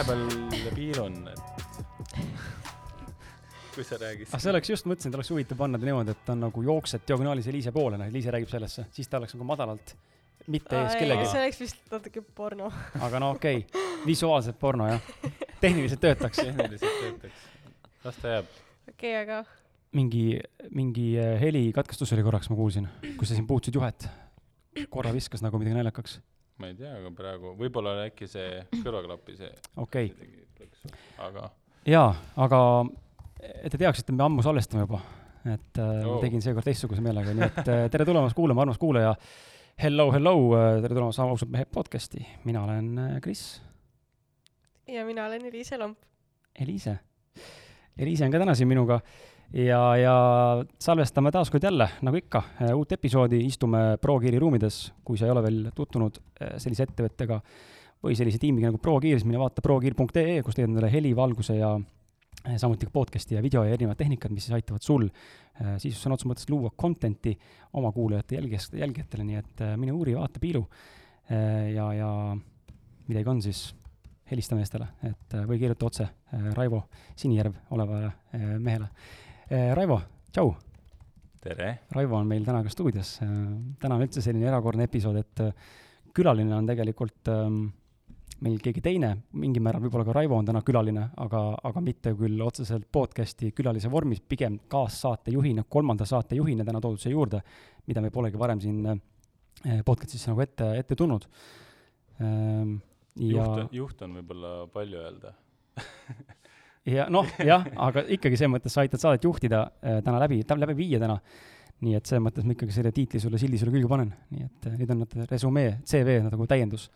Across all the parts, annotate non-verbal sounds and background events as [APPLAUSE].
vahepeal [LAUGHS] piilun, et kui sa räägid ah, see oleks just, mõtlesin, et oleks huvitav panna ta niimoodi, et ta on nagu jooksed diagonaalis Eliise poole, noh, Eliise räägib sellesse, siis ta oleks nagu madalalt, mitte ees kellegi, see oleks vist natuke porno. aga no okei okay., visuaalselt porno jah, tehniliselt töötaks. tehniliselt töötaks. las ta jääb. okei, aga mingi, mingi äh, helikatkestus oli korraks, ma kuulsin, kus sa siin puutusid juhet. korra viskas nagu midagi naljakaks. Ma ei tea, aga praegu võib-olla oli äkki see kõrvaklapi see okei okay., aga jaa, aga et te teaksite, me ammu salvestame juba. et äh, oh. tegin seekord teistsuguse meelega, nii et äh, tere tulemast kuulama, armas kuulaja. Hello, hello, tere tulemast ausalt mehe podcast'i, mina olen äh, Kris, ja mina olen Eliise Lomp. Eliise. Eliise on ka täna siin minuga ja, ja salvestame taas kord jälle, nagu ikka, uut episoodi, istume ProGeari ruumides, kui sa ei ole veel tutvunud eh, sellise ettevõttega või sellise tiimiga nagu ProGear, siis mine vaata progear.ee, kus leiad endale heli, valguse ja eh, samuti ka podcast'i ja video ja erinevad tehnikad, mis siis aitavad sul eh, siis sõna otseses mõttes luua content'i oma kuulajate jälgijast, jälgijatele, nii et eh, mine uuri, vaata, piilu. ja, ja midagi on, siis helista meestele, et või kirjuta otse Raivo Sinijärv olevale mehele. Raivo, tšau, tere. Raivo on meil täna ka stuudios. täna on üldse selline erakordne episood, et äh, külaline on tegelikult ähm, meil keegi teine, mingil määral võib-olla ka Raivo on täna külaline, aga, aga mitte küll otseselt podcast'i külalise vormis, pigem kaassaatejuhina, kolmanda saatejuhina täna toodud siia juurde, mida me polegi varem siin podcast'is nagu ette, ette tulnud ähm,. ja juht, juht on võib-olla palju öelda. [LAUGHS] ja noh, jah, aga ikkagi selles mõttes sa aitad saadet juhtida äh, täna läbi, läbi viia täna. nii et selles mõttes ma ikkagi selle tiitli sulle, sildi sulle külge panen, nii et äh, nüüd on nad resümee, CV nagu täiendus.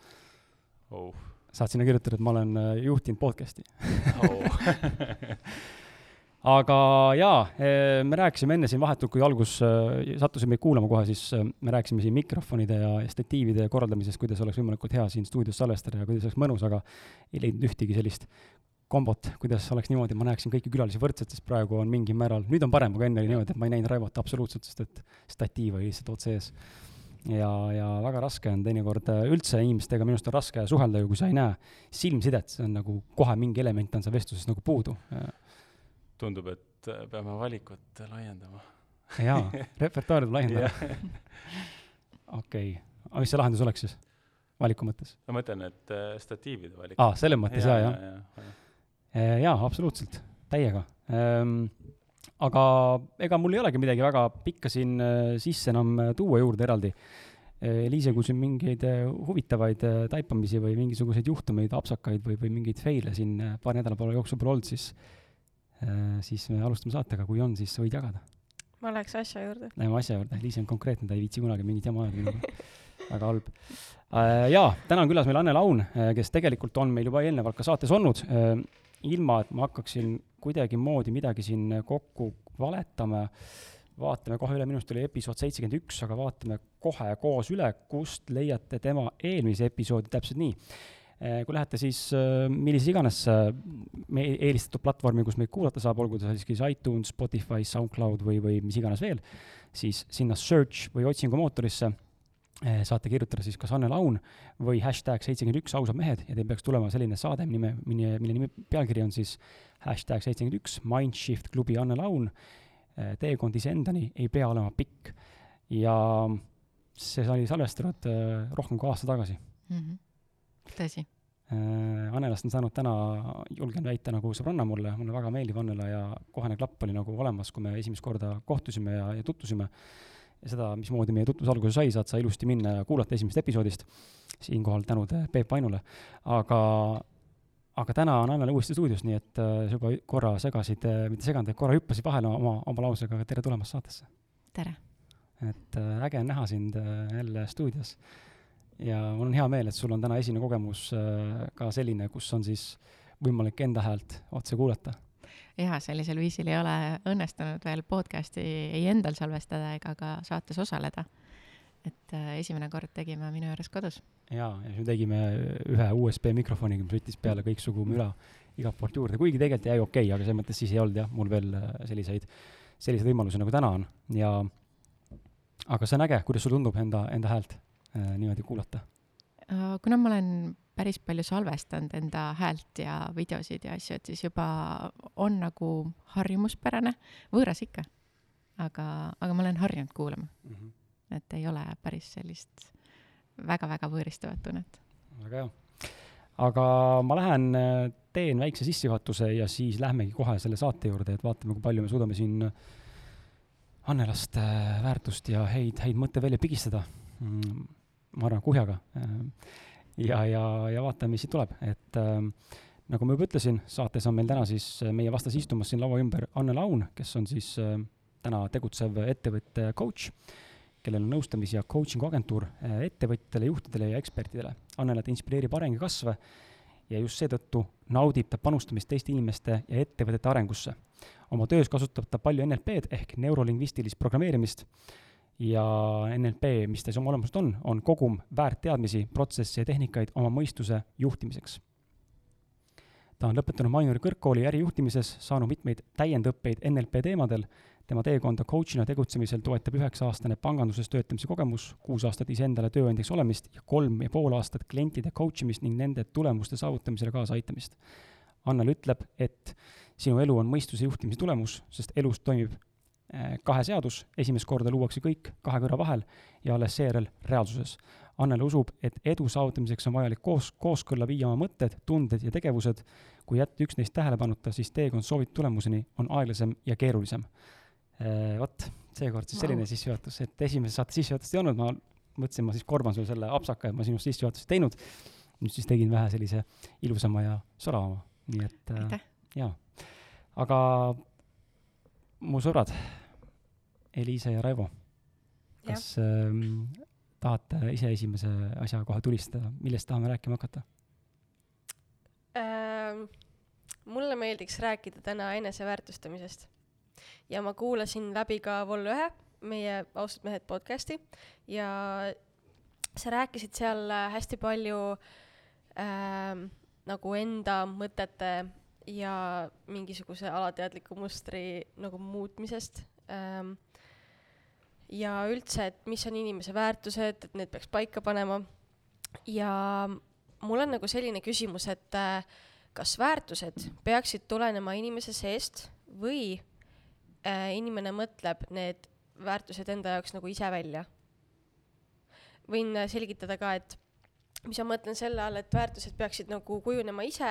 oh.. saad sinna kirjutada, et ma olen äh, juhtinud podcast'i. Oh. [LAUGHS] aga jaa, me rääkisime enne siin vahetult, kui algus äh, sattusime meid kuulama kohe, siis äh, me rääkisime siin mikrofonide ja statiivide korraldamisest, kuidas oleks võimalikult hea siin stuudios salvestada ja kuidas oleks mõnus, aga ei leidnud ühtegi sellist kombot, kuidas oleks niimoodi, ma näeksin kõiki külalisi võrdselt, sest praegu on mingil määral, nüüd on parem, aga enne oli niimoodi, et ma ei näinud Raivot absoluutselt, sest et statiiv oli lihtsalt otse ees. ja, ja väga raske on teinekord äh, üldse inimestega, minu arust on raske suhelda ju, kui sa ei näe silmsidet, see on nagu kohe mingi element on seal vestluses nagu puudu tundub, et äh, peame valikut laiendama. jaa, [LAUGHS] repertuaari tuleb laiendada. [LAUGHS] okei, aga mis see lahendus oleks siis, valiku mõttes? ma mõtlen, et äh, statiivide valik. aa, selles mõttes jaa, jah. jah. jaa, absoluutselt, täiega ehm,. aga ega mul ei olegi midagi väga pikka siin äh, sisse enam äh, tuua juurde eraldi. Liise, kui sul mingeid äh, huvitavaid äh, taipamisi või mingisuguseid juhtumeid, apsakaid või, või mingeid feile siin äh, paari nädala poole jooksul pole olnud, siis, siis me alustame saatega, kui on, siis sa võid jagada. ma läheks asja juurde. Läheme asja juurde, Liis on konkreetne, ta ei viitsi kunagi mingit jama ajada minuga. väga halb. jaa, täna on külas meil Anne Laun, kes tegelikult on meil juba eelnevalt ka saates olnud. ilma, et ma hakkaksin kuidagimoodi midagi siin kokku valetama, vaatame kohe üle, minu arust oli episood seitsekümmend üks, aga vaatame kohe koos üle, kust leiate tema eelmise episoodi, täpselt nii. kui lähete siis äh, millises iganes me eelistatud platvormi, kus meid kuulata saab, olgu ta siis iTunes, Spotify, SoundCloud või, või mis iganes veel, siis sinna search või otsingumootorisse eh, saate kirjutada siis kas Anne Laun või hashtag seitsekümmend üks ausad mehed ja teil peaks tulema selline saade, nime, mille, mille nimi, pealkiri on siis hashtag seitsekümmend üks Mindshift klubi Anne Laun. teekond iseendani ei pea olema pikk ja see sai salvestatud eh, rohkem kui aasta tagasi. mm. -hmm. tõsi. Annelast on saanud täna, julgen väita, nagu sõbranna mulle, mulle väga meeldib Annela ja kohene klapp oli nagu olemas, kui me esimest korda kohtusime ja, ja tutvusime. seda, mismoodi meie tutvus alguse sai, saad sa ilusti minna ja kuulata esimesest episoodist. siinkohal tänud Peep Ainule, aga, aga täna on Annela uuesti stuudios, nii et äh, sa juba korra segasid, mitte seganud, vaid korra hüppasid vahele oma, oma lausega, tere tulemast saatesse. tere. et äh, äge on näha sind äh, jälle stuudios. ja mul on hea meel, et sul on täna esimene kogemus äh, ka selline, kus on siis võimalik enda häält otse kuulata. jaa, sellisel viisil ei ole õnnestunud veel podcast'i ei endal salvestada ega ka saates osaleda. et äh, esimene kord tegime minu juures kodus. jaa, ja siis me tegime ühe USB mikrofoniga, mis võttis peale kõiksugu müra igalt poolt juurde, kuigi tegelikult jäi okei okay,, aga selles mõttes siis ei olnud jah, mul veel äh, selliseid, selliseid võimalusi nagu täna on ja aga see on äge, kuidas sulle tundub enda, enda häält äh, niimoodi kuulata? Äh, kuna ma olen päris palju salvestanud enda häält ja videosid ja asju, et siis juba on nagu harjumuspärane, võõras ikka. aga, aga ma olen harjunud kuulama, et ei ole päris sellist väga-väga võõristavat tunnet. väga hea. aga ma lähen äh, teen väikse sissejuhatuse ja siis lähmegi kohe selle saate juurde, et vaatame, kui palju me suudame siin Annelast äh, väärtust ja häid, häid mõttevälju pigistada. ma arvan, kuhjaga. ja, ja, ja vaatame, mis siit tuleb, et äh, nagu ma juba ütlesin, saates on meil täna siis äh, meie vastas istumas siin laua ümber Anne Laun, kes on siis äh, täna tegutsev ettevõtte coach kellel on nõustamis- ja coaching'u agentuur äh, ettevõtjatele, juhtidele ja ekspertidele. Annelat inspireerib areng ja kasv ja just seetõttu naudib ta panustamist teiste inimeste ja ettevõtete arengusse. oma töös kasutab ta palju NLP-d ehk neurolingvistilist programmeerimist ja NLP, mis ta siis oma olemuselt on, on kogum väärtteadmisi, protsesse ja tehnikaid oma mõistuse juhtimiseks. ta on lõpetanud Mainori kõrgkooli ärijuhtimises, saanud mitmeid täiendõppeid NLP teemadel tema teekonda coach'ina tegutsemisel toetab üheksa-aastane panganduses töötamise kogemus, kuus aastat iseendale tööandjaks olemist ja kolm ja pool aastat klientide coach imist ning nende tulemuste saavutamisele kaasaaitamist. Annel ütleb, et sinu elu on mõistuse juhtimise tulemus, sest elus toimib kahe seadus, esimest korda luuakse kõik kahe kõrva vahel ja alles seejärel reaalsuses. Annel usub, et edu saavutamiseks on vajalik koos, kooskõlla viia oma mõtted, tunded ja tegevused. kui jätta üks neist tähelepanuta, siis teekond soovitud tulemuseni on aeglasem ja keerulisem Eh, vot, seekord siis selline Vau. sissejuhatus, et esimese saate sissejuhatust ei olnud, ma mõtlesin, ma siis korvan sulle selle apsaka, et ma sinust sissejuhatust ei teinud. nüüd siis tegin vähe sellise ilusama ja soravama, nii et äh, jaa. aga mu sõbrad, Eliise ja Raivo, kas ähm, tahate ise esimese asja kohe tulistada, millest tahame rääkima hakata? Ähm, mulle meeldiks rääkida täna eneseväärtustamisest. Ja ma kuulasin läbi ka Vol ühe, meie Ausad mehed podcast'i. Ja sa rääkisid seal hästi palju ähm, nagu enda mõtete ja mingisuguse alateadliku mustri nagu muutmisest. Ähm,. Ja üldse, et mis on inimese väärtused, et need peaks paika panema ja mul on nagu selline küsimus, et äh, kas väärtused peaksid tulenema inimese seest või äh, inimene mõtleb need väärtused enda jaoks nagu ise välja? võin äh, selgitada ka, et mis ma mõtlen selle all, et väärtused peaksid nagu kujunema ise,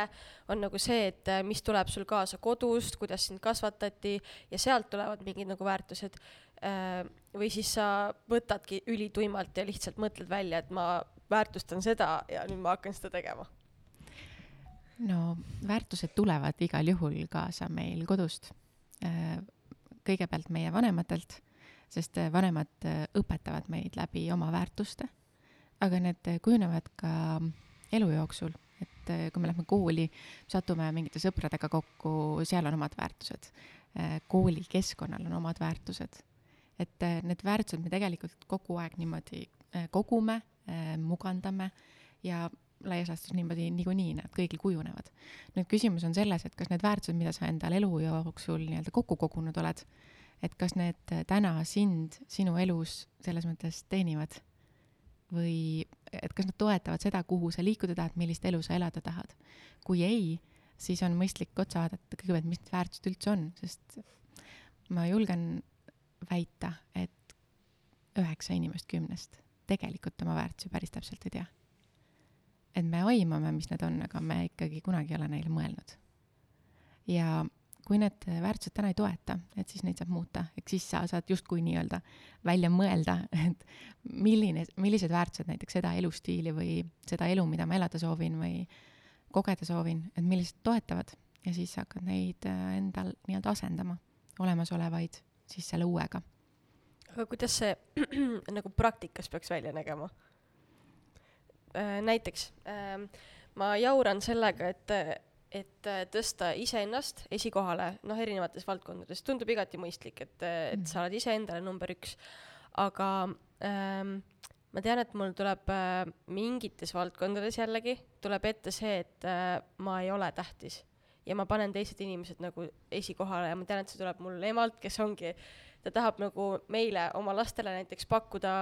on nagu see, et mis tuleb sul kaasa kodust, kuidas sind kasvatati ja sealt tulevad mingid nagu väärtused. Või siis sa võtadki ülituimalt ja lihtsalt mõtled välja, et ma väärtustan seda ja nüüd ma hakkan seda tegema. no väärtused tulevad igal juhul kaasa meil kodust. kõigepealt meie vanematelt, sest äh, vanemad äh, õpetavad meid läbi oma väärtuste, aga need äh, kujunevad ka elu jooksul, et äh, kui me lähme kooli, satume mingite sõpradega kokku, seal on omad väärtused. koolikeskkonnal on omad väärtused. Et äh, need väärtused me tegelikult kogu aeg niimoodi äh, kogume, mugandame ja laias laastus niimoodi niikuinii nad kõigil kujunevad. nüüd küsimus on selles, et kas need väärtused, mida sa endal elu jooksul nii-öelda kokku kogunud oled, et kas need täna sind sinu elus selles mõttes teenivad või et kas nad toetavad seda, kuhu sa liikuda tahad, millist elu sa elada tahad. kui ei, siis on mõistlik otsa vaadata kõigepealt, mis need väärtused üldse on, sest ma julgen väita, et üheksa inimest kümnest tegelikult oma väärtusi päris täpselt ei tea et me aimame, mis need on, aga me ikkagi kunagi ei ole neile mõelnud. ja kui need väärtused täna ei toeta, et siis neid saab muuta, ehk siis sa saad justkui nii-öelda välja mõelda, et milline, millised väärtused näiteks seda elustiili või seda elu, mida ma elada soovin või kogeda soovin, et millised toetavad ja siis sa hakkad neid endal nii-öelda asendama, olemasolevaid siis selle uuega. aga kuidas see [CLEARS THROAT] nagu praktikas peaks välja nägema? näiteks ähm, ma jauran sellega, et, et äh, tõsta iseennast esikohale, noh, erinevates valdkondades, tundub igati mõistlik, et, et Mhm. sa oled iseendale number üks. aga ähm, ma tean, et mul tuleb äh, mingites valdkondades jällegi, tuleb ette see, et äh, ma ei ole tähtis ja ma panen teised inimesed nagu esikohale ja ma tean, et see tuleb mul emalt, kes ongi, ta tahab nagu meile, oma lastele näiteks pakkuda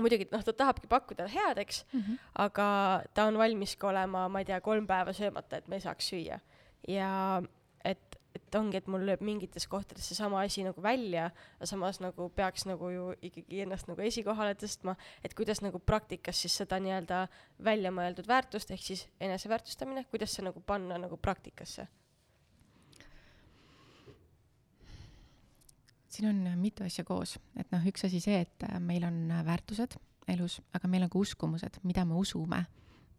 muidugi noh, ta tahabki pakkuda head, eks, mm. -hmm. aga ta on valmis ka olema, ma ei tea, kolm päeva söömata, et me saaks süüa. ja et, et ongi, et mul lööb mingites kohtades seesama asi nagu välja, aga samas nagu peaks nagu ju ikkagi ennast nagu esikohale tõstma, et kuidas nagu praktikas siis seda nii-öelda välja mõeldud väärtust ehk siis eneseväärtustamine, kuidas see nagu panna nagu praktikasse siin on mitu asja koos, et noh, üks asi see, et äh, meil on äh, väärtused elus, aga meil on ka uskumused, mida me usume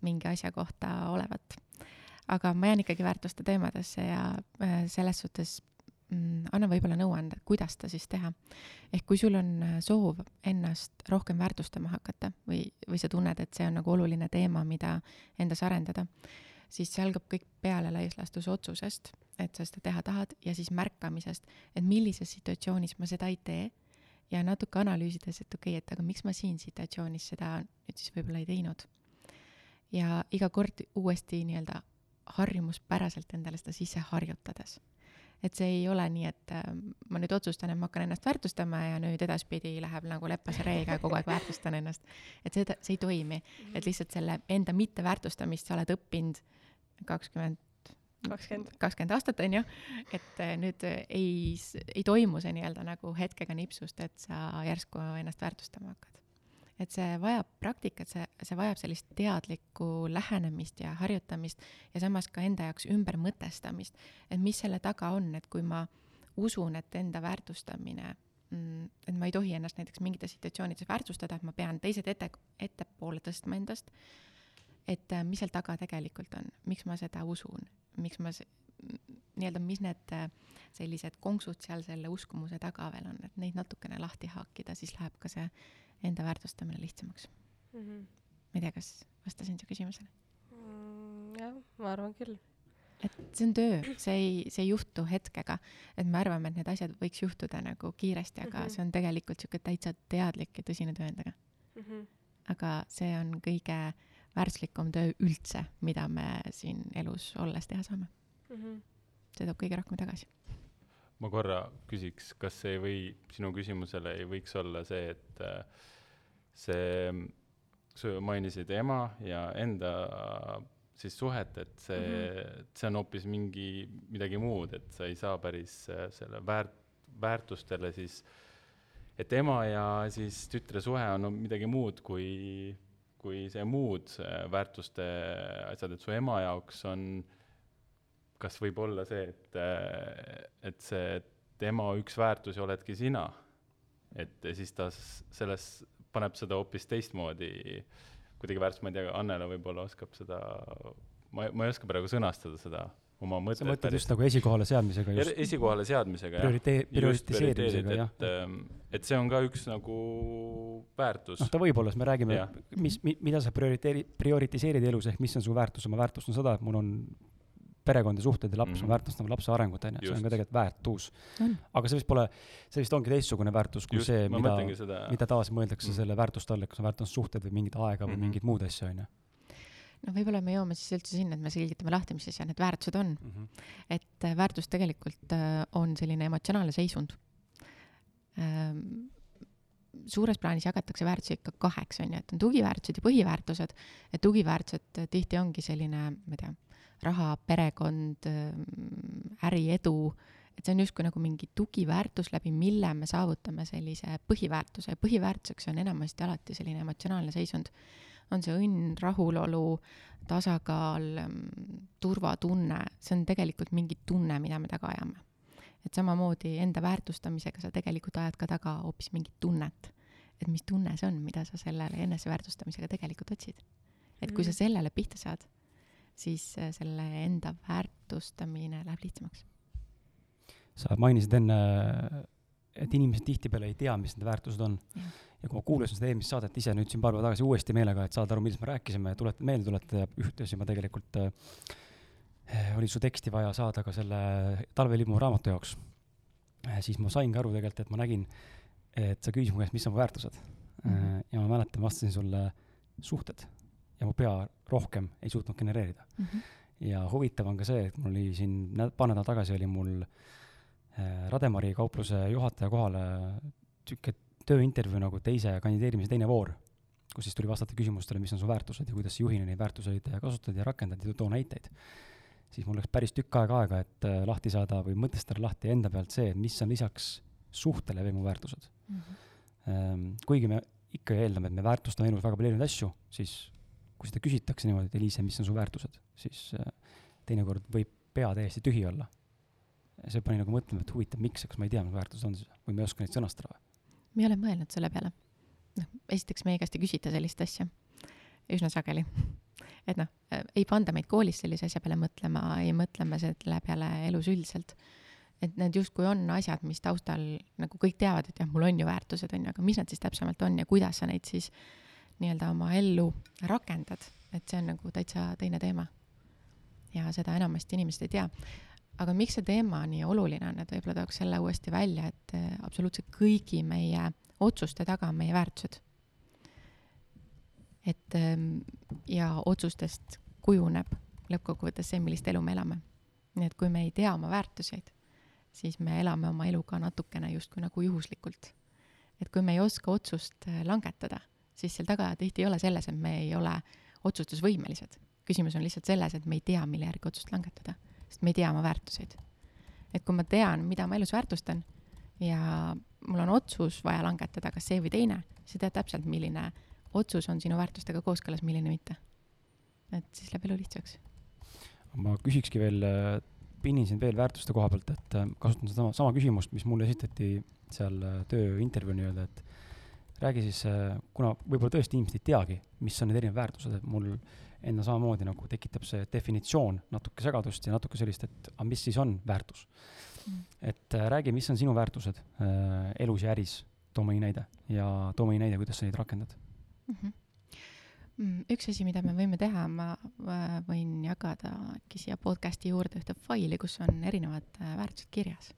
mingi asja kohta olevat. Aga ma jään ikkagi väärtuste teemadesse ja äh, selles suhtes mm, annan võib-olla nõuande, kuidas seda siis teha. ehk kui sul on äh, soov ennast rohkem väärtustama hakata või, või sa tunned, et see on nagu oluline teema, mida endas arendada, siis see algab kõik peale laias laastus otsusest, et sa seda teha tahad ja siis märkamisest, et millises situatsioonis ma seda ei tee ja natuke analüüsides, et okei okay,, et aga miks ma siin situatsioonis seda nüüd siis võib-olla ei teinud. ja iga kord uuesti nii-öelda harjumuspäraselt endale seda sisse harjutades. et see ei ole nii, et äh, ma nüüd otsustan, et ma hakkan ennast väärtustama ja nüüd edaspidi läheb nagu lepase reega ja kogu aeg väärtustan ennast. et seda, see ei toimi, et lihtsalt selle enda mitteväärtustamist sa oled õppinud kakskümmend kakskümmend kakskümmend aastat on ju, et äh, nüüd ei, ei toimu see nii-öelda nagu hetkega nipsust, et sa järsku ennast väärtustama hakkad. Et see vajab praktikat, see, see vajab sellist teadlikku lähenemist ja harjutamist ja samas ka enda jaoks ümbermõtestamist, et mis selle taga on, et kui ma usun, et enda väärtustamine mm, et ma ei tohi ennast näiteks mingites situatsioonides väärtustada, et ma pean teised ette, ettepoole tõstma endast, et äh, mis seal taga tegelikult on, miks ma seda usun, miks ma nii-öelda, mis need äh, sellised konksud seal selle uskumuse taga veel on, et neid natukene lahti haakida, siis läheb ka see enda väärtustamine lihtsamaks. mm. -hmm. ma ei tea, kas vastasin su küsimusele? Mm, jah, ma arvan küll. et see on töö, see ei, see ei juhtu hetkega, et me arvame, et need asjad võiks juhtuda nagu kiiresti, aga mm. -hmm. see on tegelikult sihuke täitsa teadlik ja tõsine töö endaga. Mm -hmm. aga see on kõige väärtuslikum töö üldse, mida me siin elus olles teha saame. Mm -hmm. see toob kõige rohkem tagasi. ma korra küsiks, kas see ei või, sinu küsimusele ei võiks olla see, et äh, see, sa mainisid ema ja enda siis suhet, et see mm, -hmm. see on hoopis mingi, midagi muud, et sa ei saa päris äh, selle väärt-, väärtustele siis, et ema ja siis tütre suhe on no, midagi muud kui, kui see muud äh, väärtuste asjad, et su ema jaoks on kas võib olla see, et, et see tema üks väärtusi oledki sina, et siis ta selles, paneb seda hoopis teistmoodi kuidagi väärtus, ma ei tea, Annela võib-olla oskab seda, ma, ma ei oska praegu sõnastada seda oma sa mõtet mõtled just nagu esikohale seadmisega just esikohale seadmisega, jah. priorite-, prioritiseerimisega, jah. et, et see on ka üks nagu väärtus noh, ta võib olla, sest me räägime Jah., mis, mida sa prioriteeri-, prioritiseerid elus, ehk mis on su väärtus, ma väärtustan seda, et mul on perekond ja suhted ja laps mm, Mhm. -hmm. ma väärtustan lapse arengut, on ju, see on ka tegelikult väärtus. on, aga see vist pole, see vist ongi teistsugune väärtus kui just, see, mida, mida taas mõeldakse Mhm. mm. selle väärtuste all, et kas sa väärtustad suhted või mingit aega või mm Mhm. -hmm. mingit muud asja, on ju. noh, võib-olla me jõuame siis üldse sinna, et me selgitame lahti, mis asjad need väärtused on. et äh, väärtus tegelikult äh, on selline emotsionaalne seisund. suures plaanis jagatakse väärtusi ikka kaheks, on ju, et on tugiväärtused ja põhiväärtused. et tugiväärtused tihti ongi selline, ma ei tea, raha, perekond, äri, edu, et see on justkui nagu mingi tugiväärtus, läbi mille me saavutame sellise põhiväärtuse ja põhiväärtuseks on enamasti alati selline emotsionaalne seisund. on see õnn, rahulolu, tasakaal, turvatunne, see on tegelikult mingi tunne, mida me taga ajame. et samamoodi enda väärtustamisega sa tegelikult ajad ka taga hoopis mingit tunnet. et mis tunne see on, mida sa sellele eneseväärtustamisega tegelikult otsid. et kui sa Mhm. sellele pihta saad, siis äh, selle enda väärtustamine läheb lihtsamaks. sa mainisid enne, et inimesed tihtipeale ei tea, mis need väärtused on ja kui ma kuulasin seda eelmist saadet ise nüüd siin paar päeva tagasi uuesti meelega, et saada aru, millest me rääkisime ja tuleta, meelde tuletada ja ühtlasi ma tegelikult äh, oli su teksti vaja saada ka selle talvelimu raamatu jaoks äh,. siis ma saingi aru tegelikult, et ma nägin, et sa küsisid mu käest, mis on mu väärtused mm. -hmm. ja ma mäletan, vastasin sulle suhted ja mu pea rohkem ei suutnud genereerida. ja huvitav on ka see, et mul oli siin paar nädalat tagasi oli mul äh, Rademari kaupluse juhataja kohale sihuke tööintervjuu nagu teise kandideerimise teine voor kus siis tuli vastata küsimustele, mis on su väärtused ja kuidas juhina neid väärtuseid kasutad ja rakendad ja too näiteid. siis mul läks päris tükk aega aega, et äh, lahti saada või mõtestada lahti enda pealt see, mis on lisaks suhtele veel mu väärtused mm. -hmm. kuigi me ikka eeldame, et me väärtustame elus väga palju erinevaid asju, siis kui seda küsitakse niimoodi, et Eliise, mis on su väärtused, siis äh, teinekord võib pea täiesti tühi olla. see pani nagu mõtlema, et huvitav, miks, kas ma ei tea, mis väärtused on siis või ma ei oska neid sõnastada ma ei ole mõelnud selle peale. noh, esiteks meie käest ei küsita sellist asja üsna sageli. [LAUGHS] et noh, ei panda meid koolis sellise asja peale mõtlema, ei mõtle me selle peale elus üldiselt. et need justkui on asjad, mis taustal nagu kõik teavad, et jah, mul on ju väärtused, on ju, aga mis nad siis täpsemalt on ja kuidas sa neid siis nii-öelda oma ellu rakendad, et see on nagu täitsa teine teema. ja seda enamasti inimesed ei tea aga miks see teema nii oluline on, et võib-olla tooks selle uuesti välja, et äh, absoluutselt kõigi meie otsuste taga on meie väärtused. et ähm, ja otsustest kujuneb lõppkokkuvõttes see, millist elu me elame. nii et kui me ei tea oma väärtuseid, siis me elame oma elu ka natukene justkui nagu juhuslikult. et kui me ei oska otsust äh, langetada, siis seal taga tihti ei ole selles, et me ei ole otsustusvõimelised. küsimus on lihtsalt selles, et me ei tea, mille järgi otsust langetada sest me ei tea oma väärtuseid. et kui ma tean, mida ma elus väärtustan ja mul on otsus vaja langetada, kas see või teine, sa tead täpselt, milline otsus on sinu väärtustega kooskõlas, milline mitte. et siis läheb elu lihtsaks. ma küsikski veel, pinnin sind veel väärtuste koha pealt, et äh, kasutan sedasama, sama küsimust, mis mulle esitati seal äh, tööintervjuu nii-öelda, et räägi siis, äh, kuna võib-olla tõesti inimesed ei teagi, mis on need erinevad väärtused, et mul enda samamoodi nagu tekitab see definitsioon natuke segadust ja natuke sellist, et aga mis siis on väärtus? Mm.. et äh, räägi, mis on sinu väärtused äh, elus ja äris, too mõni näide ja too mõni näide, kuidas sa neid rakendad. Mm. -hmm üks asi, mida me võime teha, ma võin jagada äkki siia podcast'i juurde ühte faili, kus on erinevad äh, väärtused kirjas.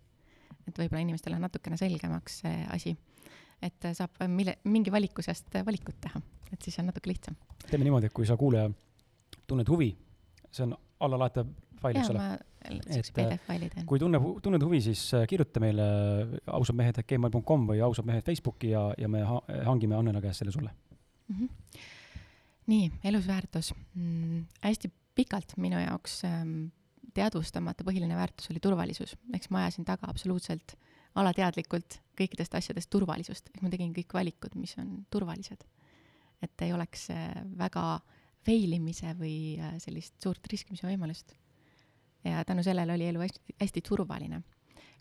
et võib-olla inimestele natukene selgemaks see asi, et saab mille, mingi valiku seast valikut teha, et siis on natuke lihtsam. teeme niimoodi, et kui sa kuulaja tunned huvi, see on allalaetav fail, eks ole. et teen. kui tunneb, tunned huvi, siis äh, kirjuta meile ausadmehed.gmail.com või ausad mehed Facebooki ja, ja me ha hangime Annela käest selle sulle mm. -hmm. nii, elusväärtus mm,. hästi pikalt minu jaoks ähm, teadvustamata põhiline väärtus oli turvalisus, eks ma ajasin taga absoluutselt alateadlikult kõikidest asjadest turvalisust, ehk ma tegin kõik valikud, mis on turvalised. et ei oleks äh, väga fail imise või äh, sellist suurt riskimise võimalust. ja tänu sellele oli elu hästi, hästi turvaline,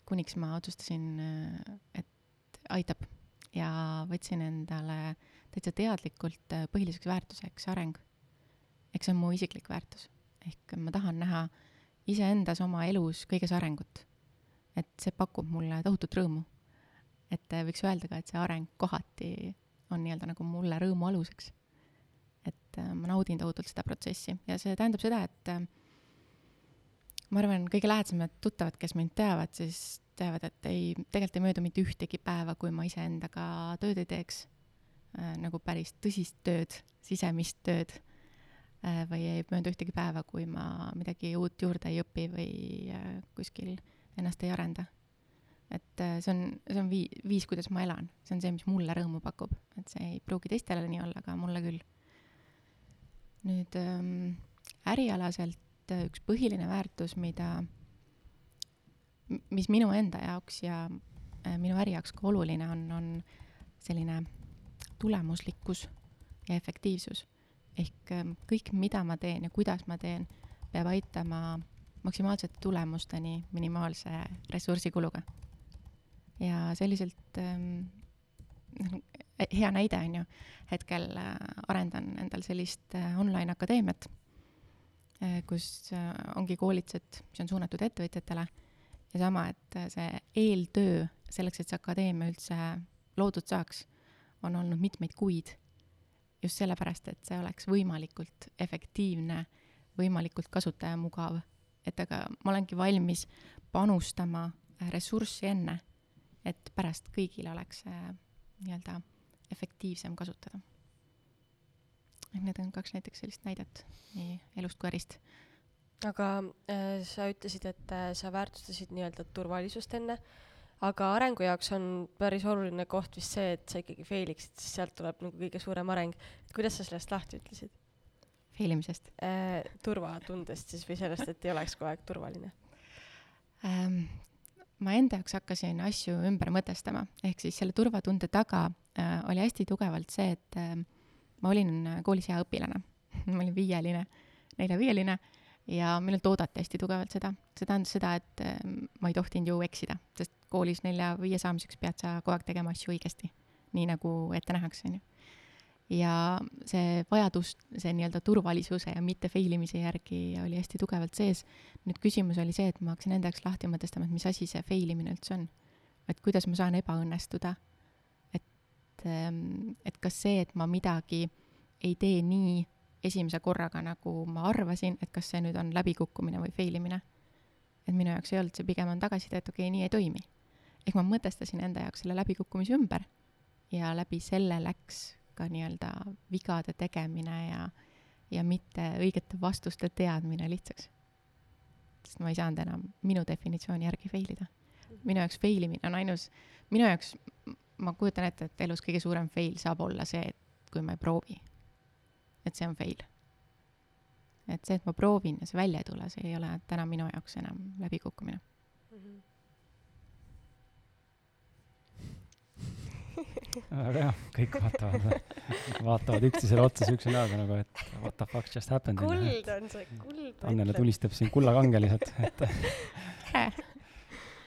kuniks ma otsustasin, äh, et aitab ja võtsin endale täitsa teadlikult põhiliseks väärtuseks areng. eks see on mu isiklik väärtus, ehk ma tahan näha iseendas oma elus kõiges arengut. Et see pakub mulle tohutut rõõmu. et võiks öelda ka, et see areng kohati on nii-öelda nagu mulle rõõmu aluseks. Et äh, ma naudin tohutult seda protsessi. Ja see tähendab seda, et äh, ma arvan, kõige lähedasemad tuttavad, kes mind teavad, siis teavad, et ei, tegelikult ei möödu mitte ühtegi päeva, kui ma iseendaga tööd ei teeks. Äh,, nagu päris tõsist tööd, sisemist tööd. Äh,, või ei möödu ühtegi päeva, kui ma midagi uut juurde ei õpi või äh, kuskil ennast ei arenda. et äh, see on, see on vii-, viis, kuidas ma elan, see on see, mis mulle rõõmu pakub, et see ei pruugi teistele nii olla, aga mulle küll nüüd ähm, ärialaselt äh, üks põhiline väärtus, mida, mis minu enda jaoks ja äh, minu äri jaoks ka oluline on, on selline tulemuslikkus ja efektiivsus. ehk ähm, kõik, mida ma teen ja kuidas ma teen, peab aitama maksimaalsete tulemusteni minimaalse ressursikuluga. ja selliselt ähm, hea näide on ju, hetkel äh, arendan endal sellist äh, online akadeemiat, äh, kus ongi koolitused, mis on suunatud ettevõtjatele ja sama, et see eeltöö selleks, et see akadeemia üldse loodud saaks, on olnud mitmeid kuid. just sellepärast, et see oleks võimalikult efektiivne, võimalikult kasutajamugav, et aga ma olengi valmis panustama ressurssi enne, et pärast kõigil oleks nii-öelda efektiivsem kasutada. et need on kaks näiteks sellist näidet nii elust kui ärist. aga äh, sa ütlesid, et äh, sa väärtustasid nii-öelda turvalisust enne aga arengu jaoks on päris oluline koht vist see, et sa ikkagi fail iksid, sest sealt tuleb nagu kõige suurem areng. et kuidas sa sellest lahti ütlesid fail imisest äh,? turvatundest siis või sellest, et ei oleks kogu aeg turvaline ähm,? ma enda jaoks hakkasin asju ümber mõtestama, ehk siis selle turvatunde taga äh, oli hästi tugevalt see, et äh, ma olin koolis hea õpilane [LAUGHS] ma olin viieline, nelja-viieline ja minult oodati hästi tugevalt seda. see tähendas seda, et äh, ma ei tohtinud ju eksida, sest koolis nelja-viie saamiseks pead sa kogu aeg tegema asju õigesti, nii nagu ette nähakse, on ju. Ja see vajadus, see nii-öelda turvalisuse ja mitte fail imise järgi oli hästi tugevalt sees. nüüd küsimus oli see, et ma hakkasin enda jaoks lahti mõtestama, et mis asi see fail imine üldse on. et kuidas ma saan ebaõnnestuda. et, ähm, et kas see, et ma midagi ei tee nii esimese korraga, nagu ma arvasin, et kas see nüüd on läbikukkumine või fail imine. et minu jaoks ei olnud see, pigem on tagasiside, et okei okay,, nii ei toimi. ehk ma mõtestasin enda jaoks selle läbikukkumise ümber ja läbi selle läks ka nii-öelda vigade tegemine ja, ja mitte õigete vastuste teadmine lihtsaks. sest ma ei saanud enam minu definitsiooni järgi fail ida. minu jaoks fail imine on ainus, minu jaoks, ma kujutan ette, et elus kõige suurem fail saab olla see, et kui ma ei proovi et see on fail. et see, et ma proovin ja see välja ei tule, see ei ole täna minu jaoks enam läbikukkumine mm. -hmm. Väga hea, kõik vaatavad, [LAUGHS] vaatavad üksteisele otsa siukse näoga nagu, et what the fuck just happened. kuld on see, kuld. Annele tulistab siin kullakangeliselt, [LAUGHS] et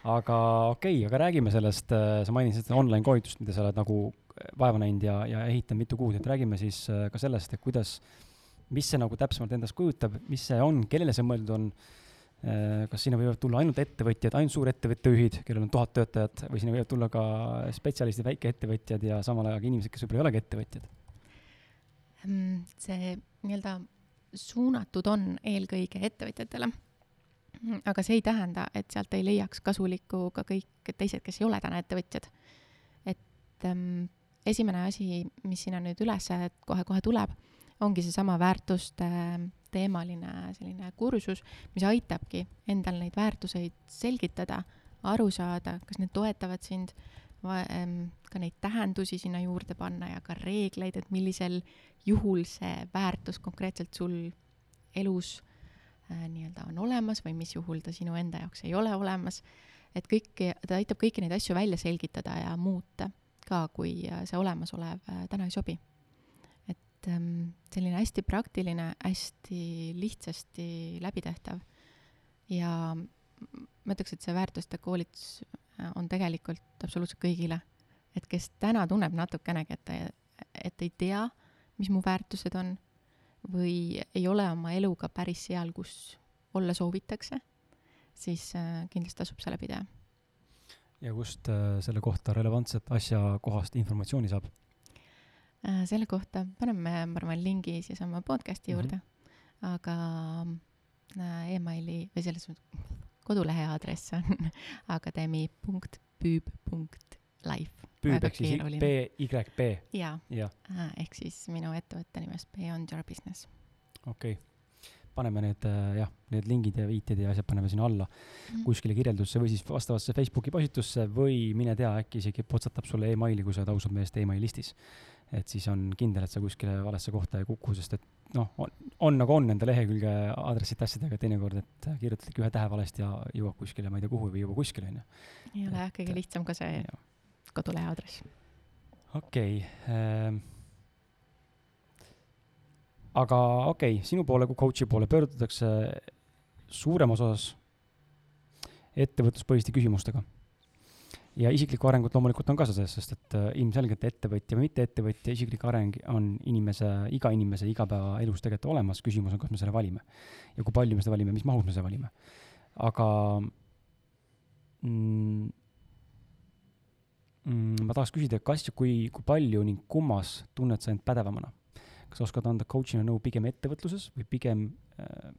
aga okei okay,, aga räägime sellest, äh, sa mainisid seda online koolitust, mida sa oled nagu vaeva näinud ja, ja ehitanud mitu kuud, et räägime siis äh, ka sellest, et kuidas, mis see nagu täpsemalt endast kujutab, mis see on, kellele see mõeldud on, äh, kas sinna võivad tulla ainult ettevõtjad, ainult suurettevõtte juhid, kellel on tuhat töötajat, või sinna võivad tulla ka spetsialistid, väikeettevõtjad ja samal ajal ka inimesed, kes võib-olla ei olegi ettevõtjad? Mm, see nii-öelda suunatud on eelkõige ettevõtjatele, aga see ei tähenda, et sealt ei leiaks kasulikku ka kõik teised, kes ei ole täna ettevõtjad. et ähm, esimene asi, mis sinna nüüd üles kohe-kohe tuleb, ongi seesama väärtuste teemaline selline kursus, mis aitabki endal neid väärtuseid selgitada, aru saada, kas need toetavad sind, ka neid tähendusi sinna juurde panna ja ka reegleid, et millisel juhul see väärtus konkreetselt sul elus äh, nii-öelda on olemas või mis juhul ta sinu enda jaoks ei ole olemas. et kõiki, ta aitab kõiki neid asju välja selgitada ja muuta ka, kui äh, see olemasolev äh, täna ei sobi. Et ähm, selline hästi praktiline, hästi lihtsasti läbitehtav ja ma ütleks, et see väärtuste koolitus äh, on tegelikult absoluutselt kõigile. et kes täna tunneb natukenegi, et ta, et ei tea, mis mu väärtused on või ei ole oma eluga päris seal, kus olla soovitakse, siis kindlasti tasub see läbi teha ja kust äh, selle kohta relevantset asjakohast informatsiooni saab? Äh, selle kohta paneme, ma arvan, lingi siis oma podcast'i juurde mm, -hmm. aga äh, emaili või selles mõttes kodulehe aadress on [LAUGHS] akadeemi.püüb.life. püüb ehk siis B-Y-B? jaa ja. ja., ehk siis minu ettevõtte nimest Beyond Your Business. okei okay paneme need äh, jah, need lingid ja viited ja asjad paneme sinna alla mm. kuskile kirjeldusse või siis vastavasse Facebooki postitusse või mine tea, äkki isegi potsatab sulle emaili, kui sa oled ausalt meelest emaili listis. et siis on kindel, et sa kuskile valesse kohta ei kuku, sest et noh, on, on nagu on nende lehekülge aadressid asjadega teinekord, et kirjutadki ühe tähe valesti ja jõuab kuskile, ma ei tea kuhu või ei jõua kuskile, onju. ei ole jah, kõige lihtsam ka see kodulehe aadress. okei okay, ähm, aga okei okay,, sinu poole kui coach'i poole pöördutakse suuremas osas ettevõtluspõhiste küsimustega. ja isiklikku arengut loomulikult on ka selles, sest et äh, ilmselgelt ettevõtja või mitte ettevõtja isiklik areng on inimese, iga inimese igapäevaelus tegelikult olemas, küsimus on, kas me selle valime. ja kui palju me seda valime, mis mahus me seda valime. aga mm, mm, ma tahaks küsida, kas ja kui, kui palju ning kummas tunned sa end pädevamana kas sa oskad anda coach'ina nõu pigem ettevõtluses või pigem äh,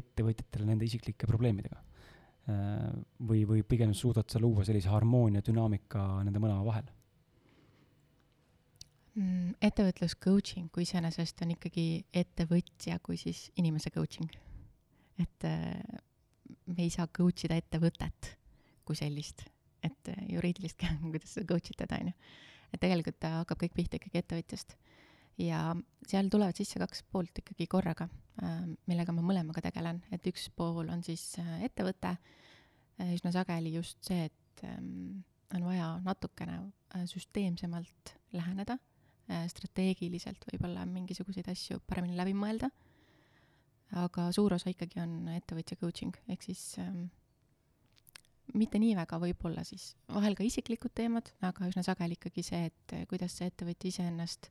ettevõtjatele nende isiklike probleemidega äh,? või, või pigem suudad sa luua sellise harmoonia, dünaamika nende mõlema vahel mm,? ettevõtlus coaching kui iseenesest on ikkagi ettevõtja kui siis inimese coaching. et äh, me ei saa coach ida ettevõtet kui sellist, et äh, juriidilist, [LAUGHS] kuidas seda coach itada, on ju. et tegelikult ta hakkab kõik pihta ikkagi ettevõtjast. Ja seal tulevad sisse kaks poolt ikkagi korraga, millega ma mõlemaga tegelen, et üks pool on siis ettevõte, üsna sageli just see, et ähm, on vaja natukene süsteemsemalt läheneda, strateegiliselt võib-olla mingisuguseid asju paremini läbi mõelda. Aga suur osa ikkagi on ettevõtja coaching, ehk siis ähm, mitte nii väga võib-olla siis, vahel ka isiklikud teemad, aga üsna sageli ikkagi see, et äh, kuidas see ettevõtja iseennast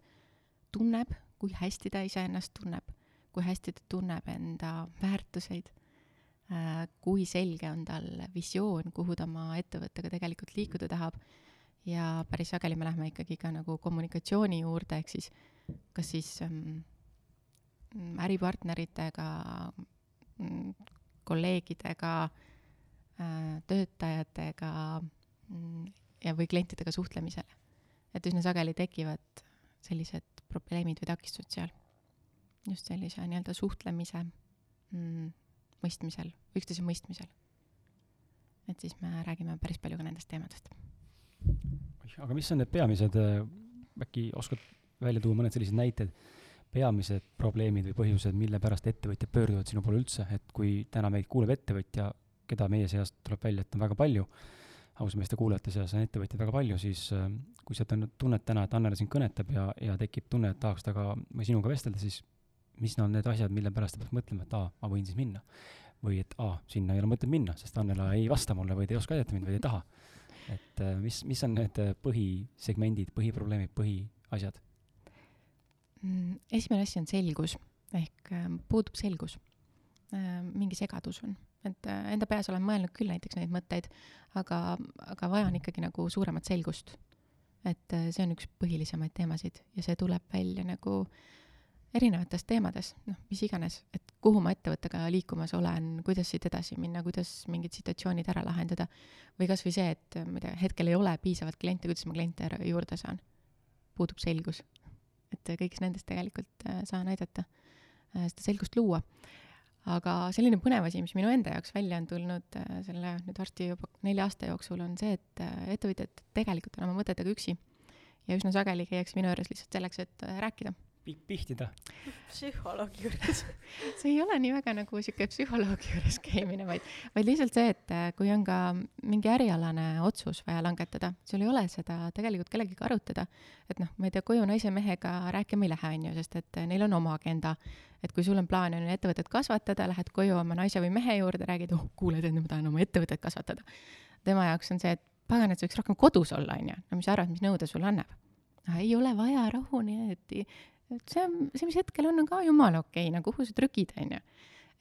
tunneb, kui hästi ta iseennast tunneb, kui hästi ta tunneb enda väärtuseid äh,, kui selge on tal visioon, kuhu ta oma ettevõttega tegelikult liikuda tahab ja päris sageli me lähme ikkagi ka nagu kommunikatsiooni juurde, ehk siis kas siis ähm, äripartneritega, mm, kolleegidega, äh, töötajatega mm, ja, või klientidega suhtlemisel. et üsna sageli tekivad sellised probleemid või takistused seal. just sellise nii-öelda suhtlemise mm, mõistmisel, üksteise mõistmisel. et siis me räägime päris palju ka nendest teemadest. aga mis on need peamised, äh, äkki oskad välja tuua mõned sellised näited, peamised probleemid või põhjused, mille pärast ettevõtjad pöörduvad sinu poole üldse, et kui täna meid kuuleb ettevõtja, keda meie seast tuleb välja, et on väga palju, ausameeste kuulajate seas on ettevõtjaid väga palju, siis äh, kui sa tunned täna, et Annela sind kõnetab ja, ja tekib tunne, et tahaks temaga või sinuga vestelda, siis mis on need asjad, mille pärast ta peaks mõtlema, et aa, ma võin siis minna. või et aa, sinna ei ole mõtet minna, sest Annela ei vasta mulle või ta ei oska aidata mind või ei taha. et äh, mis, mis on need põhisegmendid, põhiprobleemid, põhiasjad? Mm, esimene asi on selgus, ehk puudub selgus. Mingi segadus on, et äh, enda peas olen mõelnud küll näiteks neid mõtteid, aga, aga vajan ikkagi nagu suuremat selgust. et äh, see on üks põhilisemaid teemasid ja see tuleb välja nagu erinevates teemades, noh, mis iganes, et kuhu ma ettevõttega liikumas olen, kuidas siit edasi minna, kuidas mingid situatsioonid ära lahendada. või kas või see, et ma ei tea, hetkel ei ole piisavalt kliente, kuidas ma kliente juurde saan. puudub selgus et kõigis nendes tegelikult äh, saan aidata äh, seda selgust luua. Aga selline põnev asi, mis minu enda jaoks välja on tulnud äh, selle nüüd varsti juba nelja aasta jooksul, on see, et ettevõtjad tegelikult on oma mõtetega üksi. ja üsna sageli käiakse minu juures lihtsalt selleks, et rääkida pihtida. psühholoogi juures [LAUGHS] see ei ole nii väga nagu sihuke psühholoogi juures käimine, vaid, vaid lihtsalt see, et äh, kui on ka mingi ärialane otsus vaja langetada, sul ei ole seda tegelikult kellegagi arutada. et noh, ma ei tea, koju naise-mehega rääkima ei lähe, on ju, sest et äh, neil on oma agenda. et kui sul on plaan on ju ettevõtet kasvatada, lähed koju oma naise või mehe juurde, räägid, oh, kuule, tead, ma tahan oma ettevõtet kasvatada. tema jaoks on see, et pagan, et sa võiks rohkem kodus olla, on ju, no mis sa arvad, mis nõude sulle annab? ei ole vaja rahuneti et see on, see, mis hetkel on, on ka jumala okei okay,, no kuhu sa trükid, on ju.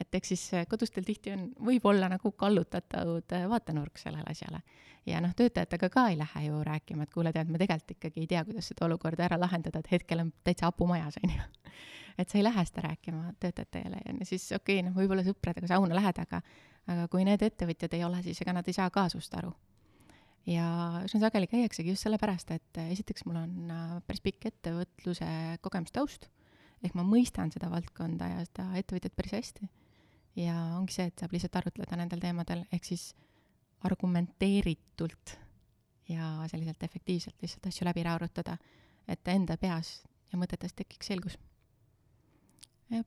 et eks siis eh, kodustel tihti on, võib olla nagu kallutatud eh, vaatenurk sellele asjale. ja noh, töötajatega ka ei lähe ju rääkima, et kuule, tead, ma tegelikult ikkagi ei tea, kuidas seda olukorda ära lahendada, et hetkel on täitsa hapu majas, on ju. [LAUGHS] et sa ei lähe seda rääkima töötajatele ja siis okei okay,, noh, võib-olla sõpradega sauna lähed, aga aga kui need ettevõtjad ei ole, siis ega nad ei saa ka sinust aru ja üsna sageli käiaksegi just sellepärast, et äh, esiteks mul on äh, päris pikk ettevõtluse kogemustaust, ehk ma mõistan seda valdkonda ja seda ettevõtjat päris hästi. ja ongi see, et saab lihtsalt arutleda nendel teemadel, ehk siis argumenteeritult ja selliselt efektiivselt lihtsalt asju läbi arutada, et enda peas ja mõtetes tekiks selgus.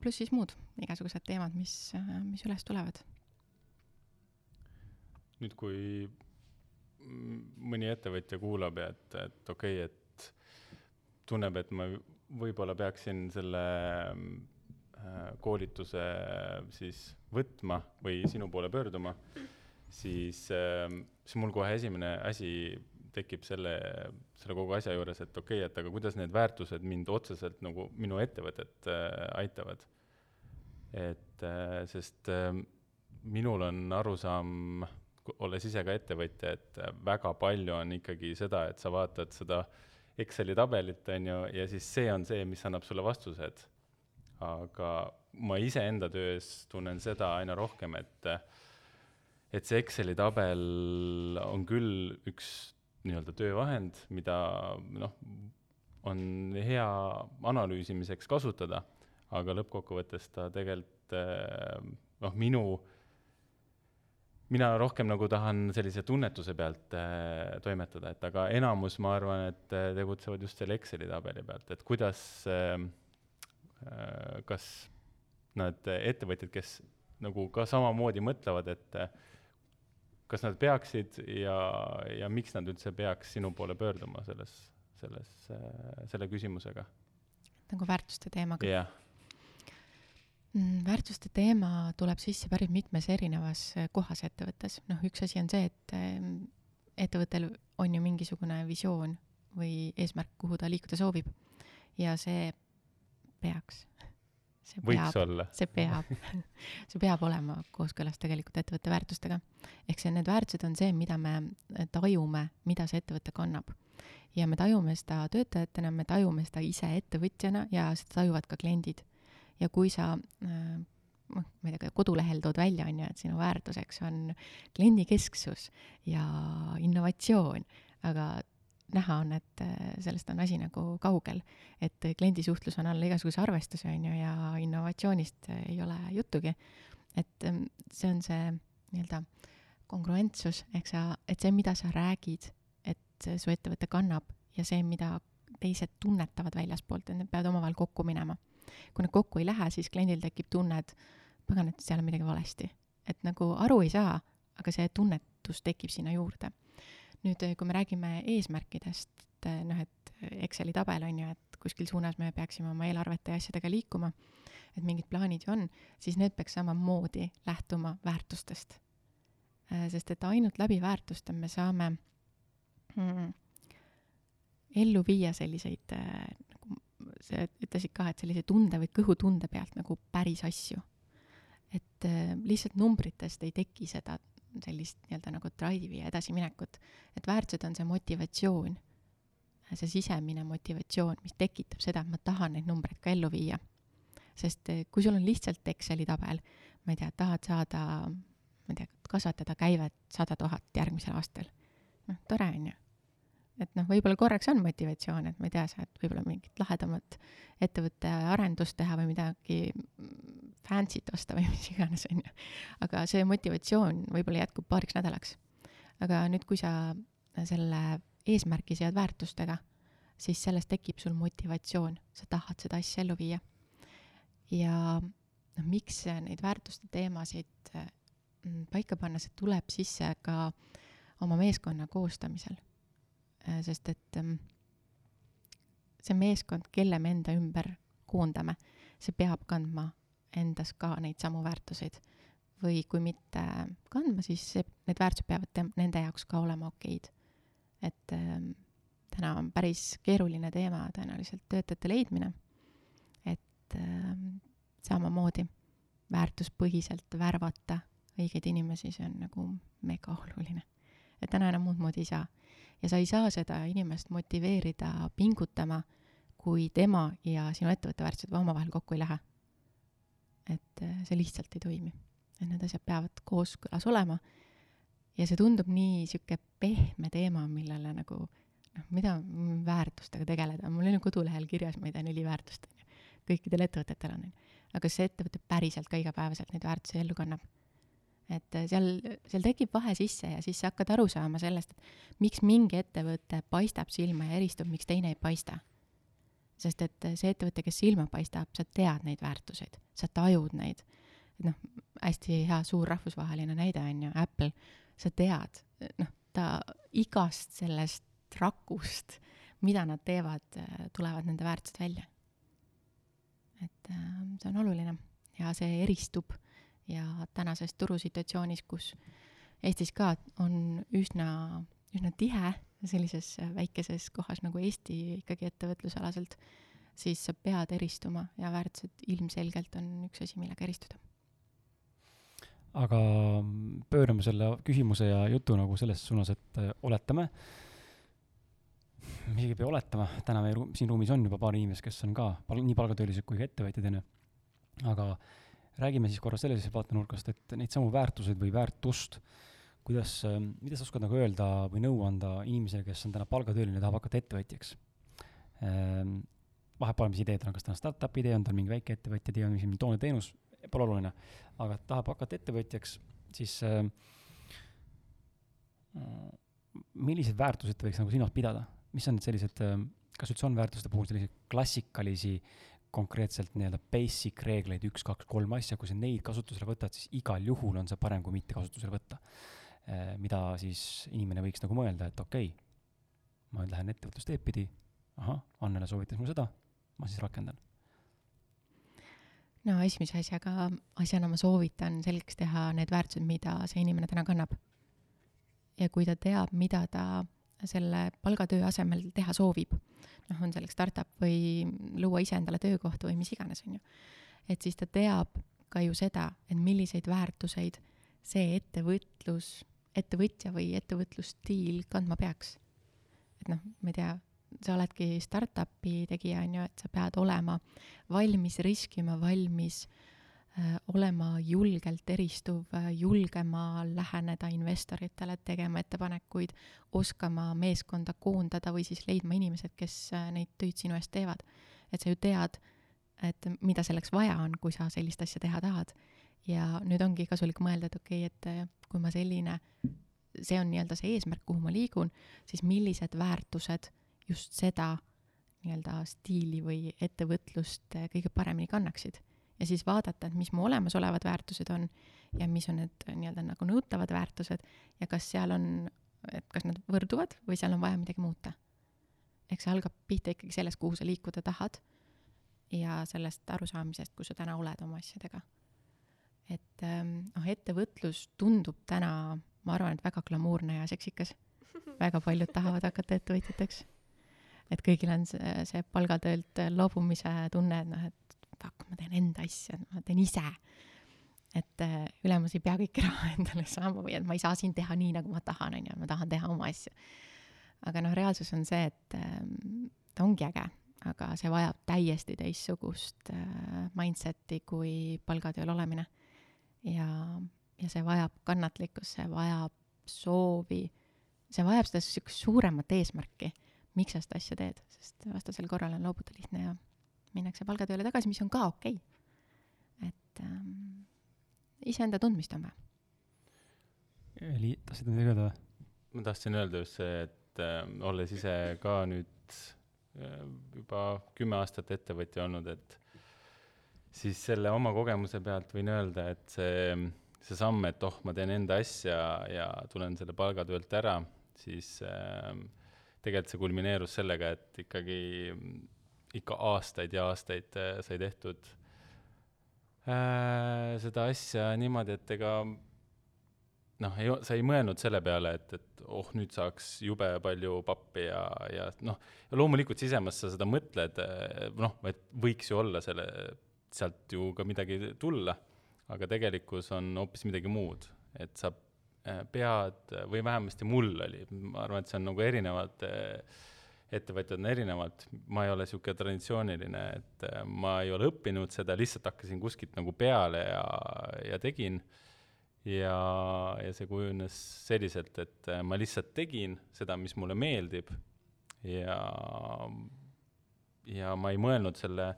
pluss siis muud igasugused teemad, mis, äh, mis üles tulevad. nüüd, kui mõni ettevõtja kuulab ja et, et okei okay,, et tunneb, et ma võib-olla peaksin selle äh, koolituse siis võtma või sinu poole pöörduma, siis äh,, siis mul kohe esimene asi tekib selle, selle kogu asja juures, et okei okay,, et aga kuidas need väärtused mind otseselt nagu minu ettevõtet äh, aitavad. et sest minul on arusaam olles ise ka ettevõtja, et väga palju on ikkagi seda, et sa vaatad seda Exceli tabelit, on ju, ja siis see on see, mis annab sulle vastused. aga ma iseenda töös tunnen seda aina rohkem, et et see Exceli tabel on küll üks nii-öelda töövahend, mida noh, on hea analüüsimiseks kasutada, aga lõppkokkuvõttes ta tegelikult noh, minu mina rohkem nagu tahan sellise tunnetuse pealt äh, toimetada, et aga enamus, ma arvan, et äh, tegutsevad just selle Exceli tabeli pealt, et kuidas äh, äh, kas nad ettevõtjad, kes nagu ka samamoodi mõtlevad, et äh, kas nad peaksid ja, ja miks nad üldse peaks sinu poole pöörduma selles, selles äh,, selle küsimusega? nagu väärtuste teemaga jah? Väärtuste teema tuleb sisse päris mitmes erinevas äh, kohas ettevõttes. noh, üks asi on see, et ähm, ettevõttel on ju mingisugune visioon või eesmärk, kuhu ta liikuda soovib. ja see peaks, see peab, see peab [LAUGHS] see peab olema kooskõlas tegelikult ettevõtte väärtustega. ehk see, need väärtused on see, mida me tajume, mida see ettevõte kannab. ja me tajume seda töötajatena, me tajume seda ise ettevõtjana ja seda tajuvad ka kliendid ja kui sa äh, noh, ma ei tea, kodulehel tood välja, on ju, et sinu väärtuseks on kliendikesksus ja innovatsioon, aga näha on, et äh, sellest on asi nagu kaugel. et kliendisuhtlus on alla igasuguse arvestuse, on ju, ja innovatsioonist ei ole juttugi. et ähm, see on see nii-öelda kongruentsus, ehk sa, et see, mida sa räägid, et su ettevõte kannab ja see, mida teised tunnetavad väljaspoolt, et need peavad omavahel kokku minema kui need kokku ei lähe, siis kliendil tekib tunne, et pagan, et seal on midagi valesti. et nagu aru ei saa, aga see tunnetus tekib sinna juurde. nüüd, kui me räägime eesmärkidest, et noh, et Exceli tabel on ju, et kuskil suunas me peaksime oma eelarvete ja asjadega liikuma, et mingid plaanid ju on, siis need peaks samamoodi lähtuma väärtustest. sest et ainult läbi väärtuste me saame mm, ellu viia selliseid sa ütlesid ka, et sellise tunde või kõhutunde pealt nagu päris asju. et äh, lihtsalt numbritest ei teki seda sellist nii-öelda nagu drive'i ja edasiminekut, et väärtused on see motivatsioon, see sisemine motivatsioon, mis tekitab seda, et ma tahan neid numbreid ka ellu viia. sest äh, kui sul on lihtsalt Exceli tabel, ma ei tea, tahad saada, ma ei tea, kasvatada käivet sada tuhat järgmisel aastal, noh, tore on ju et noh, võib-olla korraks on motivatsioon, et ma ei tea, sa oled võib-olla mingit lahedamat ettevõtte arendust teha või midagi fancy't osta või [LAUGHS] mis iganes, on ju. aga see motivatsioon võib-olla jätkub paariks nädalaks. aga nüüd, kui sa selle eesmärgi sead väärtustega, siis sellest tekib sul motivatsioon, sa tahad seda asja ellu viia. ja noh, miks neid väärtuste teemasid mm, paika panna, see tuleb sisse ka oma meeskonna koostamisel sest et ähm, see meeskond, kelle me enda ümber koondame, see peab kandma endas ka neid samu väärtuseid. või kui mitte kandma, siis see, need väärtused peavad tem-, nende jaoks ka olema okeid. et ähm, täna on päris keeruline teema tõenäoliselt töötajate leidmine, et ähm, samamoodi väärtuspõhiselt värvata õigeid inimesi, see on nagu mega oluline. et täna enam muud moodi ei saa ja sa ei saa seda inimest motiveerida pingutama, kui tema ja sinu ettevõtte väärtused omavahel kokku ei lähe. et äh, see lihtsalt ei toimi. et need asjad peavad kooskõlas olema ja see tundub nii niisugune pehme teema, millele nagu noh, mida väärtustega tegeleda, mul ju kodulehel kirjas, ma ei tea, neli väärtust, on ju. kõikidel ettevõtetel on, on ju. aga kas see ettevõte päriselt ka igapäevaselt neid väärtusi ellu kannab? Et äh, seal, seal tekib vahe sisse ja siis sa hakkad aru saama sellest, et miks mingi ettevõte paistab silma ja eristub, miks teine ei paista. sest et äh, see ettevõte, kes silma paistab, sa tead neid väärtuseid, sa tajud neid. noh, hästi hea suur rahvusvaheline näide on ju Apple, sa tead, noh, ta igast sellest rakust, mida nad teevad, äh, tulevad nende väärtused välja. et see on oluline ja see eristub ja tänases turusituatsioonis, kus Eestis ka on üsna, üsna tihe sellises väikeses kohas nagu Eesti ikkagi ettevõtlusalaselt, siis sa pead eristuma ja väärtused ilmselgelt on üks asi, millega eristuda. aga pöörame selle küsimuse ja jutu nagu selles suunas, et äh, oletame, isegi ei pea oletama, täna meie ru-, siin ruumis on juba paar inimest, kes on ka pal-, nii palgatöölised kui ka ettevõtjad, on ju, aga räägime siis korra sellisest vaatenurgast, et neid samu väärtuseid või väärtust, kuidas, mida sa oskad nagu öelda või nõu anda inimesele, kes on täna palgatööline, tahab hakata ettevõtjaks? Vahet pole, mis idee tal on, kas tal on startup'i idee, on tal mingi väikeettevõtja idee, on mingi tooneteenus, pole oluline, aga tahab hakata ettevõtjaks, siis äh, millised väärtused ta võiks nagu silmas pidada, mis on need sellised, kas üldse on väärtuste puhul selliseid klassikalisi konkreetselt nii-öelda basic reegleid, üks, kaks, kolm asja, kui sa neid kasutusele võtad, siis igal juhul on see parem kui mitte kasutusele võtta. mida siis inimene võiks nagu mõelda, et okei okay,, ma nüüd lähen ettevõtlusteed pidi, ahah, Annele soovitas mulle seda, ma siis rakendan no esimese asjaga, asjana ma soovitan selgeks teha need väärtused, mida see inimene täna kannab. ja kui ta teab, mida ta selle palgatöö asemel teha soovib, noh, on selleks startup või luua ise endale töökoht või mis iganes, on ju, et siis ta teab ka ju seda, et milliseid väärtuseid see ettevõtlus, ettevõtja või ettevõtlusstiil kandma peaks. et noh, ma ei tea, sa oledki startup'i tegija, on ju, et sa pead olema valmis riskima, valmis äh, olema julgelt eristuv äh,, julgema läheneda investoritele, tegema ettepanekuid, oskama meeskonda koondada või siis leidma inimesed, kes äh, neid töid sinu eest teevad. et sa ju tead, et mida selleks vaja on, kui sa sellist asja teha tahad. ja nüüd ongi kasulik mõelda, et okei okay,, et äh, kui ma selline, see on nii-öelda see eesmärk, kuhu ma liigun, siis millised väärtused just seda nii-öelda stiili või ettevõtlust kõige paremini kannaksid. Ja siis vaadata, et mis mu olemasolevad väärtused on ja mis on need nii-öelda nagu nõutavad väärtused ja kas seal on, et kas nad võrduvad või seal on vaja midagi muuta. eks see algab pihta ikkagi sellest, kuhu sa liikuda tahad ja sellest arusaamisest, kus sa täna oled oma asjadega. et noh, ettevõtlus tundub täna, ma arvan, et väga glamuurne ja seksikas. väga paljud tahavad hakata ettevõtjateks et kõigil on see, see palgatöölt loobumise tunne, et noh, et fuck, ma teen enda asja, ma teen ise. et äh, ülemus ei pea kõiki raha [LAUGHS] endale saama või et ma ei saa siin teha nii, nagu ma tahan, on ju, ma tahan teha oma asju. aga noh, reaalsus on see, et ähm, ta ongi äge, aga see vajab täiesti teistsugust äh, mindset'i kui palgatööl olemine. ja, ja see vajab kannatlikkust, see vajab soovi, see vajab seda niisugust suuremat eesmärki miks sa seda asja teed, sest vastasel korral on loobuda lihtne ja minnakse palgatööle tagasi, mis on ka okei okay.. et ähm, iseenda tundmist on vaja. Eli, tahtsid midagi öelda või? ma tahtsin öelda just see, et äh, olles ise ka nüüd äh, juba kümme aastat ettevõtja olnud, et siis selle oma kogemuse pealt võin öelda, et see, see samm, et oh, ma teen enda asja ja tulen selle palgatöölt ära, siis äh, tegelikult see kulmineerus sellega, et ikkagi ikka aastaid ja aastaid äh, sai tehtud. Äh, seda asja niimoodi, et ega noh, ei, sa ei mõelnud selle peale, et, et oh, nüüd saaks jube palju pappi ja, ja noh, loomulikult sisemas sa seda mõtled, äh, noh, et võiks ju olla selle, sealt ju ka midagi tulla, aga tegelikkus on hoopis midagi muud, et sa pead või vähemasti mul oli, ma arvan, et see on nagu erinevad äh, ettevõtjad on erinevad, ma ei ole niisugune traditsiooniline, et äh, ma ei ole õppinud seda, lihtsalt hakkasin kuskilt nagu peale ja, ja tegin. ja, ja see kujunes selliselt, et ma lihtsalt tegin seda, mis mulle meeldib. Ja, ja ma ei mõelnud selle,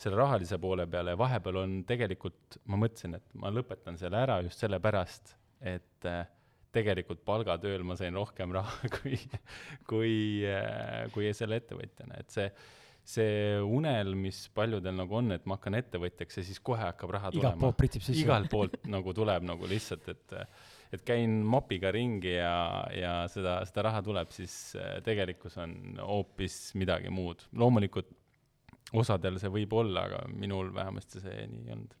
selle rahalise poole peale. Ja vahepeal on tegelikult, ma mõtlesin, et ma lõpetan selle ära just sellepärast, et äh, tegelikult palgatööl ma sain rohkem raha [LAUGHS] kui, kui, kui selle ettevõtjana, et see, see unel, mis paljudel nagu on, et ma hakkan ettevõtjaks ja siis kohe hakkab raha tulema. igalt poolt pritsib sisse. igalt poolt nagu tuleb nagu lihtsalt, et et käin mopiga ringi ja, ja seda, seda raha tuleb, siis äh, tegelikkus on hoopis midagi muud. loomulikult osadel see võib olla, aga minul vähemasti see nii ei olnud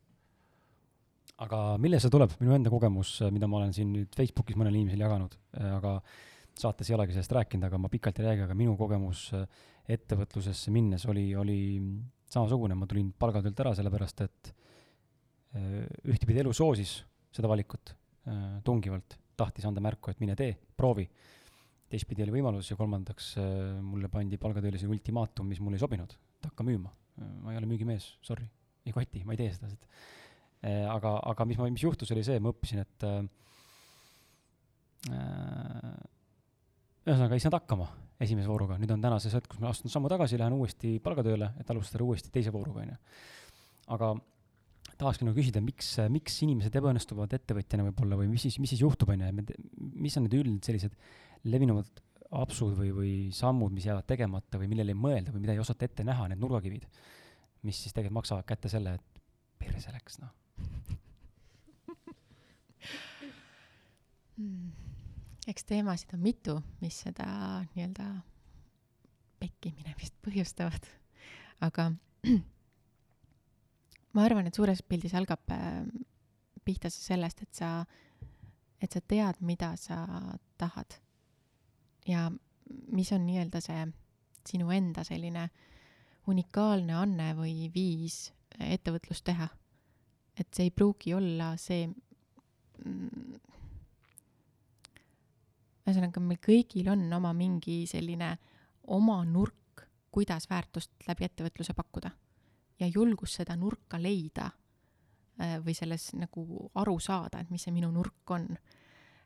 aga millest see tuleb, minu enda kogemus, mida ma olen siin nüüd Facebookis mõnele inimesele jaganud, äh, aga saates ei olegi sellest rääkinud, aga ma pikalt ei räägi, aga minu kogemus äh, ettevõtlusesse minnes oli, oli samasugune, ma tulin palgatöölt ära, sellepärast et äh, ühtepidi elu soosis seda valikut tungivalt, tahtis anda märku, et mine tee, proovi. teistpidi oli võimalus ja kolmandaks mulle pandi palgatööle see ultimaatum, mis mulle ei sobinud, et hakka müüma. ma ei ole müügimees, sorry, ei koti, ma ei tee seda, Äh, aga, aga mis ma, mis juhtus, oli see, ma õppisin, et äh, äh, ühesõnaga ei saanud hakkama esimese vooruga, nüüd on täna see hetk, kus ma astun sammu tagasi, lähen uuesti palgatööle, et alustada uuesti teise vooruga, on ju. aga tahakski nagu küsida, miks, miks inimesed ebaõnnestuvad ettevõtjana võib-olla või mis siis, mis siis juhtub, on ju, mis on need üldised sellised levinuvad apsud või, või sammud, mis jäävad tegemata või millele ei mõelda või mida ei osata ette näha, need nurgakivid, mis siis tegelikult maksavad kätte selle, et perse läks, noh. [LAUGHS] eks teemasid on mitu, mis seda nii-öelda pekki minemist põhjustavad, aga [CLEARS THROAT] ma arvan, et suures pildis algab äh, pihta see sellest, et sa, et sa tead, mida sa tahad. ja mis on nii-öelda see sinu enda selline unikaalne anne või viis ettevõtlust teha. Et see ei pruugi olla see mm, ühesõnaga, meil kõigil on oma mingi selline oma nurk, kuidas väärtust läbi ettevõtluse pakkuda. ja julgus seda nurka leida äh, või selles nagu aru saada, et mis see minu nurk on.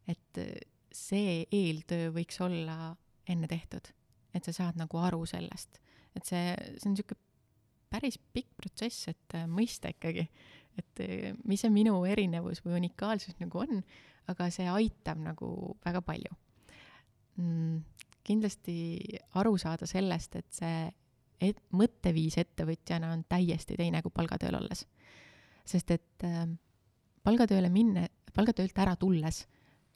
et äh, see eeltöö võiks olla enne tehtud, et sa saad nagu aru sellest, et see, see on niisugune päris pikk protsess, et äh, mõista ikkagi, et mis see minu erinevus või unikaalsus nagu on, aga see aitab nagu väga palju mm, kindlasti aru saada sellest, et see et, mõtteviis ettevõtjana on täiesti teine kui palgatööl olles. sest et äh, palgatööle minne, palgatöölt ära tulles,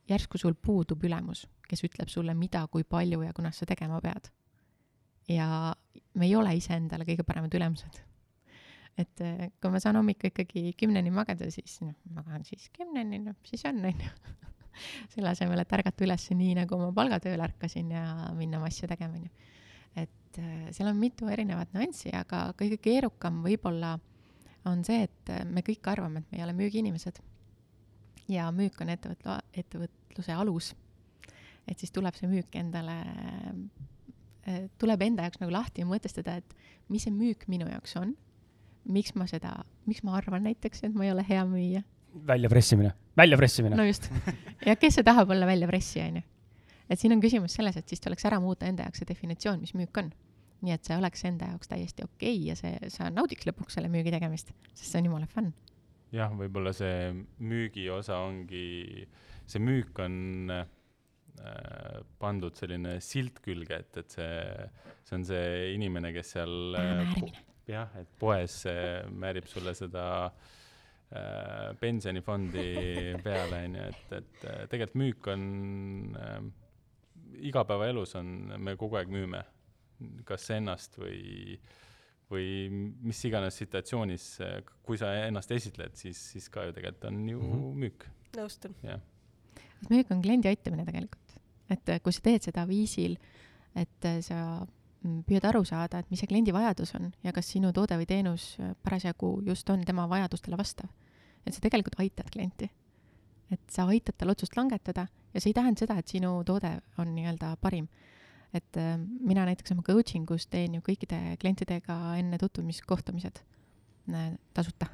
järsku sul puudub ülemus, kes ütleb sulle, mida, kui palju ja kunas sa tegema pead. ja me ei ole iseendale kõige paremad ülemused. Et äh, kui ma saan hommikul ikkagi kümneni magada, siis noh, magan siis kümneni, noh, siis on, on ju [LAUGHS] selle asemel, et ärgata üles nii, nagu ma palgatööl ärkasin ja minna oma asju tegema, onju. et äh, seal on mitu erinevat nüanssi, aga kõige keerukam võib-olla on see, et äh, me kõik arvame, et me ei ole müügiinimesed. ja müük on ettevõtlu-, ettevõtluse alus. et siis tuleb see müük endale, tuleb enda jaoks nagu lahti mõtestada, et mis see müük minu jaoks on, miks ma seda, miks ma arvan näiteks, et ma ei ole hea müüja väljapressimine, väljapressimine. no just. ja kes see tahab olla väljapressija, onju. et siin on küsimus selles, et siis tuleks ära muuta enda jaoks see definitsioon, mis müük on. nii et see oleks enda jaoks täiesti okei okay ja see, sa naudiks lõpuks selle müügi tegemist, sest see on jumala fun. jah, võib-olla see müügi osa ongi, see müük on äh, pandud selline silt külge, et, et see, see on see inimene, kes seal äh, jah, et poes määrib sulle seda äh, pensionifondi [LAUGHS] peale, on ju, et, et äh, tegelikult müük on äh,, igapäevaelus on, me kogu aeg müüme kas ennast või, või mis iganes situatsioonis, kui sa ennast esitled, siis, siis ka ju tegelikult on ju mm -hmm. müük. nõustun. müük on kliendi aitamine tegelikult, et kui sa teed seda viisil, et sa püüad aru saada, et mis see kliendi vajadus on ja kas sinu toode või teenus parasjagu just on tema vajadustele vastav et sa tegelikult aitad klienti. et sa aitad tal otsust langetada ja see ei tähenda seda, et sinu toode on nii-öelda parim. et äh, mina näiteks oma coaching us teen ju kõikide klientidega enne tutvumiskohtumised äh, tasuta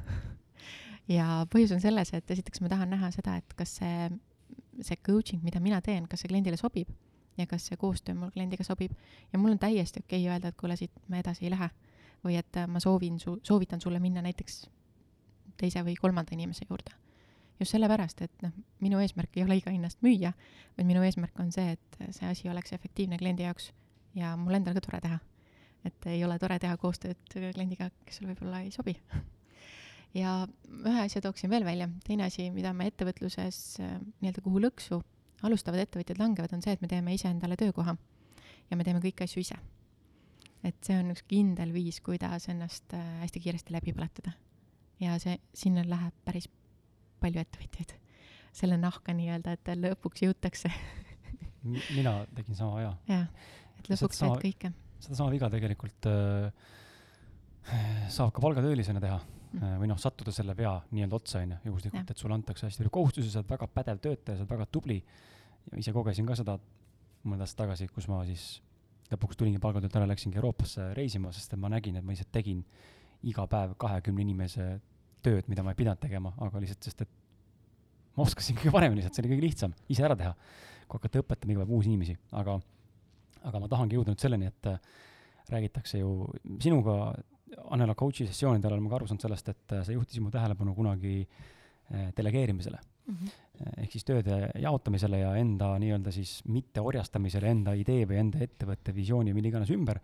[LAUGHS] ja põhjus on selles, et esiteks ma tahan näha seda, et kas see, see coaching, mida mina teen, kas see kliendile sobib ja kas see koostöö mul kliendiga sobib. ja mul on täiesti okei okay öelda, et kuule, siit me edasi ei lähe. või et äh, ma soovin su, soovitan sulle minna näiteks teise või kolmanda inimese juurde. just sellepärast, et noh, minu eesmärk ei ole iga hinnast müüa, vaid minu eesmärk on see, et see asi oleks efektiivne kliendi jaoks ja mul endal ka tore teha. et ei ole tore teha koostööd kliendiga, kes sulle võib-olla ei sobi [LAUGHS] ja ühe asja tooksin veel välja, teine asi, mida me ettevõtluses nii-öelda kuhu lõksu alustavad ettevõtjad langevad, on see, et me teeme iseendale töökoha ja me teeme kõiki asju ise. et see on üks kindel viis, kuidas ennast äh, hästi kiiresti läbi põletada ja see, sinna läheb päris palju ettevõtjaid. selle nahka nii-öelda, et lõpuks jõutakse [LAUGHS] mina tegin sama aja. jah, et lõpuks teed kõike. sedasama viga tegelikult äh, saab ka palgatöölisena teha mm. äh, või noh, sattuda selle vea nii-öelda otsa, on ju, juhuslikult, et sulle antakse hästi palju kohustusi, sa oled väga pädev töötaja, sa oled väga tubli. Ise kogesin ka seda mõned aastad tagasi, kus ma siis lõpuks tulingi palgatöölt ära, läksingi Euroopasse reisima, sest et ma nägin, et ma lihtsalt tegin iga päev kahekümne inimese tööd, mida ma ei pidanud tegema, aga lihtsalt sest, et ma oskasin kõige paremini lihtsalt, see oli kõige lihtsam, ise ära teha. kui hakata õpetama iga päev uusi inimesi, aga, aga ma tahangi jõuda nüüd selleni, et äh, räägitakse ju sinuga Annela coach'i sessioonidel olen ma ka aru saanud sellest, et äh, sa juhtisid mu tähelepanu kunagi äh, delegeerimisele mm. -hmm. Ehk siis tööde jaotamisele ja enda nii-öelda siis mitte orjastamisele enda idee või enda ettevõtte visiooni või mille iganes ümber.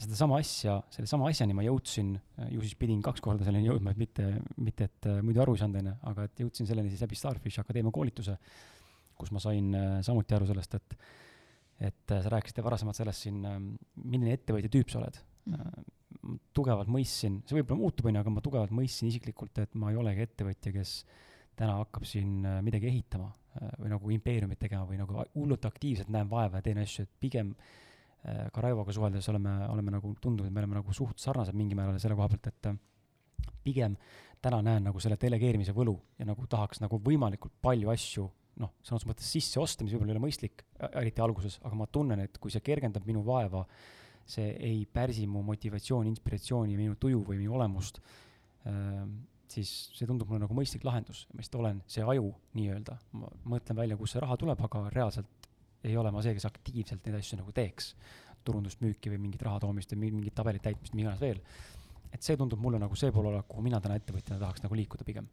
sedasama asja, sellesama asjani ma jõudsin, ju siis pidin kaks korda selleni jõudma, et mitte, mitte et äh, muidu aru ei saanud, onju, aga et jõudsin selleni siis läbi Starfish Akadeemia koolituse, kus ma sain äh, samuti aru sellest, et et äh, sa rääkisid varasemalt sellest siin, ähm, milline ettevõtja tüüp sa oled mm.. tugevalt mõistsin, see võib-olla muutub, onju, aga ma tugevalt mõistsin isiklikult, et ma ei olegi ettevõtja, kes täna hakkab siin äh, midagi ehitama äh, või nagu impeeriumit tegema või nagu hullult aktiivselt näen vaeva ja teen asju, et pigem äh, ka Raivoga suheldes oleme, oleme nagu tundnud, et me oleme nagu suht sarnased mingil määral selle koha pealt, et pigem täna näen nagu selle delegeerimise võlu ja nagu tahaks nagu võimalikult palju asju noh, sõnas mõttes sisse osta, mis võib-olla ei ole mõistlik, eriti alguses, aga ma tunnen, et kui see kergendab minu vaeva, see ei pärsi mu motivatsiooni, inspiratsiooni, minu tuju või minu olemust siis see tundub mulle nagu mõistlik lahendus, ma lihtsalt olen see aju nii-öelda, ma mõtlen välja, kust see raha tuleb, aga reaalselt ei ole ma see, kes aktiivselt neid asju nagu teeks. turundust, müüki või mingit raha toomist või mingit tabelit täitmist, mida iganes veel. et see tundub mulle nagu see pool olla, kuhu mina täna ettevõtjana tahaks nagu liikuda pigem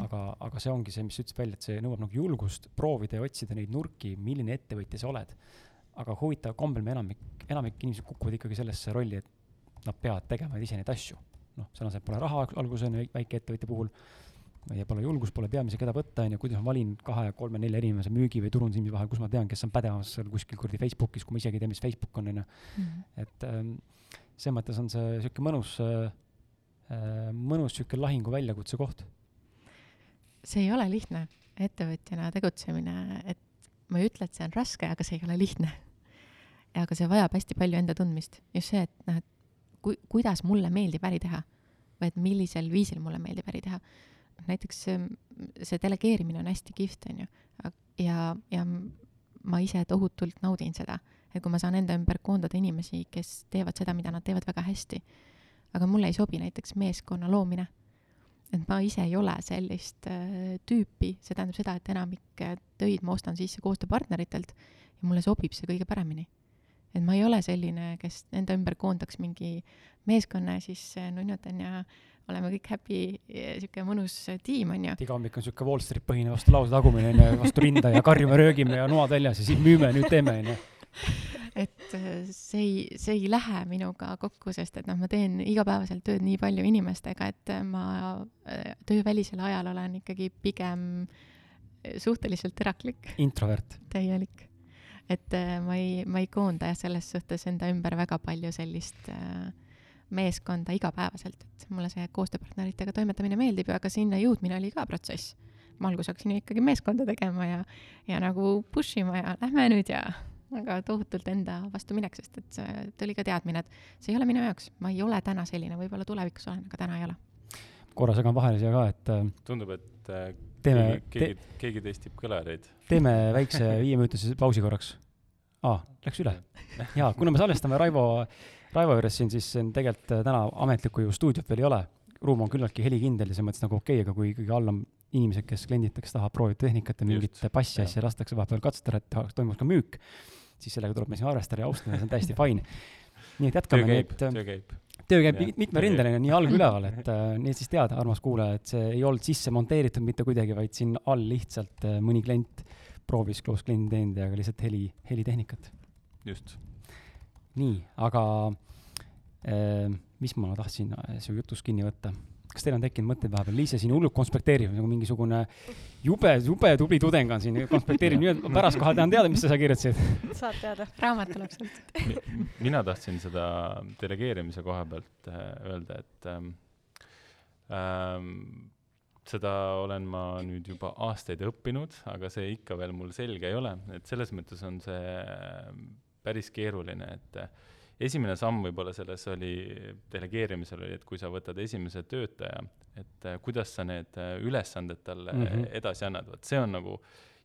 aga, aga see ongi see, mis sa ütlesid välja, et see nõuab nagu julgust proovida ja otsida neid nurki, milline ettevõtja sa oled. aga huvitaval kombel me enamik, enamik inimesed kukuvad ikkagi sellesse rolli, et nad peavad tegema ise neid asju. Noh, et pole raha ju väikeettevõtja puhul, ja pole julgust, pole peamisi, keda võtta, on ju, kuidas ma valin kahe, kolme, nelja inimese müügi või turundusinimese vahel, kus ma tean, kes on pädevam seal kuskil kuradi Facebookis, kui ma isegi ei tea, mis Facebook on, on ju. Mhm. et ähm, selles mõttes on see sihuke mõnus äh,, äh, mõnus sihuke lahingu väljakutse koht see ei ole lihtne ettevõtjana tegutsemine, et ma ei ütle, et see on raske, aga see ei ole lihtne. aga see vajab hästi palju enda tundmist, just see, et noh, et kui, kuidas mulle meeldib äri teha või et millisel viisil mulle meeldib äri teha. näiteks see, see delegeerimine on hästi kihvt, on ju, ja, ja ma ise tohutult naudin seda, et kui ma saan enda ümber koondada inimesi, kes teevad seda, mida nad teevad väga hästi. aga mulle ei sobi näiteks meeskonna loomine et ma ise ei ole sellist äh, tüüpi, see tähendab seda, et enamik äh, töid ma ostan sisse koostööpartneritelt ja mulle sobib see kõige paremini. Et ma ei ole selline, kes enda ümber koondaks mingi meeskonna ja siis äh, nunnutan ja oleme kõik happy, sihuke mõnus äh, tiim, on ju. iga hommik on sihuke Wall Street põhine vastu lause tagumine, onju, vastu rinda ja karjume, röögime ja noad väljas ja siis müüme, nüüd teeme, onju. et äh, see ei, see ei lähe minuga kokku, sest et noh, ma teen igapäevaselt tööd nii palju inimestega, et ma töövälisel ajal olen ikkagi pigem suhteliselt eraklik, introvert. täielik. Et äh, ma ei, ma ei koonda jah, selles suhtes enda ümber väga palju sellist äh, meeskonda igapäevaselt, et mulle see koostööpartneritega toimetamine meeldib, aga sinna jõudmine oli ka protsess. ma alguses hakkasin ju ikkagi meeskonda tegema ja, ja nagu push ima ja lähme nüüd ja aga tohutult enda vastu minek, sest et see tuli ka teadmine, et see ei ole minu jaoks, ma ei ole täna selline, võib-olla tulevikus olen, aga täna ei ole. korra segan vahele siia ka, et äh, tundub, et teeme, keegi, keegi, keegi testib kõlareid. teeme väikse viieminutise pausi korraks. aa, läks üle. [LAUGHS] jaa, kuna me salvestame Raivo, Raivo juures siin, siis tegelikult äh, täna ametlikku ju stuudiot veel ei ole. ruum on küllaltki helikindel ja selles mõttes nagu okei okay,, aga kui ikkagi all on inimesed, kes kliendid, kes tahavad proovida tehnikat ja mingit passi asja lastakse vahepeal katsetada, et toimuks ka müük, siis sellega tuleb meil siin arvestada ja austada ja see on täiesti [LAUGHS] fine. nii et töö jätkame, nii käib, äh, töö käib. Töö käib mitmerindeline, nii all kui üleval, et äh, nii et siis teada, armas kuulaja, et see ei olnud sisse monteeritud mitte kuidagi, vaid siin all lihtsalt äh, mõni klient proovis close kliendi teenindajaga lihtsalt heli, helitehnikat. just. nii, aga äh, mis ma tahtsin su jutust kinni võtta? Kas teil on tekkinud mõtteid vahepeal, Liise siin hullult konspekteerib nagu mingisugune jube, jube tubli tudeng on siin, konspekteerib nii, et [LAUGHS] pärast kohe tahan teada, mis sa seal kirjutasid. saad teada. raamat tuleb sealt. mina tahtsin seda delegeerimise koha pealt äh, öelda, et ähm, ähm, seda olen ma nüüd juba aastaid õppinud, aga see ikka veel mul selge ei ole, et selles mõttes on see ähm, päris keeruline, et äh, esimene samm võib-olla selles oli, delegeerimisel oli, et kui sa võtad esimese töötaja, et äh, kuidas sa need äh, ülesanded talle mm. -hmm. edasi annad, vot see on nagu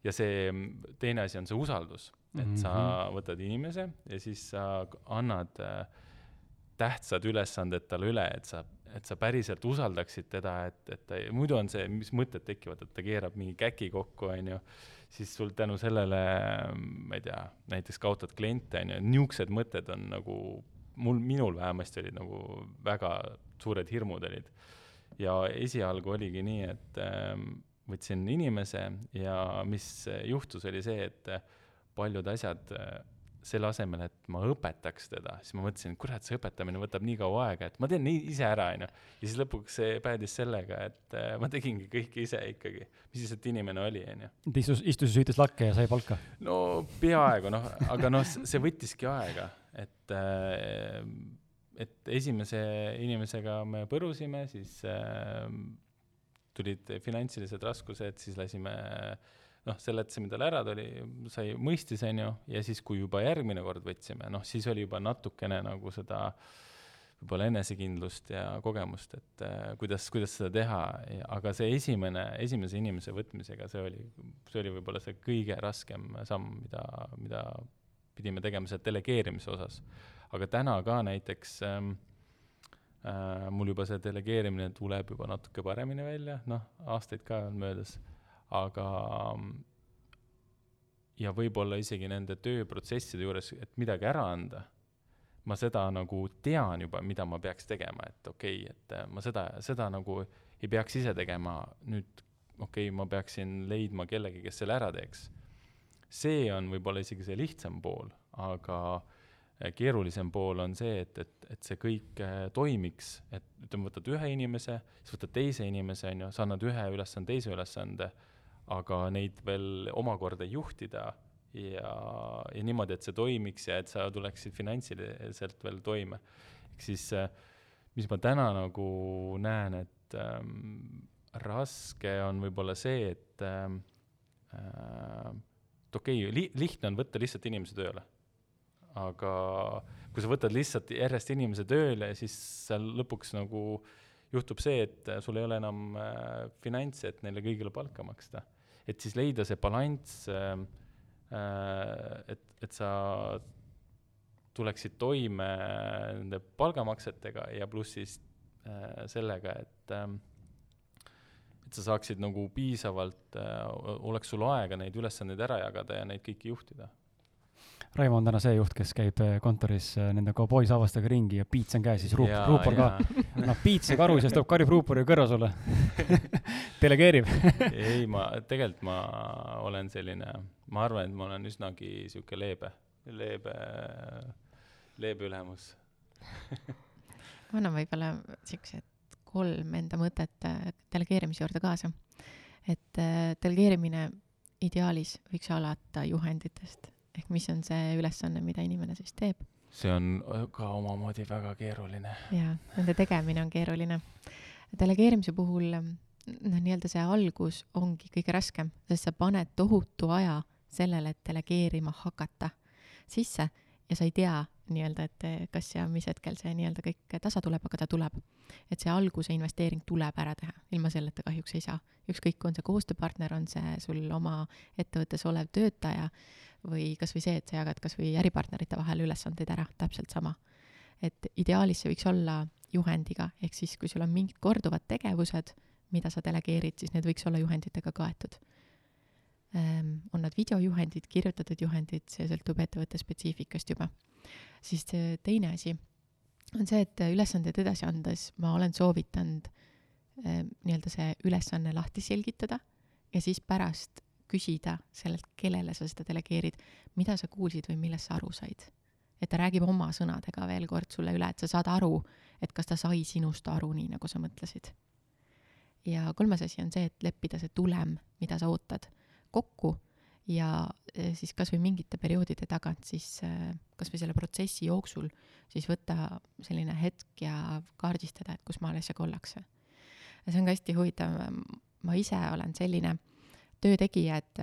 ja see mm, teine asi on see usaldus, et mm -hmm. sa võtad inimese ja siis sa annad äh, tähtsad ülesanded talle üle, et sa, et sa päriselt usaldaksid teda, et, et ta muidu on see, mis mõtted tekivad, et ta keerab mingi käki kokku, onju, siis sul tänu sellele, ma ei tea, näiteks kaotad kliente, onju, niisugused mõtted on nagu mul, minul vähemasti olid nagu väga suured hirmud olid. ja esialgu oligi nii, et ähm, võtsin inimese ja mis juhtus, oli see, et paljud asjad selle asemel, et ma õpetaks teda, siis ma mõtlesin, et kurat, see õpetamine võtab nii kaua aega, et ma teen nii ise ära, onju. ja siis lõpuks see päädis sellega, et äh, ma tegingi kõike ise ikkagi, mis siis, et inimene oli, onju. ta istus, istus ja süütas lakke ja sai palka? no peaaegu noh, aga noh, see võttiski aega, et äh, et esimese inimesega me põrusime, siis äh, tulid finantsilised raskused, siis lasime noh, seletasime talle ära, ta oli, sai, mõistis, on ju, ja siis, kui juba järgmine kord võtsime, noh, siis oli juba natukene nagu seda võib-olla enesekindlust ja kogemust, et äh, kuidas, kuidas seda teha, aga see esimene, esimese inimese võtmisega, see oli, see oli võib-olla see kõige raskem samm, mida, mida pidime tegema selle delegeerimise osas. aga täna ka näiteks ähm, äh, mul juba see delegeerimine tuleb juba natuke paremini välja, noh, aastaid ka on möödas, aga ja võib-olla isegi nende tööprotsesside juures, et midagi ära anda, ma seda nagu tean juba, mida ma peaks tegema, et okei okay,, et ma seda, seda nagu ei peaks ise tegema, nüüd okei okay,, ma peaksin leidma kellegi, kes selle ära teeks. see on võib-olla isegi see lihtsam pool, aga äh, keerulisem pool on see, et, et, et see kõik eh, toimiks, et ütleme, võtad ühe inimese, siis võtad teise inimese, on ju, sa annad ühe ülesande, teise ülesande, aga neid veel omakorda juhtida ja, ja niimoodi, et see toimiks ja et sa tuleksid finantsiliselt veel toime. ehk siis, eh, mis ma täna nagu näen, et ähm, raske on võib-olla see, et ähm, äh, et okei okay, li, lihtne on võtta lihtsalt inimese tööle aga kui sa võtad lihtsalt järjest inimese tööle, siis seal lõpuks nagu juhtub see, et sul ei ole enam äh, finantse, et neile kõigile palka maksta. Et siis leida see balanss äh,, äh, et, et sa tuleksid toime nende palgamaksetega ja pluss siis äh, sellega, et äh, et sa saaksid nagu piisavalt äh,, oleks sul aega neid ülesandeid ära jagada ja neid kõiki juhtida Raivo on täna see juht, kes käib äh, kontoris äh, nende kauboisaavastega ringi ja piits on käes, siis ruup, ruupor ka. annab piitsi karu, siis tuleb karjub ruupori kõrva sulle. [LAUGHS] Delegeerib. Ei, ma, tegelikult ma olen selline, ma arvan, et ma olen üsnagi sihuke leebe, leebe, leebe ülemus. [LAUGHS] Ma annan võib-olla siuksed kolm enda mõtet äh, delegeerimise juurde kaasa. et delegeerimine ideaalis võiks alata juhenditest ehk mis on see ülesanne, mida inimene siis teeb. see on äh, ka omamoodi väga keeruline. jaa, nende tegemine on keeruline. delegeerimise puhul noh, nii-öelda see algus ongi kõige raskem, sest sa paned tohutu aja sellele, et delegeerima hakata sisse ja sa ei tea nii-öelda, et eh, kas ja mis hetkel see nii-öelda kõik tasa tuleb, aga ta tuleb. et see alguse investeering tuleb ära teha, ilma selleta kahjuks ei saa. ükskõik, on see koostööpartner, on see sul oma ettevõttes olev töötaja või kas või see, et sa jagad kas või äripartnerite vahel ülesandeid ära, täpselt sama. et ideaalis see võiks olla juhendiga, ehk siis kui sul on mingid korduvad tegevused, mida sa delegeerid, siis need võiks olla juhenditega kaetud on nad videojuhendid, kirjutatud juhendid, see sõltub ettevõtte spetsiifikast juba. siis teine asi on see, et ülesandeid edasi andes ma olen soovitanud ehm, nii-öelda see ülesanne lahti selgitada ja siis pärast küsida sellelt, kellele sa seda delegeerid, mida sa kuulsid või millest sa aru said. et ta räägib oma sõnadega veel kord sulle üle, et sa saad aru, et kas ta sai sinust aru nii, nagu sa mõtlesid. ja kolmas asi on see, et leppida see tulem, mida sa ootad kokku ja eh, siis kasvõi mingite perioodide tagant siis eh, kasvõi selle protsessi jooksul siis võtta selline hetk ja kaardistada, et kus maal asjaga ollakse. ja see on ka hästi huvitav, ma ise olen selline töö tegija, et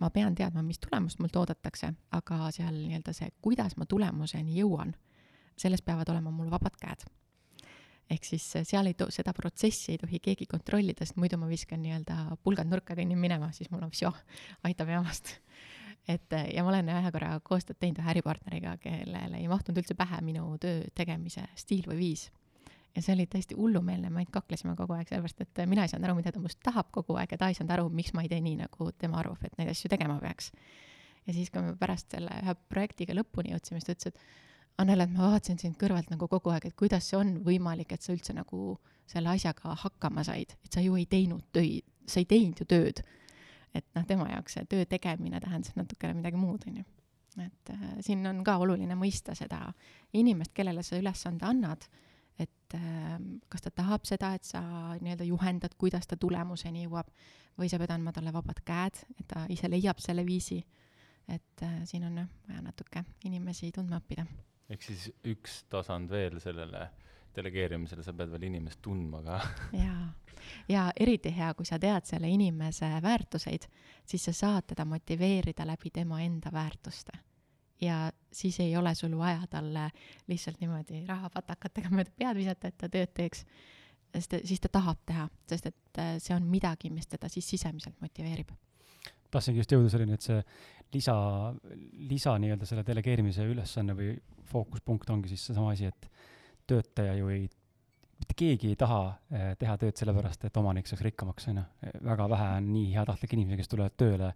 ma pean teadma, mis tulemust mult oodatakse, aga seal nii-öelda see, kuidas ma tulemuseni jõuan, selles peavad olema mul vabad käed ehk siis äh, seal ei to-, seda protsessi ei tohi keegi kontrollida, sest muidu ma viskan nii-öelda pulgad nurka, kõnnin minema, siis mul on vsjo, aitab jamast. et äh, ja ma olen ühe korra koostööd teinud ühe äripartneriga, kellele ei mahtunud üldse pähe minu töö tegemise stiil või viis. ja see oli täiesti hullumeelne, me ainult kaklesime kogu aeg, sellepärast et äh, mina ei saanud aru, mida ta must tahab kogu aeg ja ta ei saanud aru, miks ma ei tee nii, nagu tema arvab, et neid asju tegema peaks. ja siis, kui me pärast selle ühe projektiga lõpuni jõudsime, siis ta ütles, et Annele, et ma vaatasin sind kõrvalt nagu kogu aeg, et kuidas see on võimalik, et sa üldse nagu selle asjaga hakkama said, et sa ju ei teinud töid, sa ei teinud ju tööd. et noh, tema jaoks see töö tegemine tähendas natukene midagi muud, on ju. et äh, siin on ka oluline mõista seda inimest, kellele sa ülesande annad, et äh, kas ta tahab seda, et sa nii-öelda juhendad, kuidas ta tulemuseni jõuab, või sa pead andma talle vabad käed, et ta ise leiab selle viisi. et äh, siin on jah, vaja natuke inimesi tundma õppida ehk siis üks tasand veel sellele delegeerimisele, sa pead veel inimest tundma ka. [LAUGHS] jaa, ja eriti hea, kui sa tead selle inimese väärtuseid, siis sa saad teda motiveerida läbi tema enda väärtuste. ja siis ei ole sul vaja talle lihtsalt niimoodi rahapatakatega mööda pead visata, et ta tööd teeks, sest siis ta tahab teha, sest et äh, see on midagi, mis teda siis sisemiselt motiveerib tahtsingi just jõuda selleni, et see lisa, lisa nii-öelda selle delegeerimise ülesanne või fookuspunkt ongi siis seesama asi, et töötaja ju ei, mitte keegi ei taha eh, teha tööd sellepärast, et omanik saaks rikkamaks, on ju. väga vähe on nii heatahtlikke inimesi, kes tulevad tööle,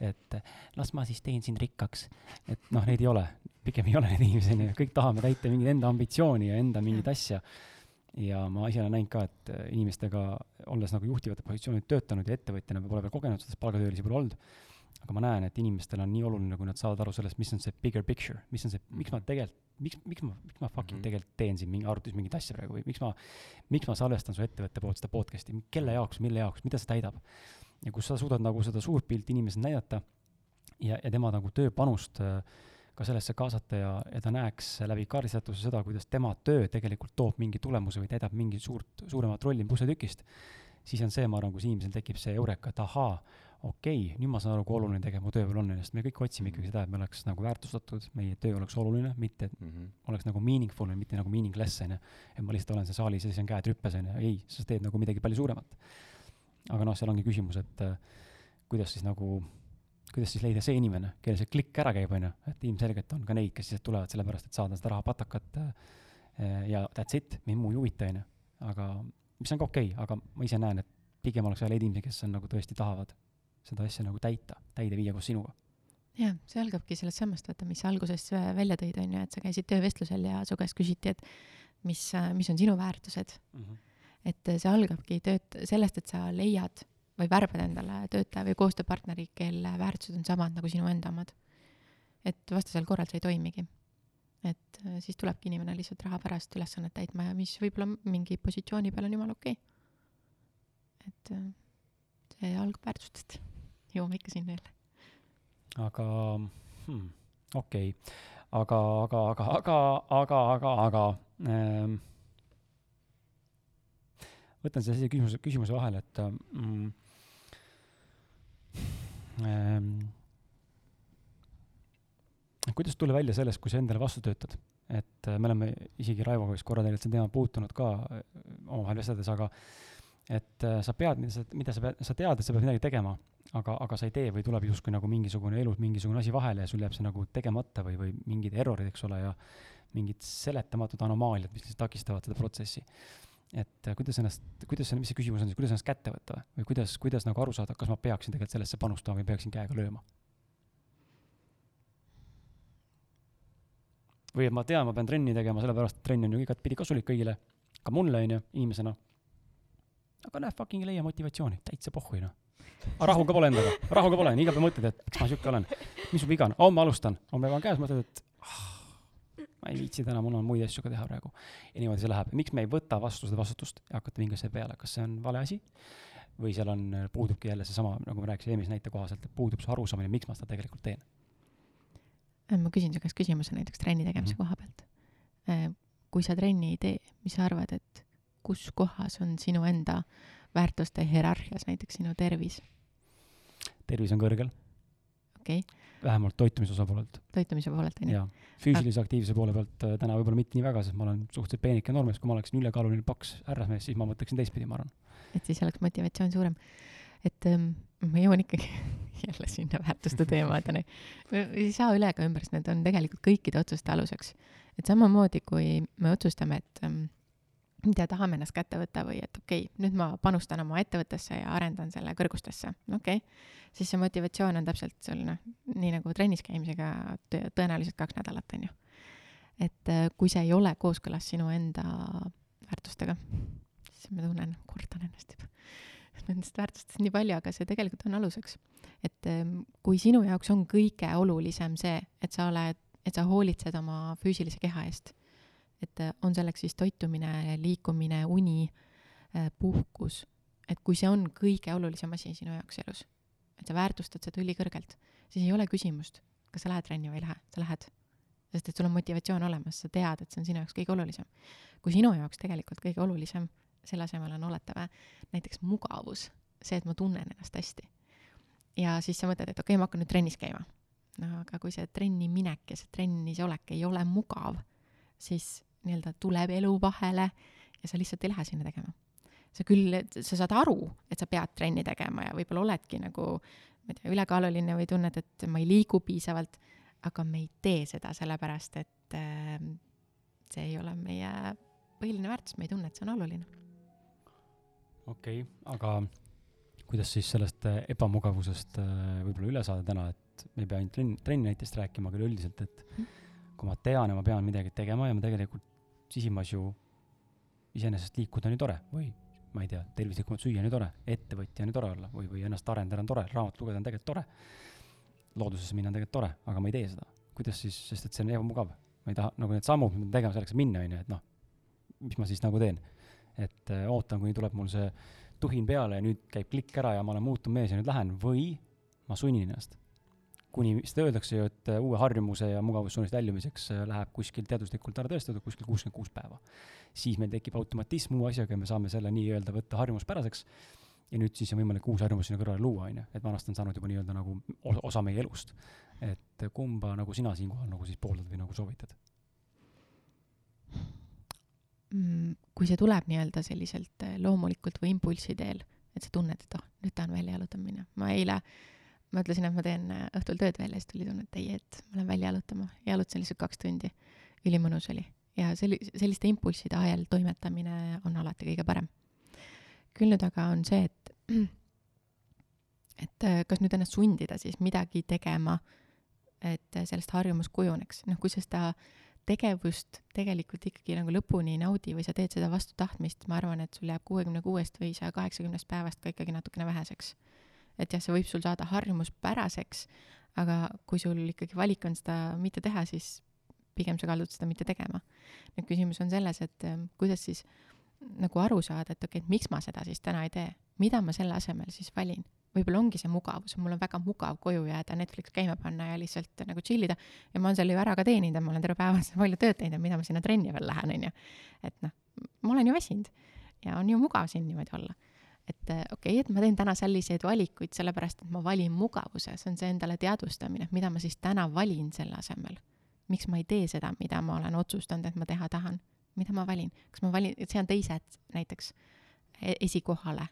et las ma siis teen sind rikkaks. et noh, neid ei ole, pigem ei ole neid inimesi, on ju, kõik tahame täita mingit enda ambitsiooni ja enda mingit asja. ja ma ise olen näinud ka, et inimestega, olles nagu juhtivatel positsioonidel töötanud ja ettevõtjana pole veel kogenud, sest palgatöölisi pole olnud aga ma näen, et inimestel on nii oluline, kui nad saavad aru sellest, mis on see bigger picture, mis on see, miks ma tegelikult, miks, miks ma, miks ma fucking mm -hmm. tegelikult teen siin mingi arvutis mingit asja praegu või miks ma, miks ma salvestan su ettevõtte poolt seda podcast'i, kelle jaoks, mille jaoks, mida see täidab. ja kus sa suudad nagu seda suurt pilti inimesele näidata ja, ja tema nagu tööpanust äh, ka sellesse kaasata ja, ja ta näeks läbi kaardistatuse seda, kuidas tema töö tegelikult toob mingi tulemuse või täidab mingi suurt, suuremat rolli pusletükist, siis on see, ma arvan, kus inimesel tekib see eureka, et ahaa, okei okay,, nüüd ma saan aru, kui oluline tegelikult mu töö veel on, sest me kõik otsime ikkagi seda, et me oleks nagu väärtustatud, meie töö oleks oluline, mitte et mm -hmm. oleks nagu meaningful mitte nagu meaningless, on ju. et ma lihtsalt olen seal saalis ja siis on käed rüppes, on ju, ei, sa teed nagu midagi palju suuremat. aga noh, seal ongi küsimus, et äh, kuidas siis nagu, kuidas siis leida see inimene, kellel see klikk ära käib, on ju, et ilmselgelt on ka neid, kes lihtsalt tulevad sellepärast, et saada seda rahapatakat äh, ja that's it, mind muu ei huvita, on ju. aga, mis on ka okei okay,, aga ma ise näen, et pigem oleks vaja leida inimesi, kes on nagu tõesti tahavad seda asja nagu täita, täide viia koos sinuga. jah, see algabki sellest sammast, vaata, mis sa alguses äh, välja tõid, on ju, et sa käisid töövestlusel ja su käest küsiti, et mis, äh, mis on sinu väärtused mm. -hmm. et äh, see algabki tööt-, sellest, et sa leiad või värbad endale töötaja või koostööpartneri, kelle väärtused on samad nagu sinu enda omad. et vastasel korral see ei toimigi. et siis tulebki inimene lihtsalt raha pärast ülesannet täitma ja mis võib-olla mingi positsiooni peal on jumala okei okay.. et see algab väärtustest jõuame ikka sinna jälle. aga hmm, okei okay., aga, aga, aga, aga, aga, aga, aga ähm, võtan selle küsimuse, küsimuse vahele, et mm, ähm, kuidas tulla välja sellest, kui sa endale vastu töötad? et äh, me oleme isegi Raivoga vist korra tegelikult seda teemat puutunud ka äh, omavahel vesteldes, aga et äh, sa pead, mida sa, pead, sa tead, et sa pead midagi tegema, aga, aga sa ei tee või tuleb justkui nagu mingisugune elus mingisugune asi vahele ja sul jääb see nagu tegemata või, või mingid errorid, eks ole, ja mingid seletamatud anomaaliad, mis lihtsalt takistavad seda protsessi. et äh, kuidas ennast, kuidas, mis see küsimus on siis, kuidas ennast kätte võtta või kuidas, kuidas nagu aru saada, kas ma peaksin tegelikult sellesse panustama või peaksin käega lööma? või et ma tean, ma pean trenni tegema, sellepärast et trenn on ju igatpidi kasulik kõigile, ka mulle, on ju, inimesena aga näe, fucking ei leia motivatsiooni, täitsa pohhui noh. aga rahuga pole endaga, rahuga pole, iga päev mõtled, et miks ma sihuke olen, mis mu viga on, homme alustan, homme on käes, mõtled, et ah, ma ei viitsi täna, mul on muid asju ka teha praegu. ja niimoodi see läheb, miks me ei võta vastu seda vastutust ja hakata vingasse peale, kas see on vale asi või seal on, puudubki jälle seesama, nagu ma rääkisin eelmise näite kohaselt, et puudub see arusaamine, miks ma seda tegelikult teen. ma küsin su käest küsimuse näiteks trenni tegemise mm -hmm. koha pealt. Äh, kui sa trenni ei tee, mis sa arvad, et kus kohas on sinu enda väärtuste hierarhias näiteks sinu tervis? tervis on kõrgel. okei okay.. vähemalt toitumise osa poolelt. toitumise poolelt, on ju? füüsilise aktiivsuse poole pealt äh, täna võib-olla mitte nii väga, sest ma olen suhteliselt peenike noormees, kui ma oleksin ülekaaluline paks härrasmees, siis ma mõtleksin teistpidi, ma arvan. et siis oleks motivatsioon suurem. et ähm, ma jõuan ikkagi [LAUGHS] jälle sinna väärtuste teemadeni. ei saa üle ega ümber, sest need on tegelikult kõikide otsuste aluseks. et samamoodi, kui me otsustame, et ähm, mida tahame ennast kätte võtta või et okei okay,, nüüd ma panustan oma ettevõttesse ja arendan selle kõrgustesse, okei okay., siis see motivatsioon on täpselt sul noh, nii nagu trennis käimisega tõenäoliselt kaks nädalat, on ju. et äh, kui see ei ole kooskõlas sinu enda väärtustega, siis ma tunnen, kordan ennast juba, [LAUGHS] nendest väärtustest nii palju, aga see tegelikult on aluseks. et ähm, kui sinu jaoks on kõige olulisem see, et sa oled, et sa hoolitsed oma füüsilise keha eest, et äh, on selleks siis toitumine, liikumine, uni, äh, puhkus, et kui see on kõige olulisem asi sinu jaoks elus, et sa väärtustad seda ülikõrgelt, siis ei ole küsimust, kas sa lähed trenni või ei lähe, sa lähed. sest et sul on motivatsioon olemas, sa tead, et see on sinu jaoks kõige olulisem. kui sinu jaoks tegelikult kõige olulisem selle asemel on oletame näiteks mugavus, see, et ma tunnen ennast hästi. ja siis sa mõtled, et okei okay,, ma hakkan nüüd trennis käima. no aga kui see trenni minek ja see trennis olek ei ole mugav, siis nii-öelda tuleb elu vahele ja sa lihtsalt ei lähe sinna tegema. sa küll, sa saad aru, et sa pead trenni tegema ja võib-olla oledki nagu ma ei tea, ülekaaluline või tunned, et ma ei liigu piisavalt, aga me ei tee seda sellepärast, et äh, see ei ole meie põhiline väärtus, me ei tunne, et see on oluline. okei okay,, aga kuidas siis sellest äh, ebamugavusest äh, võib-olla üle saada täna, et me ei pea ainult trenni, trenni näitest rääkima, aga üleüldiselt, et kui ma tean ja ma pean midagi tegema ja ma tegelikult sisimas ju iseenesest liikuda on ju tore või ma ei tea, tervislikumalt süüa on ju tore, ettevõtja on ju tore olla või, või ennast arendada on tore, raamat lugeda on tegelikult tore. loodusesse minna on tegelikult tore, aga ma ei tee seda. kuidas siis, sest et see on ebamugav. ma ei taha, nagu need sammud, mida ma tegema selleks, et minna, on ju, et noh, mis ma siis nagu teen. et äh, ootan, kuni tuleb mul see tuhin peale ja nüüd käib klikk ära ja ma olen muutunud mees ja nüüd lähen või ma sunnin ennast. Kuni, seda öeldakse ju, et äh, uue harjumuse ja mugavustsoonist väljumiseks äh, läheb kuskil teaduslikult ära tõestatud kuskil kuuskümmend kuus päeva siis meil tekib automatism uue asjaga ja me saame selle nii-öelda võtta harjumuspäraseks. ja nüüd siis on võimalik uus harjumus sinna kõrvale luua, on ju, et vanasti on saanud juba nii-öelda nagu osa meie elust. et kumba nagu sina siinkohal nagu siis pooldad või nagu soovitad? Mm, kui see tuleb nii-öelda selliselt äh, loomulikult või impulsi teel, et sa tunned, et oh, nüüd tahan välja jalutama minna. ma eile mõtlesin, et ma teen äh, õhtul tööd veel ja siis tuli tunne, et ei, et ma lähen välja jalutama. jalutasin lihtsalt kaks tundi. ülimõnus oli ja selli-, selliste impulsside ajel toimetamine on alati kõige parem. küll nüüd aga on see, et [CLEARS THROAT] et äh, kas nüüd ennast sundida siis midagi tegema, et sellest harjumus kujuneks, noh, kui sa seda tegevust tegelikult ikkagi nagu lõpuni ei naudi või sa teed seda vastu tahtmist, ma arvan, et sul jääb kuuekümne kuuest või saja kaheksakümnest päevast ka ikkagi natukene väheseks. Et jah, see võib sul saada harjumuspäraseks, aga kui sul ikkagi valik on seda mitte teha, siis pigem sa kaldud seda mitte tegema. nüüd küsimus on selles, et ähm, kuidas siis nagu aru saada, et okei okay,, et miks ma seda siis täna ei tee, mida ma selle asemel siis valin. võib-olla ongi see mugavus, mul on väga mugav koju jääda, Netflix käima panna ja lihtsalt nagu chill ida ja ma olen selle ju ära ka teeninud ja ma olen terve päeva [LAUGHS] palju tööd teinud ja mida ma sinna trenni veel lähen, on ju. et noh, ma olen ju väsinud ja on ju mugav siin niimoodi olla et äh, okei okay,, et ma teen täna selliseid valikuid sellepärast, et ma valin mugavuse, see on see endale teadvustamine, et mida ma siis täna valin selle asemel. Miks ma ei tee seda, mida ma olen otsustanud, et ma teha tahan, mida ma valin, kas ma valin, sean teised näiteks e-, esikohale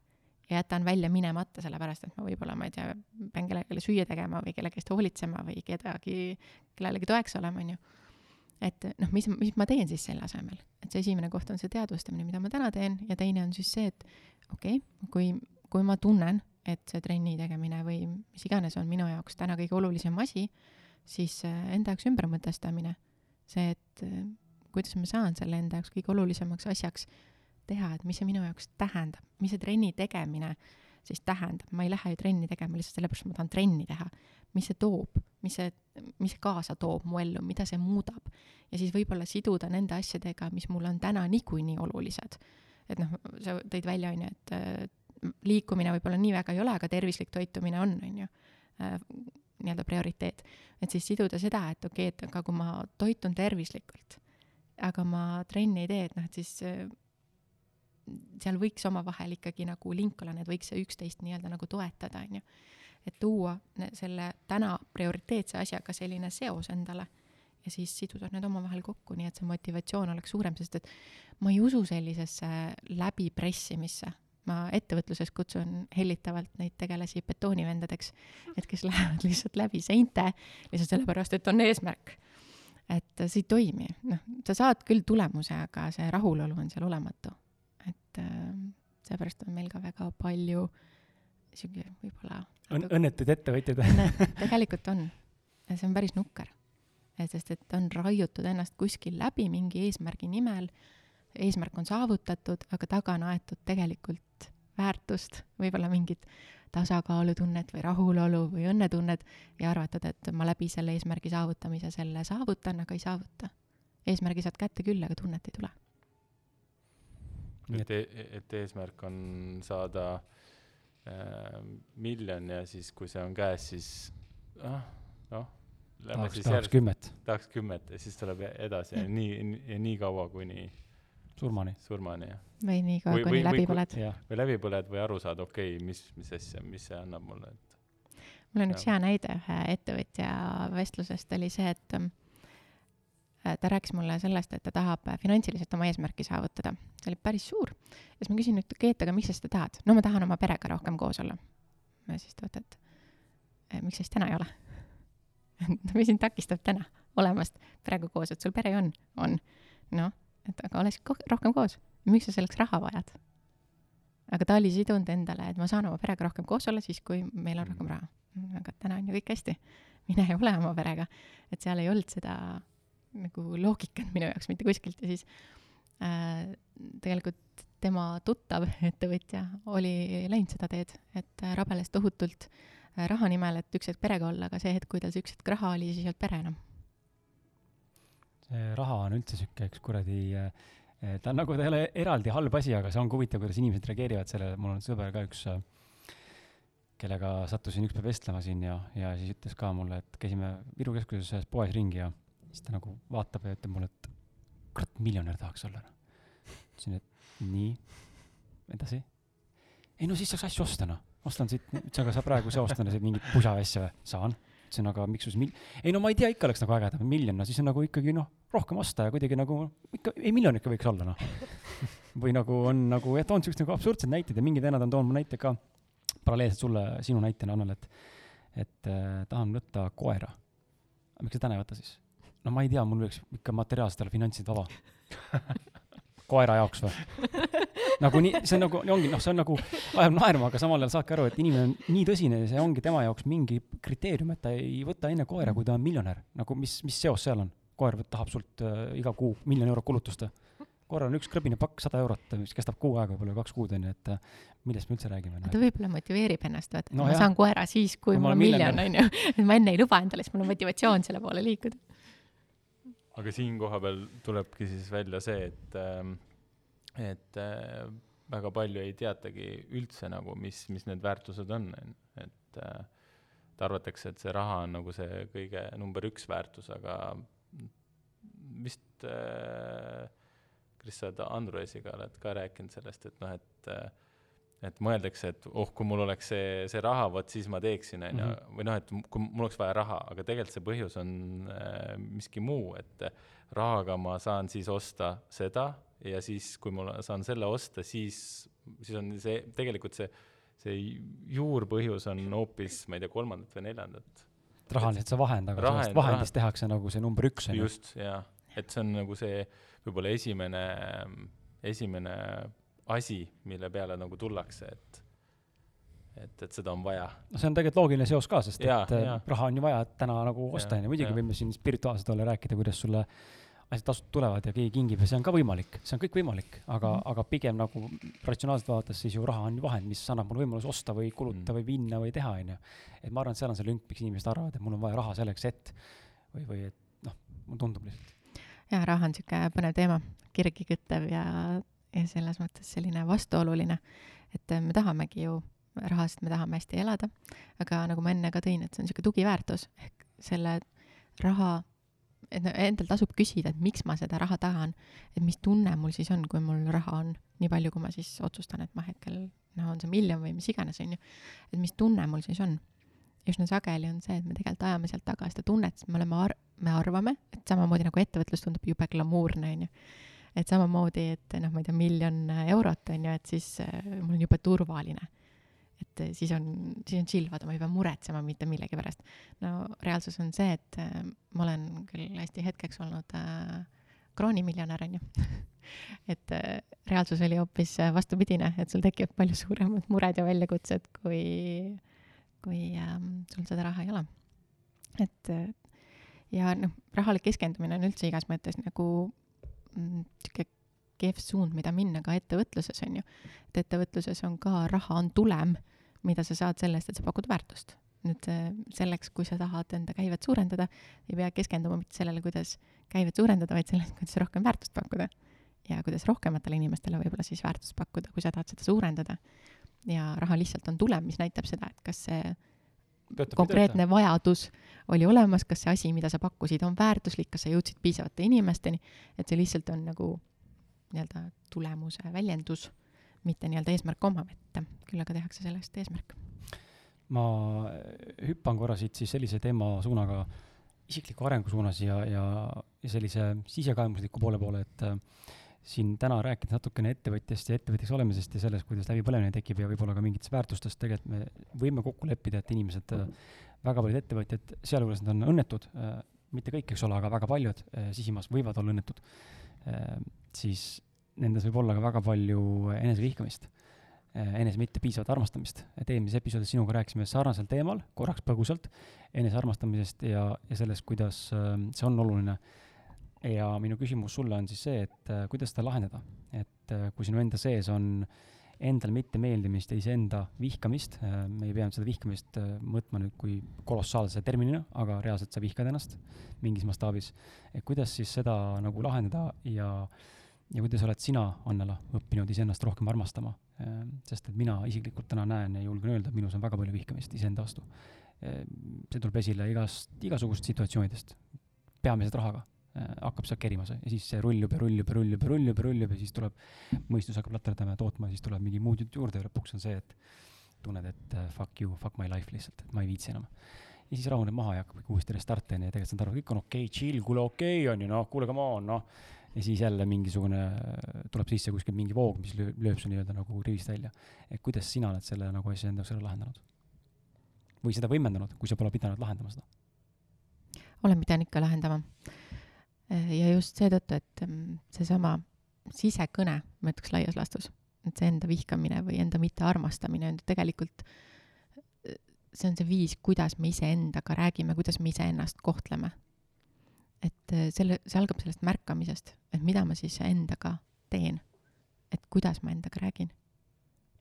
ja jätan välja minemata, sellepärast et ma võib-olla, ma ei tea, pean kellelegi süüa tegema või kellegi eest hoolitsema või kedagi, kellelegi toeks olema, on ju. Et noh, mis, mis ma teen siis selle asemel, et see esimene koht on see teadvustamine, mida ma täna teen ja teine on siis see, et okei okay,, kui, kui ma tunnen, et see trenni tegemine või mis iganes on minu jaoks täna kõige olulisem asi, siis äh, enda jaoks ümbermõtestamine, see, et äh, kuidas ma saan selle enda jaoks kõige olulisemaks asjaks teha, et mis see minu jaoks tähendab, mis see trenni tegemine siis tähendab, ma ei lähe ju trenni tegema lihtsalt sellepärast, et ma tahan trenni teha. Mis see toob, mis see, mis see kaasa toob mu ellu, mida see muudab. ja siis võib-olla siduda nende asjadega, mis mulle on täna niikuinii olulised. et noh, sa tõid välja, on ju, et äh, liikumine võib-olla nii väga ei ole, aga tervislik toitumine on, on ju nii-öelda prioriteet. et siis siduda seda, et okei okay,, et aga kui ma toitun tervislikult, aga ma trenni ei tee, et noh, et siis äh, seal võiks omavahel ikkagi nagu link olla, need võiks üksteist nii-öelda nagu toetada, on ju. Et tuua selle täna prioriteetse asjaga selline seos endale ja siis siduda need omavahel kokku, nii et see motivatsioon oleks suurem, sest et ma ei usu sellisesse läbipressimisse ma ettevõtluses kutsun hellitavalt neid tegelasi betoonivendadeks, et kes lähevad lihtsalt läbi seinte lihtsalt sellepärast, et on eesmärk. et see ei toimi, noh, sa saad küll tulemuse, aga see rahulolu on seal olematu. et äh, seepärast on meil ka väga palju sihuke võib-olla Õn-, õnnetuid ettevõtjaid tegelikult on. ja see on päris nukker. et sest et on raiutud ennast kuskil läbi mingi eesmärgi nimel, eesmärk on saavutatud, aga taga on aetud tegelikult väärtust, võib-olla mingit tasakaalutunnet või rahulolu või õnnetunnet ja arvatud, et ma läbi selle eesmärgi saavutamise selle saavutan, aga ei saavuta. eesmärgi saad kätte küll, aga tunnet ei tule. et, et eesmärk on saada äh, miljon ja siis, kui see on käes, siis ah, noh, tahaks, tahaks kümmet. tahaks kümmet ja siis tuleb edasi ja nii, nii, nii kaua, kuni surmani. surmani, jah. või nii kaua, kuni läbi põled. või läbi põled või aru saad, okei okay,, mis, mis asja, mis see annab mulle, et. mul on üks hea näide ühe ettevõtja vestlusest oli see, et ta rääkis mulle sellest, et ta tahab finantsiliselt oma eesmärki saavutada. see oli päris suur. ja siis ma küsin, et Keet, aga miks sa seda tahad? no ma tahan oma perega rohkem koos olla. ja siis ta ütles, et miks sa siis täna ei ole [LAUGHS] mis sind takistab täna olemast perega koos, et sul pere on, on. noh, et aga oleks ko rohkem koos. miks sa selleks raha vajad? aga ta oli sidunud endale, et ma saan oma perega rohkem koos olla siis, kui meil on rohkem raha. aga täna on ju kõik hästi. mine ja ole oma perega. et seal ei olnud seda nagu loogikat minu jaoks mitte kuskilt ja siis äh, tegelikult tema tuttav ettevõtja oli läinud seda teed, et rabeles tohutult äh, Äh, raha nimel, et üks hetk perega olla, aga see hetk, kui tal see üks hetk raha oli, siis ei olnud pere enam. see raha on üldse sihuke üks kuradi äh, ta on nagu, ta ei ole eraldi halb asi, aga see on ka huvitav, kuidas inimesed reageerivad sellele, mul on sõber ka üks, äh, kellega sattusin üks päev vestlema siin ja, ja siis ütles ka mulle, et käisime Viru keskuses ühes poes ringi ja siis ta nagu vaatab ja ütleb mulle, et kurat, miljonär tahaks olla. ütlesin, et nii, edasi. ei no siis saaks asju osta noh ostan siit, ütles, aga sa praegu seostad mingit pusa asja või? saan. ütlesin, aga miks sul siis mil-, ei no ma ei tea, ikka oleks nagu ägedam, miljon, no siis on nagu ikkagi noh, rohkem osta ja kuidagi nagu ikka, ei miljon ikka võiks olla noh. või nagu on nagu, jah, toon siukseid nagu absurdseid näiteid ja mingid vennad on toonud mu näite ka, paralleelselt sulle, sinu näitena, Annel, et, et äh, tahan võtta koera. miks sa täna ei võta siis? No ma ei tea, mul võiks ikka materiaalselt olla finantsid vaba koera jaoks või? nagu nii, see on nagu, ongi noh, see on nagu, ajab naerma, aga samal ajal saadki aru, et inimene on nii tõsine ja see ongi tema jaoks mingi kriteerium, et ta ei võta enne koera, kui ta on miljonär. nagu mis, mis seos seal on? koer tahab sult äh, iga kuu miljon eurot kulutust. korral on üks krõbine pakk, sada eurot, mis kestab kuu aega, võib-olla kaks kuud onju, et äh, millest me üldse räägime no,? ta võib-olla motiveerib ennast, vaata no,, ma jah. saan koera siis, kui, kui mul on miljon, onju. et ma enne ei luba endale, siis mul on motivatsioon selle poole liikuda. Aga siin kohapeal tulebki siis välja see, et ähm, et äh, väga palju ei teatagi üldse nagu, mis, mis need väärtused on, on ju, et äh, et arvatakse, et see raha on nagu see kõige number üks väärtus, aga vist äh, Kris, sa oled Androesiga oled ka rääkinud sellest, et noh, et äh, et mõeldakse, et oh, kui mul oleks see, see raha, vot siis ma teeksin, on ju, mhm. või noh, et kui mul oleks vaja raha, aga tegelikult see põhjus on äh, miski muu, et rahaga ma saan siis osta seda ja siis, kui ma saan selle osta, siis, siis on see, tegelikult see, see juurpõhjus on hoopis, ma ei tea, kolmandat või neljandat. raha on lihtsalt see vahend, aga rahend, sellest vahendist rahend. tehakse nagu see number üks, just, jaa. et see on nagu see võib-olla esimene, esimene asi, mille peale nagu tullakse, et et, et seda on vaja. no see on tegelikult loogiline seos ka, sest ja, et ja. raha on ju vaja täna nagu osta, on ju, muidugi võime siin spirituaalselt olla, rääkida, kuidas sulle asjad tasuta tulevad ja keegi kingib ja see on ka võimalik, see on kõik võimalik, aga mm, -hmm. aga pigem nagu ratsionaalselt vaadates siis ju raha on ju vahend, mis annab mulle võimaluse osta või kulutada mm -hmm. või minna või teha, on ju. et ma arvan, et seal on see lünk, miks inimesed arvavad, et mul on vaja raha selleks, et või, või et noh, mulle tundub lihtsalt. jaa, raha on niisugune põnev teema, kirgi küttev ja, ja selles mõttes selline vastuoluline, et me tahamegi ju rahast, me tahame hästi elada, aga nagu ma enne ka tõin, et see on niisugune tugiväärtus, ehk selle raha et endal tasub küsida, et miks ma seda raha tahan, et mis tunne mul siis on, kui mul raha on nii palju, kui ma siis otsustan, et ma hetkel, noh, on see miljon või mis iganes, on ju, et mis tunne mul siis on. üsna sageli on see, et me tegelikult ajame sealt taga seda tunnet, sest me oleme ar-, me arvame, et samamoodi nagu ettevõtlus tundub jube glamuurne, on ju. Et samamoodi, et noh, ma ei tea, miljon eurot, on ju, et siis äh, mul on jube turvaline et eh, siis on, siis on chill, vaata, ma ei pea muretsema mitte millegi pärast. no reaalsus on see, et äh, ma olen küll hästi hetkeks olnud äh, kroonimiljonär, on ju [LAUGHS] et äh, reaalsus oli hoopis vastupidine, et sul tekivad palju suuremad mured ja väljakutsed, kui, kui äh, sul seda raha ei ole. et äh, ja noh, rahale keskendumine on üldse igas mõttes nagu sihuke kehv suund, mida minna ka ettevõtluses, on ju. et ettevõtluses on ka raha on tulem, mida sa saad selle eest, et sa pakud väärtust. nüüd selleks, kui sa tahad enda käivet suurendada, ei pea keskenduma mitte sellele, kuidas käivet suurendada, vaid sellele, kuidas rohkem väärtust pakkuda. ja kuidas rohkematele inimestele võib-olla siis väärtust pakkuda, kui sa tahad seda suurendada. ja raha lihtsalt on tulem, mis näitab seda, et kas see konkreetne vajadus oli olemas, kas see asi, mida sa pakkusid, on väärtuslik, kas sa jõudsid piisavate inimesteni, et see lihtsalt on nagu nii-öelda tulemuse väljendus, mitte nii-öelda eesmärk omaette, küll aga tehakse sellest eesmärk. ma hüppan korra siit siis sellise teema suunaga isikliku arengu suunas ja, ja, ja sellise sisekaemusliku poole poole, et siin täna rääkides natukene ettevõtjast ja ettevõtjaks olemisest ja sellest, kuidas läbipõlemine tekib ja võib-olla ka mingitest väärtustest, tegelikult me võime kokku leppida, et inimesed, väga paljud ettevõtjad, sealjuures nad on õnnetud, mitte kõik, eks ole, aga väga paljud sisimas võivad olla õnnetud, siis nendes võib olla ka väga palju enesevihkamist, enese mitte piisavat armastamist. et eelmises episoodis sinuga rääkisime sarnasel teemal, korraks põgusalt, enesearmastamisest ja, ja sellest, kuidas see on oluline ja minu küsimus sulle on siis see, et äh, kuidas seda lahendada, et äh, kui sinu enda sees on endal mittemeeldimist ja iseenda vihkamist äh,, me ei pea seda vihkamist mõõtma nüüd kui kolossaalse terminina, aga reaalselt sa vihkad ennast mingis mastaabis, et kuidas siis seda nagu lahendada ja ja kuidas oled sina, Annela, õppinud iseennast rohkem armastama? Sest et mina isiklikult täna näen ja julgen öelda, minus on väga palju vihkamist iseenda vastu. See tuleb esile igast, igasugustest situatsioonidest, peamiselt rahaga hakkab seal kerima see ja siis see rullub ja rullub ja rullub ja rullub ja rullub ja siis tuleb, mõistus hakkab laterdama ja tootma ja siis tuleb mingi muud jutt juurde ja lõpuks on see, et tunned, et uh, fuck you, fuck my life lihtsalt, et ma ei viitsi enam. ja siis rahuneb maha ja hakkab uuesti restart onju ja tegelikult saad aru, kõik on okei okay,, chill, kuule okei okay, on ju noh, kuule come on noh. ja siis jälle mingisugune, tuleb sisse kuskil mingi voog, mis lööb, lööb su nii-öelda nagu rivist välja. et kuidas sina oled selle nagu asja enda jaoks ära lahendanud? või seda võimendanud, kui sa pole pidanud lahendama seda? olen pidanud ikka lahendama Äh, ja just seetõttu, et mm, seesama sisekõne, ma ütleks laias laastus, et see enda vihkamine või enda mittearmastamine on tegelikult, äh, see on see viis, kuidas me iseendaga räägime, kuidas me iseennast kohtleme. et äh, selle, see algab sellest märkamisest, et mida ma siis endaga teen. et kuidas ma endaga räägin,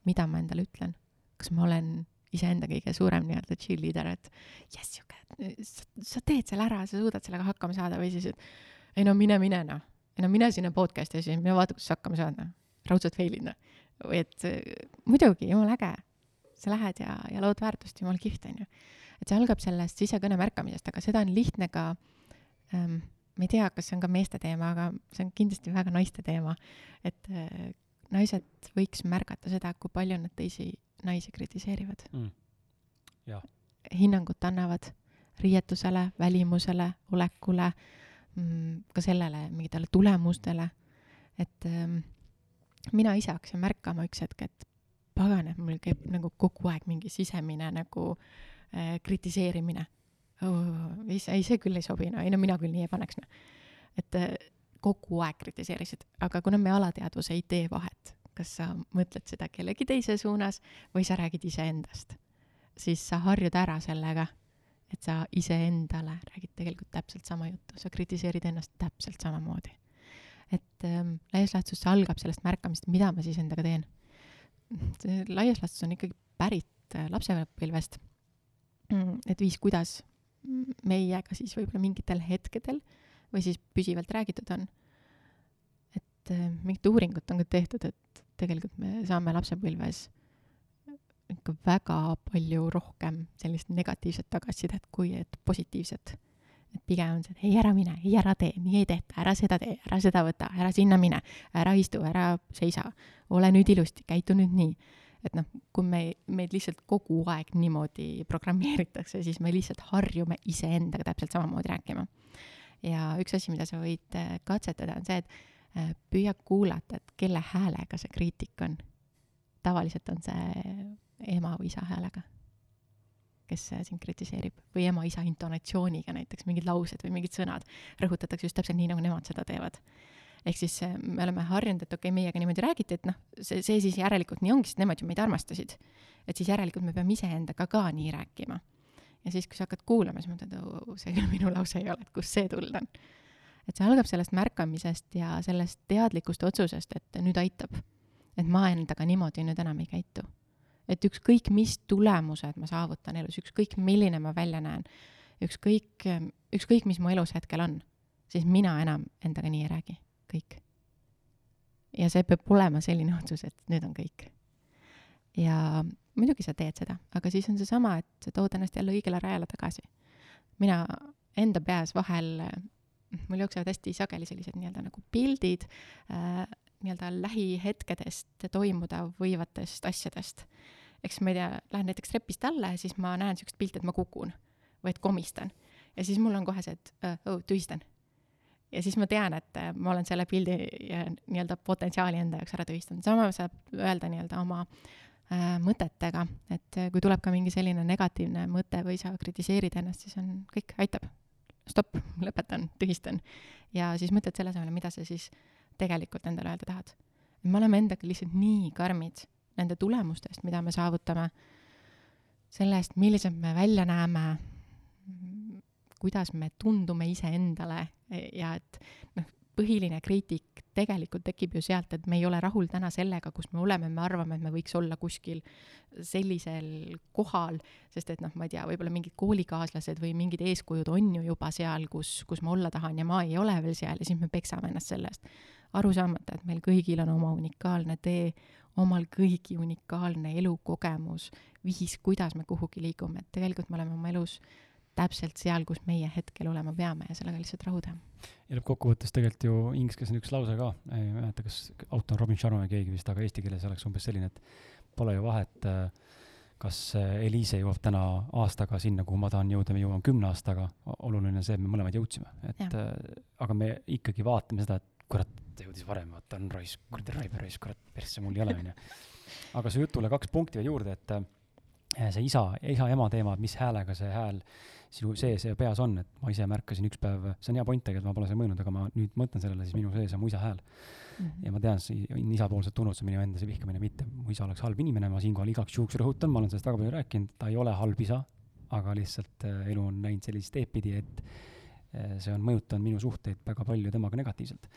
mida ma endale ütlen, kas ma olen iseenda kõige suurem nii-öelda cheerleader, et jess, sihuke, sa teed selle ära, sa suudad sellega hakkama saada või siis, et ei no mine, mine noh, ei no mine sinna podcast'i ja siis mine vaata, kus sa hakkama saad noh, raudselt fail'id noh. või et muidugi, jumala äge, sa lähed ja, ja lood väärtust, jumala kihvt on ju. et see algab sellest sisekõne märkamisest, aga seda on lihtne ka ähm,, ma ei tea, kas see on ka meeste teema, aga see on kindlasti väga naiste teema, et äh, naised võiks märgata seda, kui palju nad teisi naisi kritiseerivad. Mm.. hinnangut annavad riietusele, välimusele, olekule äh,, ka sellele, mingitele tulemustele, et ähm, mina ise hakkasin märkama üks hetk, et pagan, et mul käib nagu kogu aeg mingi sisemine nagu äh, kritiseerimine oh,. ei, ei see küll ei sobi, no ei no mina küll nii ei paneks, noh. et äh, kogu aeg kritiseerisid, aga kuna me alateadvus ei tee vahet, kas sa mõtled seda kellegi teise suunas või sa räägid iseendast, siis sa harjud ära sellega et sa iseendale räägid tegelikult täpselt sama juttu, sa kritiseerid ennast täpselt samamoodi. et ähm, laias laastus see algab sellest märkamisest, mida ma siis endaga teen. see laias laastus on ikkagi pärit äh, lapsepõlvest. Et viis, kuidas meiega siis võib-olla mingitel hetkedel või siis püsivalt räägitud on. et äh, mingit uuringut on ka tehtud, et tegelikult me saame lapsepõlves ikka väga palju rohkem sellist negatiivset tagasisidet kui et positiivset. et pigem on see, et ei, ära mine, ei, ära tee, nii ei tehta, ära seda tee, ära seda võta, ära sinna mine, ära istu, ära seisa, ole nüüd ilusti, käitu nüüd nii. et noh, kui me, meid lihtsalt kogu aeg niimoodi programmeeritakse, siis me lihtsalt harjume iseendaga täpselt samamoodi rääkima. ja üks asi, mida sa võid äh, katsetada, on see, et äh, püüa kuulata, et kelle häälega see kriitik on. tavaliselt on see ema või isa häälega, kes sind kritiseerib või ema-isa intonatsiooniga näiteks mingid laused või mingid sõnad rõhutatakse just täpselt nii, nagu nemad seda teevad. ehk siis eh, me oleme harjunud, et okei okay,, meiega niimoodi räägiti, et noh, see, see siis järelikult nii ongi, sest nemad ju meid armastasid. et siis järelikult me peame iseendaga ka nii rääkima. ja siis, kui sa hakkad kuulama, siis mõtled, see küll minu lause ei ole, et kust see tulnud on. et see algab sellest märkamisest ja sellest teadlikust otsusest, et nüüd aitab. et ma endaga niimoodi nüüd enam ei käitu. Et ükskõik, mis tulemused ma saavutan elus, ükskõik, milline ma välja näen, ükskõik, ükskõik, mis mu elus hetkel on, siis mina enam endaga nii ei räägi, kõik. ja see peab olema selline [LAUGHS] otsus, et nüüd on kõik. ja muidugi sa teed seda, aga siis on seesama, et sa tood ennast jälle õigele rajale tagasi. mina enda peas vahel, mul jooksevad hästi sageli sellised nii-öelda nagu pildid äh, nii-öelda lähihetkedest toimuda võivatest asjadest. Eks ma ei tea, lähen näiteks trepist alla ja siis ma näen niisugust pilti, et ma kukun või et komistan. ja siis mul on kohe see, et oh, tühistan. ja siis ma tean, et äh, ma olen selle pildi ja nii-öelda potentsiaali enda jaoks ära tühistanud, sama saab öelda nii-öelda oma äh, mõtetega, et äh, kui tuleb ka mingi selline negatiivne mõte või sa kritiseerid ennast, siis on kõik, aitab. stopp, lõpetan, tühistan. ja siis mõtled selle asemel, mida sa siis tegelikult endale öelda tahad. me oleme endaga lihtsalt nii karmid nende tulemustest, mida me saavutame, selle eest, millised me välja näeme, kuidas me tundume iseendale ja et noh, põhiline kriitik tegelikult tekib ju sealt, et me ei ole rahul täna sellega, kus me oleme, me arvame, et me võiks olla kuskil sellisel kohal, sest et noh, ma ei tea, võib-olla mingid koolikaaslased või mingid eeskujud on ju juba seal, kus, kus ma olla tahan ja ma ei ole veel seal ja siis me peksame ennast selle eest. aru saamata, et meil kõigil on oma unikaalne tee, omal kõigi unikaalne elukogemus, viis, kuidas me kuhugi liigume, et tegelikult me oleme oma elus täpselt seal, kus meie hetkel olema peame ja sellega lihtsalt rahu teha. ja lõppkokkuvõttes tegelikult ju inglise keeles on üks lause ka, ei mäleta, kas autor Robin Sharma või keegi vist, aga eesti keeles oleks umbes selline, et pole ju vahet, kas Eliise jõuab täna aastaga sinna, kuhu ma tahan jõuda, või jõuan kümne aastaga, oluline on see, et me mõlemad jõudsime, et ja. aga me ikkagi vaatame seda, et kurat, ta jõudis varem, vaata on raisk, kuradi raibe raisk, kurat, persse mul ei ole, onju. aga su jutule kaks punkti veel juurde, et see isa, isa-ema teema, et mis häälega see hääl sinu sees ja peas on, et ma ise märkasin üks päev, see on hea point tegelikult, ma pole seda mõelnud, aga ma nüüd mõtlen sellele, siis minu sees on mu isa hääl mm. -hmm. ja ma tean, see on isapoolset tunnustust, minu enda see vihkamine mitte, mu isa oleks halb inimene, ma siinkohal igaks juhuks rõhutan, ma olen sellest väga palju rääkinud, ta ei ole halb isa, aga lihtsalt äh, elu on läinud sellist teed pidi, et äh, see on mõjutanud minu suhteid väga palju temaga negatiivselt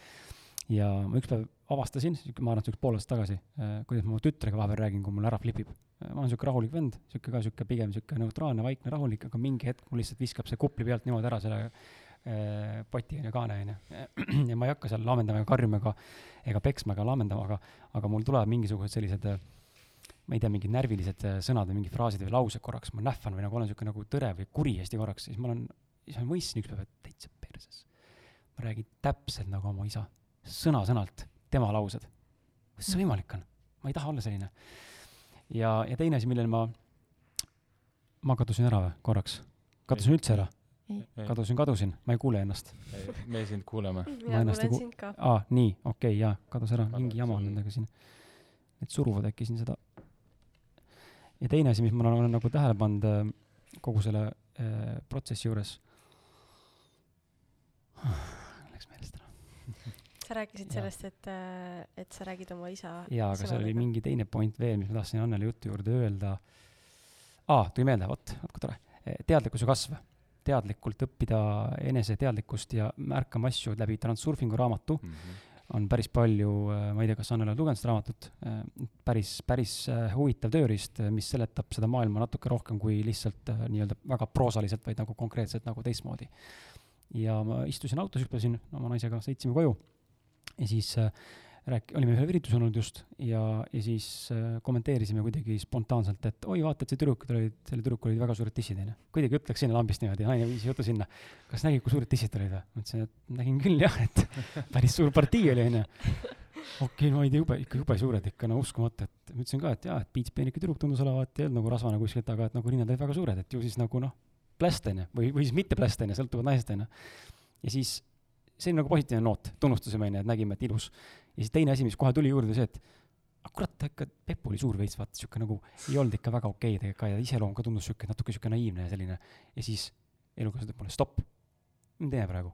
ja ma üks päev avastasin, ma arvan, et üks pool aastat tagasi, äh, kuidas ma oma tütrega vahepeal räägin, kui mul ära flipib. Äh, ma olen niisugune rahulik vend, niisugune ka niisugune pigem niisugune neutraalne, vaikne, rahulik, aga mingi hetk mul lihtsalt viskab see kupli pealt niimoodi ära selle poti on ju, kaane on ju. [CLEARS THROAT] ja ma ei hakka seal laamendama ega karjuma ega, ega peksma ega laamendama, aga, aga mul tulevad mingisugused sellised ma ei tea, mingid närvilised sõnad või mingid fraasid või laused korraks, ma nähvan või nagu olen niisugune nagu tõre või kuri hästi korraks, siis ma olen, siis ma mõistsin üks päev, et täitsa perses. ma räägin täpselt nagu oma isa sõna-sõnalt tema laused. kuidas see võimalik on? ma ei taha olla selline. ja, ja teine asi, millele ma, ma kadusin ära või, korraks? kadusin üldse ära? kadusin, kadusin, ma ei kuule ennast. me sind kuuleme. [LAUGHS] mina kuulen sind ka. aa, nii, okei okay,, jaa, kadus ära, mingi jama on nendega siin. Need suruvad äkki siin seda. ja teine asi, mis ma olen nagu tähele pannud äh, kogu selle äh, protsessi juures sa rääkisid sellest, et, äh, et sa räägid oma isa jaa, aga seal oli mingi teine point veel, mis ma tahtsin Annele jutu juurde öelda. aa, tuli meelde, vot, vot kui tore. Eh, teadlikkuse kasv. teadlikult õppida eneseteadlikkust ja märkama asju läbi Transurfingu raamatu mm. -hmm on päris palju, äh, ma ei tea, kas Annele oled lugenud seda raamatut, äh, päris, päris huvitav tööriist, mis seletab seda maailma natuke rohkem kui lihtsalt nii-öelda väga proosaliselt, vaid nagu konkreetselt nagu teistmoodi. Ja ma istusin autos, hüppasin oma naisega, sõitsime koju ja siis äh, rääk-, olime ühel üritusel olnud just ja, ja siis äh, kommenteerisime kuidagi spontaanselt, et oi, vaata, et see tüdruk, tal olid, sellel tüdrukul olid väga suured tissid, onju. kuidagi ütleks sinna lambist niimoodi, naine viis jutu sinna. kas nägid, kui suured tissid olid või? ma ütlesin, et nägin küll jah, et [LAUGHS] päris suur partii oli, onju. okei okay,, no ei tea, jube, ikka jube suured ikka, no uskumatu, et ma ütlesin ka, et jaa, et piitspeenike tüdruk tundus olevat, ei olnud nagu rasvane kuskilt, aga et nagu rinnad olid väga suured, et ju siis nagu noh, pläst onju, või, või siis mitte pläst onju, sõltuvalt naisest onju. ja siis see on nagu positiivne noot, tunnustasime onju, et nägime, et ilus. ja siis teine asi, mis kohe tuli juurde, see, et aga kurat, ikka Pepp oli suur veits, vaata siuke nagu ei olnud ikka väga okei okay tegelikult ka ja iseloom ka tundus siuke natuke siuke naiivne ja selline. ja siis elukaaslane ütleb mulle stopp, mis me teeme praegu?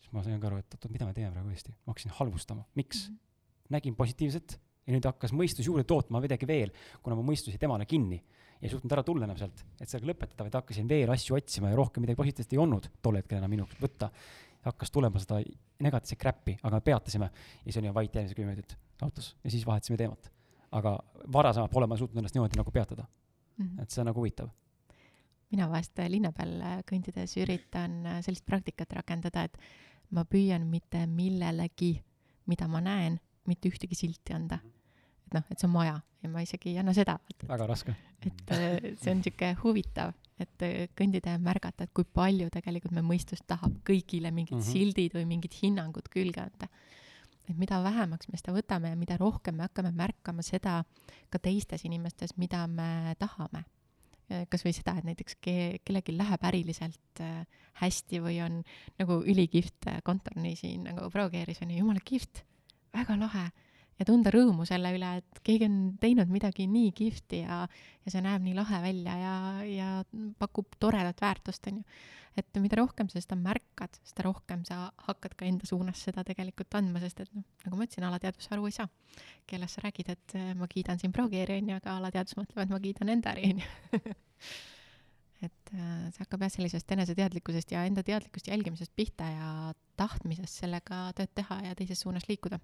siis ma sain ka aru, et oot-oot, mida me teeme praegu õiesti, ma hakkasin halvustama, miks mm? -hmm. nägin positiivset ja nüüd hakkas mõistus juurde tootma midagi veel, kuna mu mõistus jäi temale kinni ei suutnud ära tulla enam sealt, et sellega lõpetada, vaid hakkasin veel asju otsima ja rohkem midagi positiivset ei olnud tol hetkel enam minu võtta. hakkas tulema seda negatiivset crap'i, aga me peatasime ja siis oli vait järgmised kümme minutit autos ja siis vahetasime teemat. aga varasemalt pole ma suutnud ennast niimoodi nagu peatada, mm. -hmm. et see on nagu huvitav mina vahest linna peal kõndides üritan sellist praktikat rakendada, et ma püüan mitte millelegi, mida ma näen, mitte ühtegi silti anda. Et noh, et see on maja ja ma isegi ei anna seda. väga raske. et äh, see on niisugune huvitav, et äh, kõndida ja märgata, et kui palju tegelikult me mõistus tahab kõigile mingid mm -hmm. sildid või mingid hinnangud külge anda. et mida vähemaks me seda võtame ja mida rohkem me hakkame märkama seda ka teistes inimestes, mida me tahame kas või seda, et näiteks ke-, kellelgi läheb äriliselt äh, hästi või on nagu ülikihvt äh, kontorni siin nagu proua Keeris on ju jumala kihvt, väga lahe. Ja tunda rõõmu selle üle, et keegi on teinud midagi nii kihvti ja, ja see näeb nii lahe välja ja, ja pakub toredat väärtust, on ju. et mida rohkem sa seda märkad, seda rohkem sa hakkad ka enda suunas seda tegelikult andma, sest et noh, nagu ma ütlesin, alateadvus aru ei saa. kellest sa räägid, et äh, ma kiidan siin proua Keeri, on ju, aga alateadvus mõtleb, et ma kiidan enda äri, on ju [LAUGHS] et äh, see hakkab jah sellisest eneseteadlikkusest ja enda teadlikkust jälgimisest pihta ja tahtmisest sellega tööd teha ja teises suunas liikuda.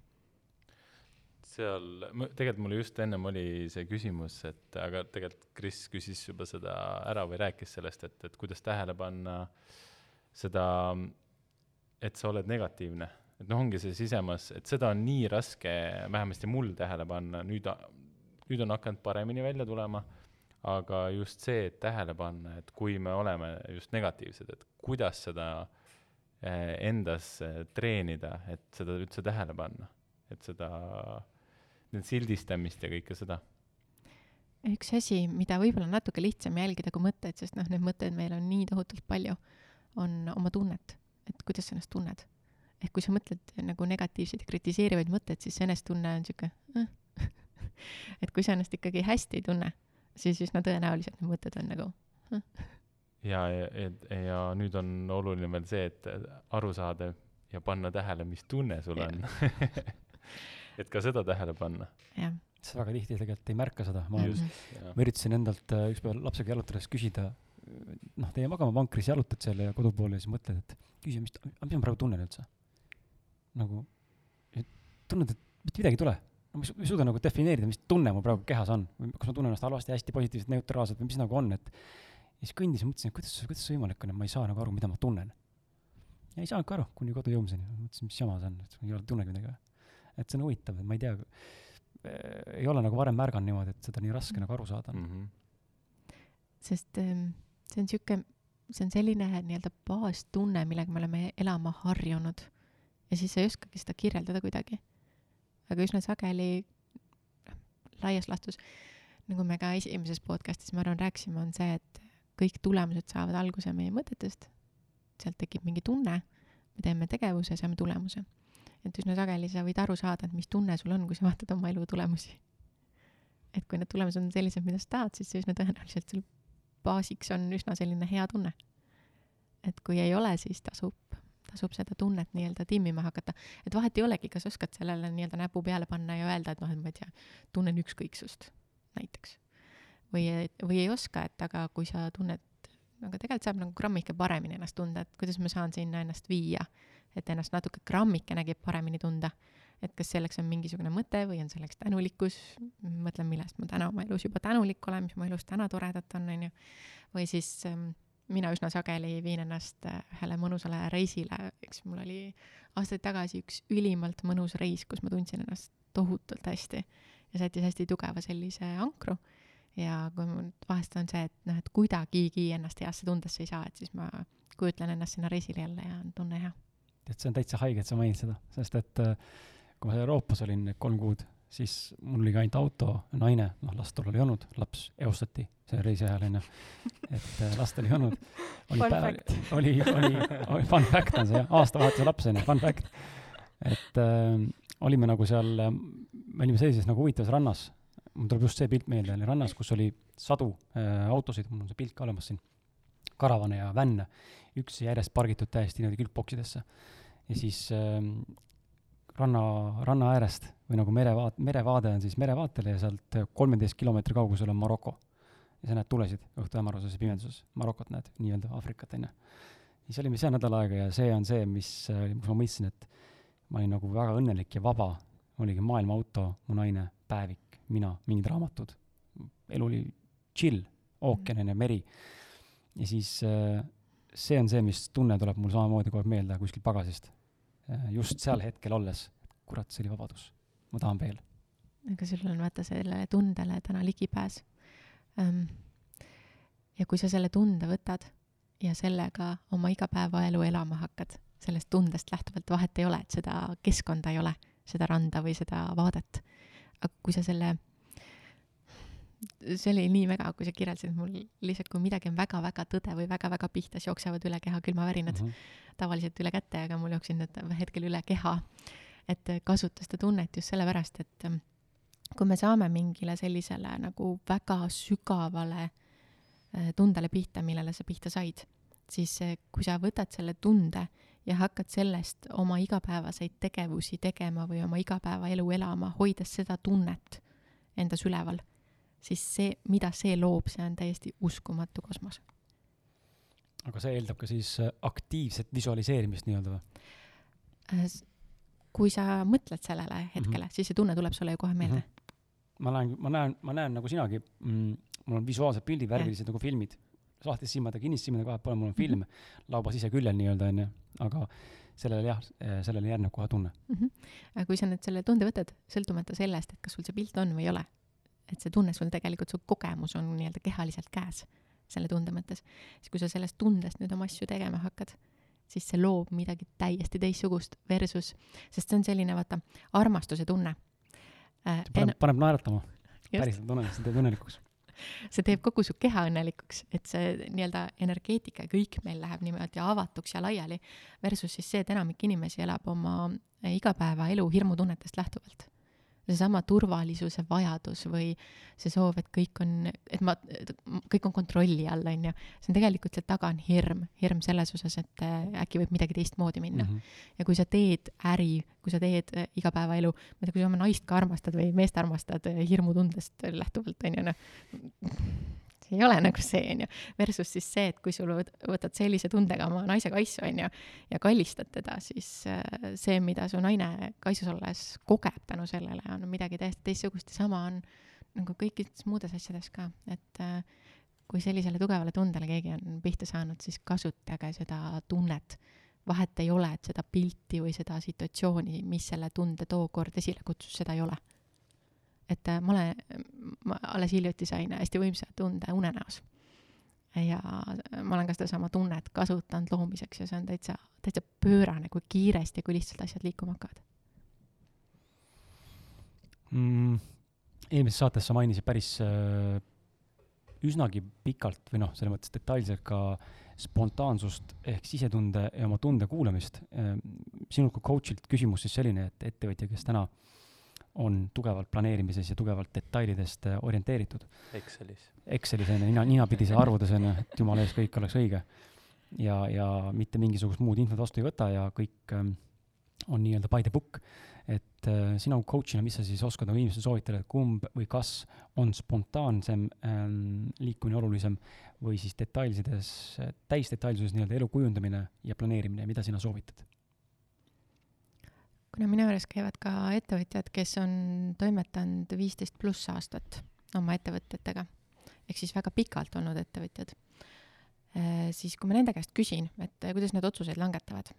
Seal, tegelikult mul just ennem oli see küsimus, et aga tegelikult Kris küsis juba seda ära või rääkis sellest, et, et kuidas tähele panna seda, et sa oled negatiivne. et noh, ongi see sisemas, et seda on nii raske vähemasti mul tähele panna, nüüd, nüüd on hakanud paremini välja tulema aga just see, et tähele panna, et kui me oleme just negatiivsed, et kuidas seda eh, endas treenida, et seda üldse tähele panna, et seda, sildistamist ja kõike seda. üks asi, mida võib-olla natuke lihtsam jälgida kui mõtteid, sest noh, neid mõtteid meil on nii tohutult palju, on oma tunnet, et kuidas sa ennast tunned. ehk kui sa mõtled nagu negatiivseid ja kritiseerivaid mõtteid, siis see enesetunne on sihuke äh. [LAUGHS] et kui sa ennast ikkagi hästi ei tunne siis üsna tõenäoliselt need mõtted on nagu hm. ja, ja, ja nüüd on oluline veel see, et aru saada ja panna tähele, mis tunne sul ja. on [LAUGHS] et ka seda tähele panna. see väga tihti tegelikult ei märka seda, ma, ma üritasin endalt äh, ükspäev lapsega jalutades küsida, noh, teie magamavankris jalutad seal ja kodupool ja siis mõtled, et küsi, mis, mis ma praegu tunnen üldse. nagu, tunned, et mitte midagi ei tule no ma ei suuda nagu defineerida, mis tunne mul praegu kehas on, kas ma tunnen ennast halvasti, hästi positiivselt, neutraalselt või mis nagu on, et ja siis kõndisin, mõtlesin, et kuidas, kuidas see võimalik on, et ma ei saa nagu aru, mida ma tunnen. ja ei saanudki aru, kuni kodu jõudmiseni, mõtlesin, mis jama see on, et ei ole, tunnegi midagi. Et see on huvitav, et ma ei tea, ei ole nagu varem märganud niimoodi, et seda nii raske nagu aru saada mm. -hmm. sest ähm, see on niisugune, see on selline nii-öelda baastunne, millega me oleme elama harjunud ja siis sa ei oskagi seda kirjeldada kuidagi aga üsna sageli laias laastus, nagu me ka esimeses podcast'is, ma arvan, rääkisime, on see, et kõik tulemused saavad alguse meie mõtetest. sealt tekib mingi tunne, me teeme tegevuse, saame tulemuse. Et üsna sageli sa võid aru saada, et mis tunne sul on, kui sa vaatad oma elu tulemusi. et kui need tulemused on sellised, mida sa tahad, siis üsna tõenäoliselt sul baasiks on üsna selline hea tunne. et kui ei ole, siis tasub tasub seda tunnet nii-öelda timmima hakata. et vahet ei olegi, kas oskad sellele nii-öelda näpu peale panna ja öelda, et noh, et ma ei tea, tunnen ükskõiksust näiteks. või, või ei oska, et aga kui sa tunned, aga tegelikult saab nagu grammike paremini ennast tunda, et kuidas ma saan sinna ennast viia, et ennast natuke grammikenegi paremini tunda. et kas selleks on mingisugune mõte või on selleks tänulikkus, mõtlen, millest ma täna oma elus juba tänulik olen, mis mu elus täna toredat on, on ju. või siis ähm, mina üsna sageli viin ennast äh, ühele mõnusale reisile, eks mul oli aastaid tagasi üks ülimalt mõnus reis, kus ma tundsin ennast tohutult hästi ja see jättis hästi tugeva sellise ankru. ja kui mul vahest on see, et noh, et kuidagigi ennast heasse tundesse ei saa, et siis ma kujutlen ennast sinna reisile jälle ja on tunne hea. Tead, see on täitsa haige, et sa mainid seda, sest et äh, kui ma Euroopas olin need kolm kuud, siis mul oli ka ainult auto, naine, noh last tollal ei olnud, laps eostati see reisi ajal onju, et äh, last oli olnud. oli päev, oli, oli, oli, fun fact on see jah, aastavahetuse laps onju, fun fact. et äh, olime nagu seal, me olime sellises nagu huvitavas rannas, mul tuleb just see pilt meelde, oli rannas, kus oli sadu äh, autosid, mul on see pilt ka olemas siin, karavane ja vänne, üks järjest pargitud täiesti niimoodi külgboksidesse. ja siis äh, ranna, ranna äärest või nagu merevaat-, merevaade on siis merevaatele ja sealt kolmeteist kilomeetri kaugusel on Maroko ja sa näed tulesid õhtu hämaruses ja pimeduses, Marokot näed, nii-öelda Aafrikat, on ju. siis olime seal nädal aega ja see on see, mis, kus ma mõistsin, et ma olin nagu väga õnnelik ja vaba, oligi maailma auto, mu naine, päevik, mina, mingid raamatud, elu oli chill, ookean on ju, meri. Ja siis äh, see on see, mis tunne tuleb mul samamoodi kogu aeg meelde kuskilt pagasist. Äh, just seal hetkel olles, kurat, see oli vabadus, ma tahan veel. aga sul on vaata sellele tundele täna ligipääs ja kui sa selle tunde võtad ja sellega oma igapäevaelu elama hakkad, sellest tundest lähtuvalt vahet ei ole, et seda keskkonda ei ole, seda randa või seda vaadet. aga kui sa selle see oli nii mega, kui sa kirjeldasid mul lihtsalt, kui midagi on väga-väga tõde või väga-väga pihta, siis jooksevad üle keha külmavärinad mm. -hmm. tavaliselt üle käte, aga mul jooksid need hetkel üle keha. et kasuta seda tunnet just sellepärast, et ähm, kui me saame mingile sellisele nagu väga sügavale äh, tundele pihta, millele sa pihta said, siis kui sa võtad selle tunde ja hakkad sellest oma igapäevaseid tegevusi tegema või oma igapäevaelu elama, hoides seda tunnet endas üleval siis see, mida see loob, see on täiesti uskumatu kosmos. aga see eeldab ka siis äh, aktiivset visualiseerimist nii-öelda või? Äh, kui sa mõtled sellele hetkele mm, -hmm. siis see tunne tuleb sulle ju kohe meelde mm. -hmm. ma näen, ma näen, ma näen nagu sinagi mm,, mul on visuaalsed pildid, värvilised nagu filmid, lahtis silmadega, kinniste silmadega vahet pole, mul on film mm -hmm. lauba siseküljel nii-öelda onju, aga sellele jah, sellele järgneb kohe tunne mm. -hmm. aga kui sa nüüd selle tunde võtad, sõltumata sellest, et kas sul see pilt on või ei ole, et see tunne sul tegelikult, su kogemus on nii-öelda kehaliselt käes selle tunde mõttes. siis kui sa sellest tundest nüüd oma asju tegema hakkad, siis see loob midagi täiesti teistsugust versus, sest see on selline, vaata, armastuse tunne äh,. see paneb, paneb naeratama. päriselt tunnen, see teeb õnnelikuks see teeb kogu su keha õnnelikuks, et see nii-öelda energeetika ja kõik meil läheb niimoodi avatuks ja laiali, versus siis see, et enamik inimesi elab oma igapäevaelu hirmutunnetest lähtuvalt seesama turvalisuse vajadus või see soov, et kõik on, et ma, kõik on kontrolli all, on ju. see on tegelikult, seal taga on hirm, hirm selles osas, et äh, äkki võib midagi teistmoodi minna mm. -hmm. ja kui sa teed äri, kui sa teed äh, igapäevaelu, ma ei tea, kui sa oma naist ka armastad või meest armastad äh, hirmutundest lähtuvalt, on ju, noh ei ole nagu see, onju. Versus siis see, et kui sul võtad sellise tundega oma naise kaisu, onju, ja kallistad teda, siis äh, see, mida su naine kaisus olles kogeb tänu sellele, on midagi täiesti teistsugust ja sama on nagu kõikides muudes asjades ka, et äh, kui sellisele tugevale tundele keegi on pihta saanud, siis kasutage seda tunnet. vahet ei ole, et seda pilti või seda situatsiooni, mis selle tunde tookord esile kutsus, seda ei ole et äh, ma olen, ma alles hiljuti sain hästi võimsa tunde unenäos. ja ma olen ka sedasama tunnet kasutanud loomiseks ja see on täitsa, täitsa pöörane, kui kiiresti, kui lihtsalt asjad liikuma hakkavad mm,. eelmises saates sa mainisid päris äh, üsnagi pikalt või noh, selles mõttes detailselt ka spontaansust ehk sisetunde ja oma tunde kuulamist äh,. sinult kui coach'ilt küsimus siis selline, et ettevõtja, kes täna äh, on tugevalt planeerimises ja tugevalt detailidest äh, orienteeritud. Excelis. Excelis on ju, nina, ninapidise arvudes on ju, et jumala eest kõik oleks õige. ja, ja mitte mingisugust muud infot vastu ei võta ja kõik ähm, on nii-öelda by the book. et äh, sina coach'ina, mis sa siis oskad nagu inimestele soovitada, et kumb või kas on spontaansem ähm, liikumine olulisem või siis detailsides, täisdetailsuses nii-öelda elu kujundamine ja planeerimine, mida sina soovitad? Kuna minu juures käivad ka ettevõtjad, kes on toimetanud viisteist pluss aastat oma ettevõtetega, ehk siis väga pikalt olnud ettevõtjad, eh, siis kui ma nende käest küsin, et kuidas nad otsuseid langetavad,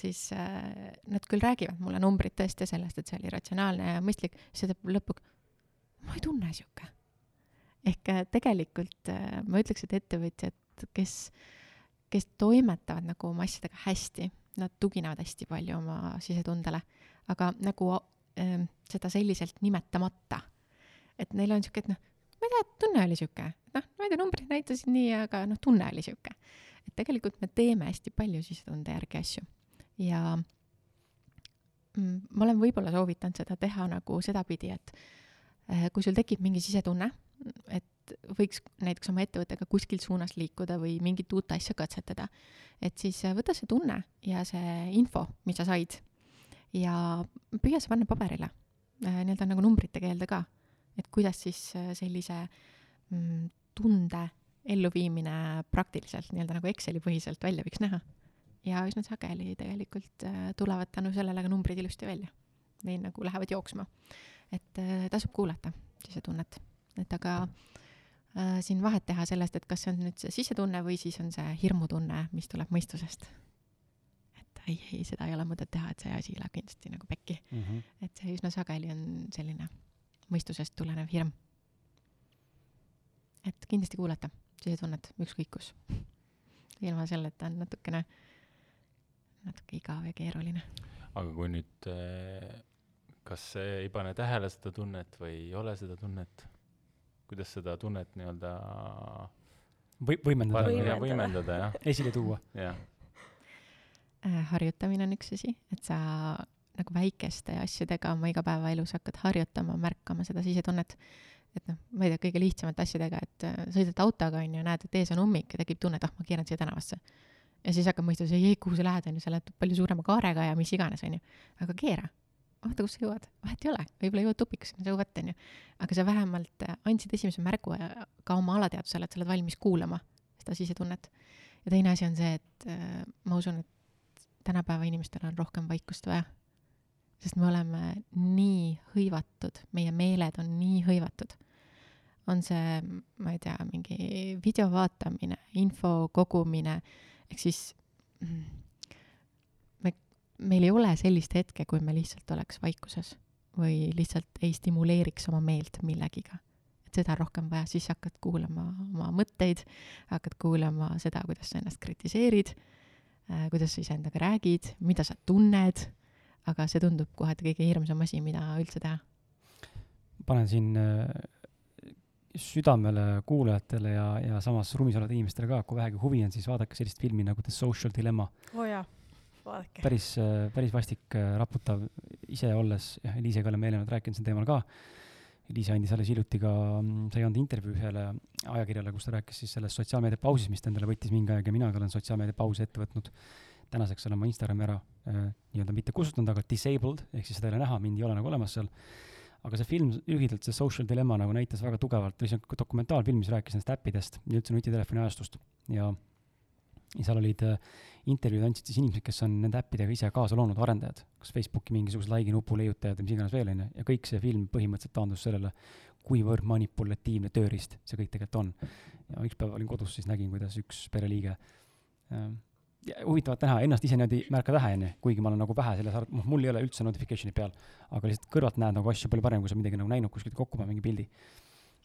siis äh, nad küll räägivad mulle numbrid tõesti sellest, et see oli ratsionaalne ja mõistlik, siis ta lõpuks, ma ei tunne sihuke. ehk tegelikult ma ütleks, et ettevõtjad, kes, kes toimetavad nagu oma asjadega hästi nad tuginevad hästi palju oma sisetundele, aga nagu äh, seda selliselt nimetamata. et neil on sihuke, et noh, ma ei tea, tunne oli sihuke, noh, ma ei tea, numbrid näitasid nii, aga noh, tunne oli sihuke. et tegelikult me teeme hästi palju sisetunde järgi asju ja mm, ma olen võib-olla soovitanud seda teha nagu sedapidi, et äh, kui sul tekib mingi sisetunne, et võiks näiteks oma ettevõttega kuskil suunas liikuda või mingit uut asja katsetada, et siis äh, võta see tunne ja see info, mis sa said ja püüa see panna paberile, äh, nii-öelda nagu numbrite keelde ka, et kuidas siis äh, sellise mm, tunde elluviimine praktiliselt nii-öelda nagu Exceli põhiselt välja võiks näha. ja üsna sageli tegelikult tulevad tänu sellele ka numbrid ilusti välja. Või nagu lähevad jooksma. et tasub kuulata sisetunnet, et aga äh, siin vahet teha sellest, et kas see on nüüd see sisetunne või siis on see hirmutunne, mis tuleb mõistusest. et ei, ei, seda ei ole mõtet teha, et see asi läheb kindlasti nagu pekki mm. -hmm. et see üsna sageli on selline mõistusest tulenev hirm. et kindlasti kuulata sisetunnet, ükskõik kus. ilma selleta on natukene, natuke igav ja keeruline. aga kui nüüd, eh, kas see ei pane tähele seda tunnet või ei ole seda tunnet? Kuidas seda tunnet nii-öelda või võimendada Võimendada. ja võimendada, jah, [LAUGHS] esile tuua jah. Äh, harjutamine on üks asi, et sa nagu väikeste asjadega oma igapäevaelus hakkad harjutama, märkama seda sisetunnet. et noh, ma ei tea, kõige lihtsamate asjadega, et äh, sõidad autoga, on ju, näed, et ees on ummik ja tekib tunne, et ah, ma keeran siia tänavasse. ja siis hakkad mõistma, ei, ei, kuhu sa lähed, on ju, sa lähed palju suurema kaarega ja mis iganes, on ju. aga keera, vaata, kus sa jõuad, vahet ei ole, võib-olla jõuad tupikusse, no so what, on ju. aga sa vähemalt äh, andsid esimese märgu ka oma alateadvusele, et sa oled valmis kuulama seda sisetunnet. ja teine asi on see, et äh, ma usun, et tänapäeva inimestel on rohkem vaikust vaja. sest me oleme nii hõivatud, meie meeled on nii hõivatud. on see, ma ei tea, mingi video vaatamine, info kogumine, ehk siis mm, meil ei ole sellist hetke, kui me lihtsalt oleks vaikuses või lihtsalt ei stimuleeriks oma meelt millegiga. et seda on rohkem vaja, siis hakkad kuulama oma mõtteid, hakkad kuulama seda, kuidas sa ennast kritiseerid äh, kuidas sa iseendaga räägid, mida sa tunned, aga see tundub kohati kõige hirmsam asi, mida üldse teha. panen siin äh, südamele kuulajatele ja, ja samas ruumis olevatele inimestele ka, kui vähegi huvi on, siis vaadake sellist filmi nagu The Social Dilemma. oh vaadake. päris, päris vastik, äh, raputav, ise olles, jah, Eliisega oleme eelnevalt rääkinud sel teemal ka. Eliisa andis alles hiljuti ka, mm, sai anda intervjuu ühele ajakirjale, kus ta rääkis siis sellest sotsiaalmeedia pausist, mis ta endale võttis mingi aeg ja mina ka olen sotsiaalmeedia pausi ette võtnud. tänaseks olen ma Instagrami ära äh, nii-öelda mitte kustutanud, aga disabled, ehk siis seda ei ole näha, mind ei ole nagu olemas seal. aga see film lühidalt, see Social Dilemma nagu näitas väga tugevalt, või see on dokumentaalfilm, mis rääkis nendest äppidest ja üldse nutitelefoni ajastust ja ja seal olid äh, intervjuud andsid siis inimesed, kes on nende äppidega ise kaasa loonud, arendajad, kas Facebooki mingisugused like nupu leiutajad või mis iganes veel, on ju, ja kõik see film põhimõtteliselt taandus sellele, kuivõrd manipulatiivne tööriist see kõik tegelikult on. ja üks päev olin kodus, siis nägin, kuidas üks pereliige ja huvitavat näha, ennast ise niimoodi märka tähe, on ju, kuigi ma olen nagu vähe selles, noh, mul ei ole üldse notification'id peal, aga lihtsalt kõrvalt näed nagu asju palju parem, kui sa midagi nagu näinud kuskilt kokku paned, mingi pildi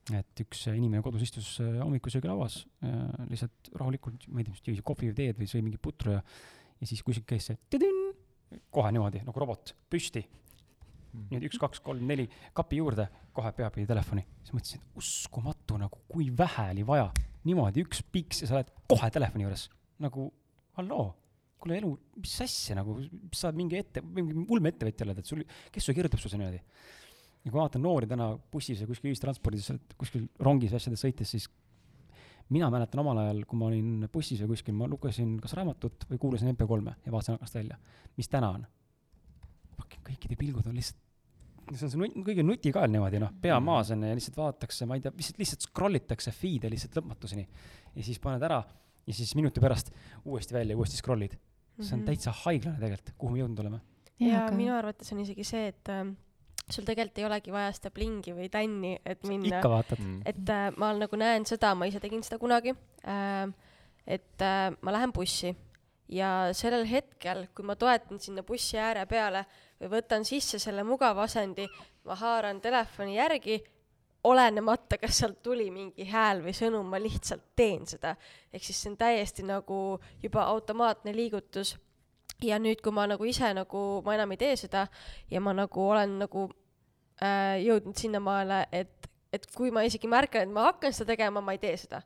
et üks inimene kodus istus äh, hommikusöögilauas äh, lihtsalt rahulikult, ma ei tea, mis jõi, kohvi või teed või sõi mingit putru ja ja siis kuskilt käis see tüdün, kohe niimoodi nagu robot, püsti. niimoodi üks, kaks, kolm, neli, kapi juurde, kohe peapidi telefoni. siis mõtlesin, et uskumatu nagu, kui vähe oli vaja. niimoodi üks piiks ja sa oled kohe telefoni juures. nagu halloo, kuule elu, mis asja nagu, sa mingi ette, mingi ulmeettevõtja oled, et sul, kes sulle kirjutab sulle niimoodi? Ja kui ma vaatan noori täna bussis või kuskil ühistranspordis, kuskil rongis asjades sõites, siis mina mäletan omal ajal, kui ma olin bussis või kuskil, ma lugesin kas raamatut või kuulasin MP3-e ja vaatasin aknast välja. mis täna on? kõikide pilgud on lihtsalt, see on see nut-, kõige nutikael niimoodi, noh, pea maas on ja lihtsalt vaadatakse, ma ei tea, lihtsalt, lihtsalt scroll itakse feed'e lihtsalt lõpmatuseni. ja siis paned ära ja siis minuti pärast uuesti välja ja uuesti scroll'id. see on täitsa haiglane tegelikult, kuhu me jõudnud oleme. ja aga... minu arvates on isegi see, et äh, sul tegelikult ei olegi vaja seda plingi või tänni, et minna. ikka vaatad Mm. et äh, ma nagu näen seda, ma ise tegin seda kunagi äh,, et äh, ma lähen bussi ja sellel hetkel, kui ma toetan sinna bussi ääre peale või võtan sisse selle mugava asendi, ma haaran telefoni järgi, olenemata, kas sealt tuli mingi hääl või sõnum, ma lihtsalt teen seda. ehk siis see on täiesti nagu juba automaatne liigutus. Ja nüüd, kui ma nagu ise nagu, ma enam ei tee seda ja ma nagu olen nagu äh, jõudnud sinnamaale, et, et kui ma isegi märkan, et ma hakkan seda tegema, ma ei tee seda.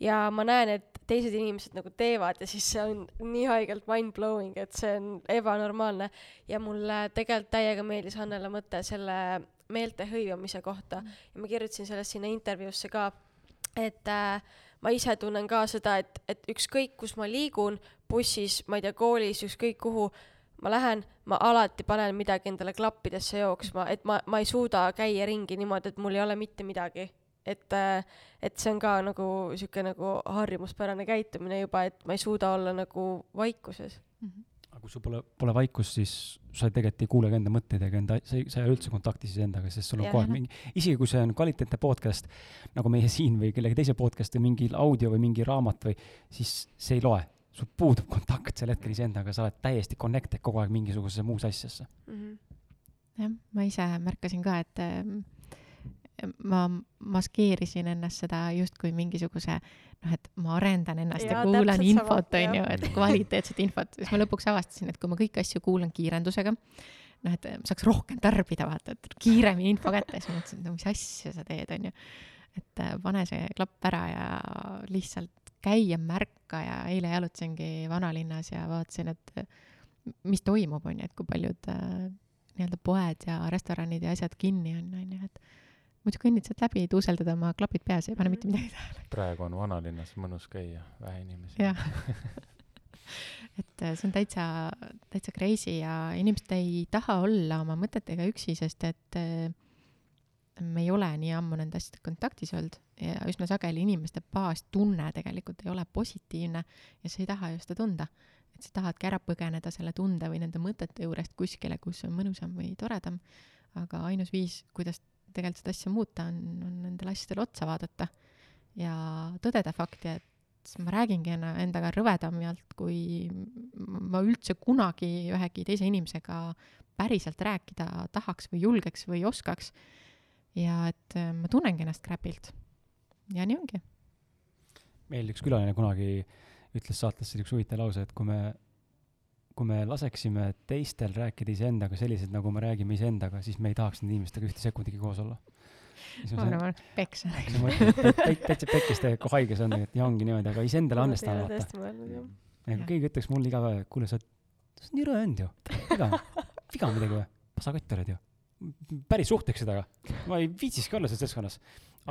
ja ma näen, et teised inimesed nagu teevad ja siis see on nii haigelt mind-blowing, et see on ebanormaalne. ja mulle tegelikult täiega meeldis Annele mõte selle meelte hõivamise kohta ja ma kirjutasin sellest sinna intervjuusse ka, et äh, ma ise tunnen ka seda, et, et ükskõik, kus ma liigun, bussis, ma ei tea, koolis, ükskõik kuhu ma lähen, ma alati panen midagi endale klappidesse jooksma, et ma, ma ei suuda käia ringi niimoodi, et mul ei ole mitte midagi et, et see on ka nagu sihuke nagu harjumuspärane käitumine juba, et ma ei suuda olla nagu vaikuses. aga kui sul pole, pole vaikust, siis sa tegelikult ei kuule ka enda mõtteid ega enda, sa ei, sa ei ole üldse kontaktis endaga, sest sul on kogu aeg mingi, isegi kui see on kvaliteetne podcast, nagu meie siin või kellegi teise podcast või mingi audio või mingi raamat või, siis see ei loe. Sul puudub kontakt sel hetkel iseendaga, sa oled täiesti connected kogu aeg mingisugusesse muusse asjasse. jah, ma ise märkasin ka, et ähm, ma maskeerisin ennast seda justkui mingisuguse noh, et ma arendan ennast ja, ja kuulan infot, sama, on ju jah., et [LAUGHS] kvaliteetset infot, siis ma lõpuks avastasin, et kui ma kõiki asju kuulan kiirendusega, noh, et saaks rohkem tarbida, vaata, et kiiremini info kätte, siis ma mõtlesin, et no mis asja sa teed, on ju. et äh, pane see klapp ära ja lihtsalt käi ja märka ja eile jalutasingi vanalinnas ja vaatasin, et mis toimub, on ju, et kui paljud äh, nii-öelda poed ja restoranid ja asjad kinni on, on ju, et muidu kõnnid sealt läbi, tuuseldad oma klapid peas, ei pane mitte midagi tähele. praegu on vanalinnas mõnus käia, vähe inimesi. jah. [LAUGHS] et äh, see on täitsa, täitsa crazy ja inimesed ei taha olla oma mõtetega üksi, sest et äh, me ei ole nii ammu nende asjadega kontaktis olnud ja üsna sageli inimeste baastunne tegelikult ei ole positiivne ja sa ei taha ju seda tunda. et sa tahadki ära põgeneda selle tunde või nende mõtete juurest kuskile, kus on mõnusam või toredam. aga ainus viis, kuidas tegelikult seda asja muuta, on, on nendele asjadele otsa vaadata ja tõdeda fakti, et ma räägingi endaga rõvedamalt, kui ma üldse kunagi ühegi teise inimesega päriselt rääkida tahaks või julgeks või oskaks. ja et äh, ma tunnengi ennast crap'ilt. Ja nii ongi. meil üks külaline kunagi ütles saates sellise huvitava lause, et kui me, kui me laseksime teistel rääkida iseendaga selliselt, nagu me räägime iseendaga, siis me ei tahaks nende inimestega ühte sekundigi koos olla. ma arvan, et peksa. täitsa pekkis täiega, kui haige see on, et ja ongi niimoodi, aga iseendale annestama vaata. ja kui keegi ütleks mulle iga päev, et kuule, sa oled, sa oled nii rõve vend ju, viga, viga midagi või, pasakott oled ju. päris suhtleksid, aga ma ei viitsiski olla selles seltskonnas.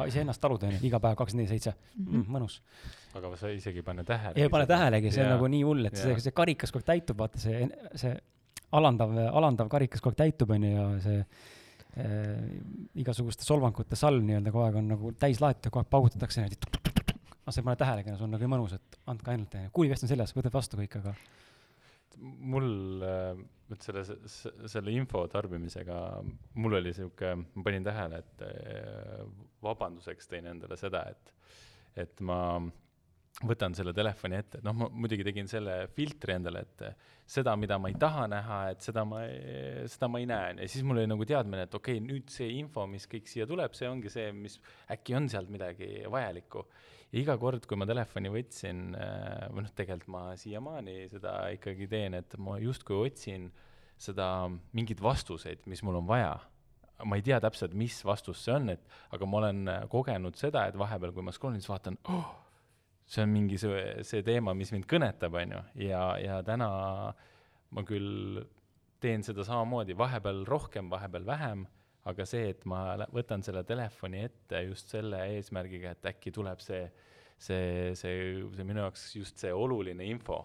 Iseennast taluda onju, iga päev kakskümmend neli seitse, Mhm. mõnus. aga sa isegi ei pane tähele. ei pane tähelegi, see on nagu nii hull, et see see karikas kogu aeg täitub, vaata see, see alandav, alandav karikas kogu aeg täitub, onju, ja see äh, igasuguste solvangute salv nii-öelda kogu aeg on nagu täis laetud ja kogu aeg paugutatakse niimoodi. aga sa ei pane tähelegi, see on nagu mõnus, et andke ainult, kuulivest on seljas, võtab vastu kõik, aga mul vot selle, selle info tarbimisega, mul oli sihuke, ma panin tähele, et vabanduseks tõin endale seda, et, et ma võtan selle telefoni ette, noh, ma muidugi tegin selle filtri endale, et seda, mida ma ei taha näha, et seda ma, seda ma ei näe, ja siis mul oli nagu teadmine, et okei okay,, nüüd see info, mis kõik siia tuleb, see ongi see, mis äkki on sealt midagi vajalikku. Ja iga kord, kui ma telefoni võtsin, või noh, tegelikult ma siiamaani seda ikkagi teen, et ma justkui otsin seda mingeid vastuseid, mis mul on vaja. Ma ei tea täpselt, mis vastus see on, et aga ma olen kogenud seda, et vahepeal, kui ma scroll in, siis vaatan oh,, see on mingi see, see teema, mis mind kõnetab, on ju, ja, ja täna ma küll teen seda samamoodi, vahepeal rohkem, vahepeal vähem, aga see, et ma võtan selle telefoni ette just selle eesmärgiga, et äkki tuleb see, see, see, see minu jaoks just see oluline info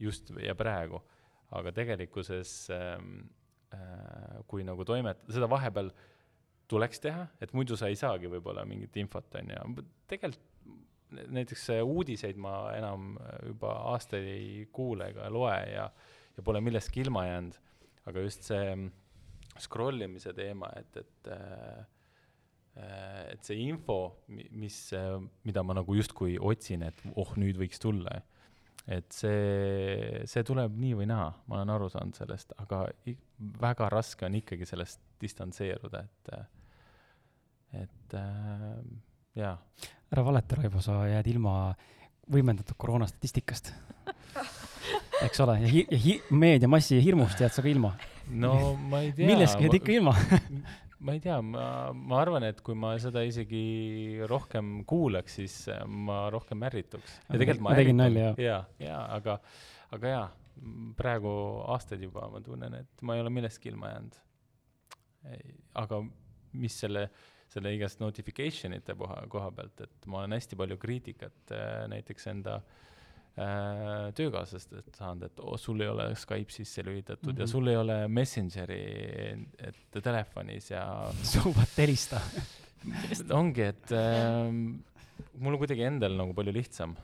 just ja praegu, aga tegelikkuses ähm, äh, kui nagu toimet-, seda vahepeal tuleks teha, et muidu sa ei saagi võib-olla mingit infot, on ju, tegelikult näiteks äh, uudiseid ma enam äh, juba aastaid ei kuule ega loe ja ja pole millestki ilma jäänud, aga just see scroll imise teema, et, et äh, äh, et see info, mis, mida ma nagu justkui otsin, et oh, nüüd võiks tulla, et see, see tuleb nii või naa, ma olen aru saanud sellest, aga väga raske on ikkagi sellest distantseeruda, et et äh, jaa, ära valeta, Raivo, sa jääd ilma võimendatud koroonastatistikast. [LAUGHS] eks ole, ja hi-, ja hi-, meediamassi hirmust jääd sa ka ilma. no ma ei tea. millestki jääd ikka ilma. [LAUGHS] ma ei tea, ma, ma arvan, et kui ma seda isegi rohkem kuulaks, siis äh, ma rohkem ärrituks. ja Ma tegelikult ma tegin ärritun. nalja, jaa, jaa, aga, aga jaa, praegu aastaid juba ma tunnen, et ma ei ole millestki ilma jäänud. aga mis selle, selle igast notification ite koha, koha pealt, et ma olen hästi palju kriitikat äh, näiteks enda äh, töökaaslastelt saanud, et oh, sul ei ole Skype sisse lülitatud mm -hmm. ja Mhm. sul ei ole Messengeri et telefonis ja [LAUGHS] suuvad helista. [LAUGHS] ongi, et äh, mul on kuidagi endal nagu palju lihtsam,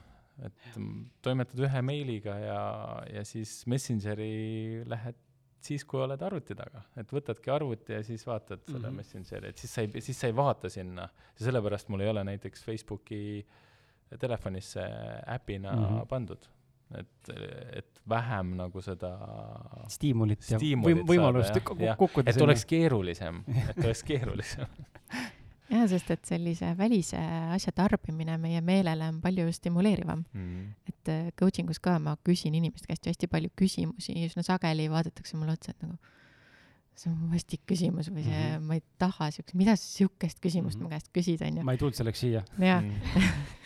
et toimetad ühe meiliga ja, ja siis Messengeri lähed siis, kui oled arvuti taga, et võtadki arvuti ja siis vaatad selle mm. -hmm. Messengeri, et siis sa ei, siis sa ei vaata sinna ja sellepärast mul ei ole näiteks Facebooki telefonisse äpina mm. -hmm. pandud, et, et vähem nagu seda stiimulit ja Stiimulit võim- võimalust jah, jah. kukkuda et oleks keerulisem, et oleks keerulisem. jaa, sest et sellise välise asja tarbimine meie meelele on palju stimuleerivam. Mm. et äh, coaching us ka ma küsin inimeste käest ju hästi palju küsimusi, üsna sageli vaadatakse mulle otsa, et nagu see on vastik küsimus või see mm. -hmm. ma ei taha siukest, mida sa siukest küsimust mm. -hmm. mu käest küsid, onju. ma ei tulnud selleks siia. jah, Mm. [LAUGHS]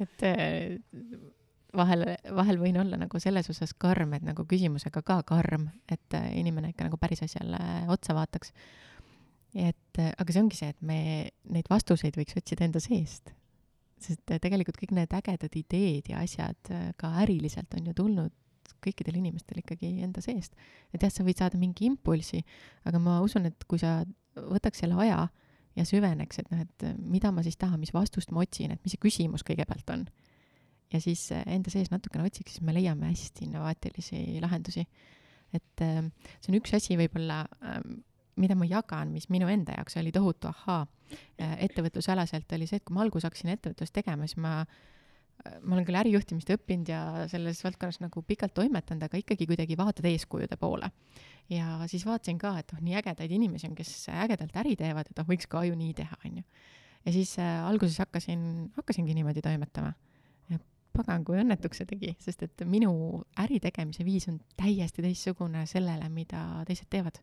et äh, vahel, vahel võin olla nagu selles osas karm, et nagu küsimusega ka karm, et äh, inimene ikka nagu päris asjale otsa vaataks. et äh, aga see ongi see, et me neid vastuseid võiks otsida enda seest. sest tegelikult kõik need ägedad ideed ja asjad ka äriliselt on ju tulnud kõikidel inimestel ikkagi enda seest. et jah, sa võid saada mingi impulsi, aga ma usun, et kui sa võtaks selle aja ja süveneks, et noh, et mida ma siis tahan, mis vastust ma otsin, et mis see küsimus kõigepealt on. ja siis äh, enda sees natukene otsiks, siis me leiame hästi innovaatilisi lahendusi. et äh, see on üks asi võib-olla, mida ma jagan, mis minu enda jaoks oli tohutu ahhaa äh, ettevõtlusalaselt, oli see, et kui ma alguses hakkasin ettevõtlust tegema, siis ma ma olen küll ärijuhtimist õppinud ja selles valdkonnas nagu pikalt toimetanud, aga ikkagi kuidagi vaatad eeskujude poole. ja siis vaatasin ka, et oh, nii ägedaid inimesi on, kes ägedalt äri teevad, et oh, võiks ka ju nii teha, onju. ja siis äh, alguses hakkasin, hakkasingi niimoodi toimetama. pagan, kui õnnetuks see tegi, sest et minu äri tegemise viis on täiesti teistsugune sellele, mida teised teevad.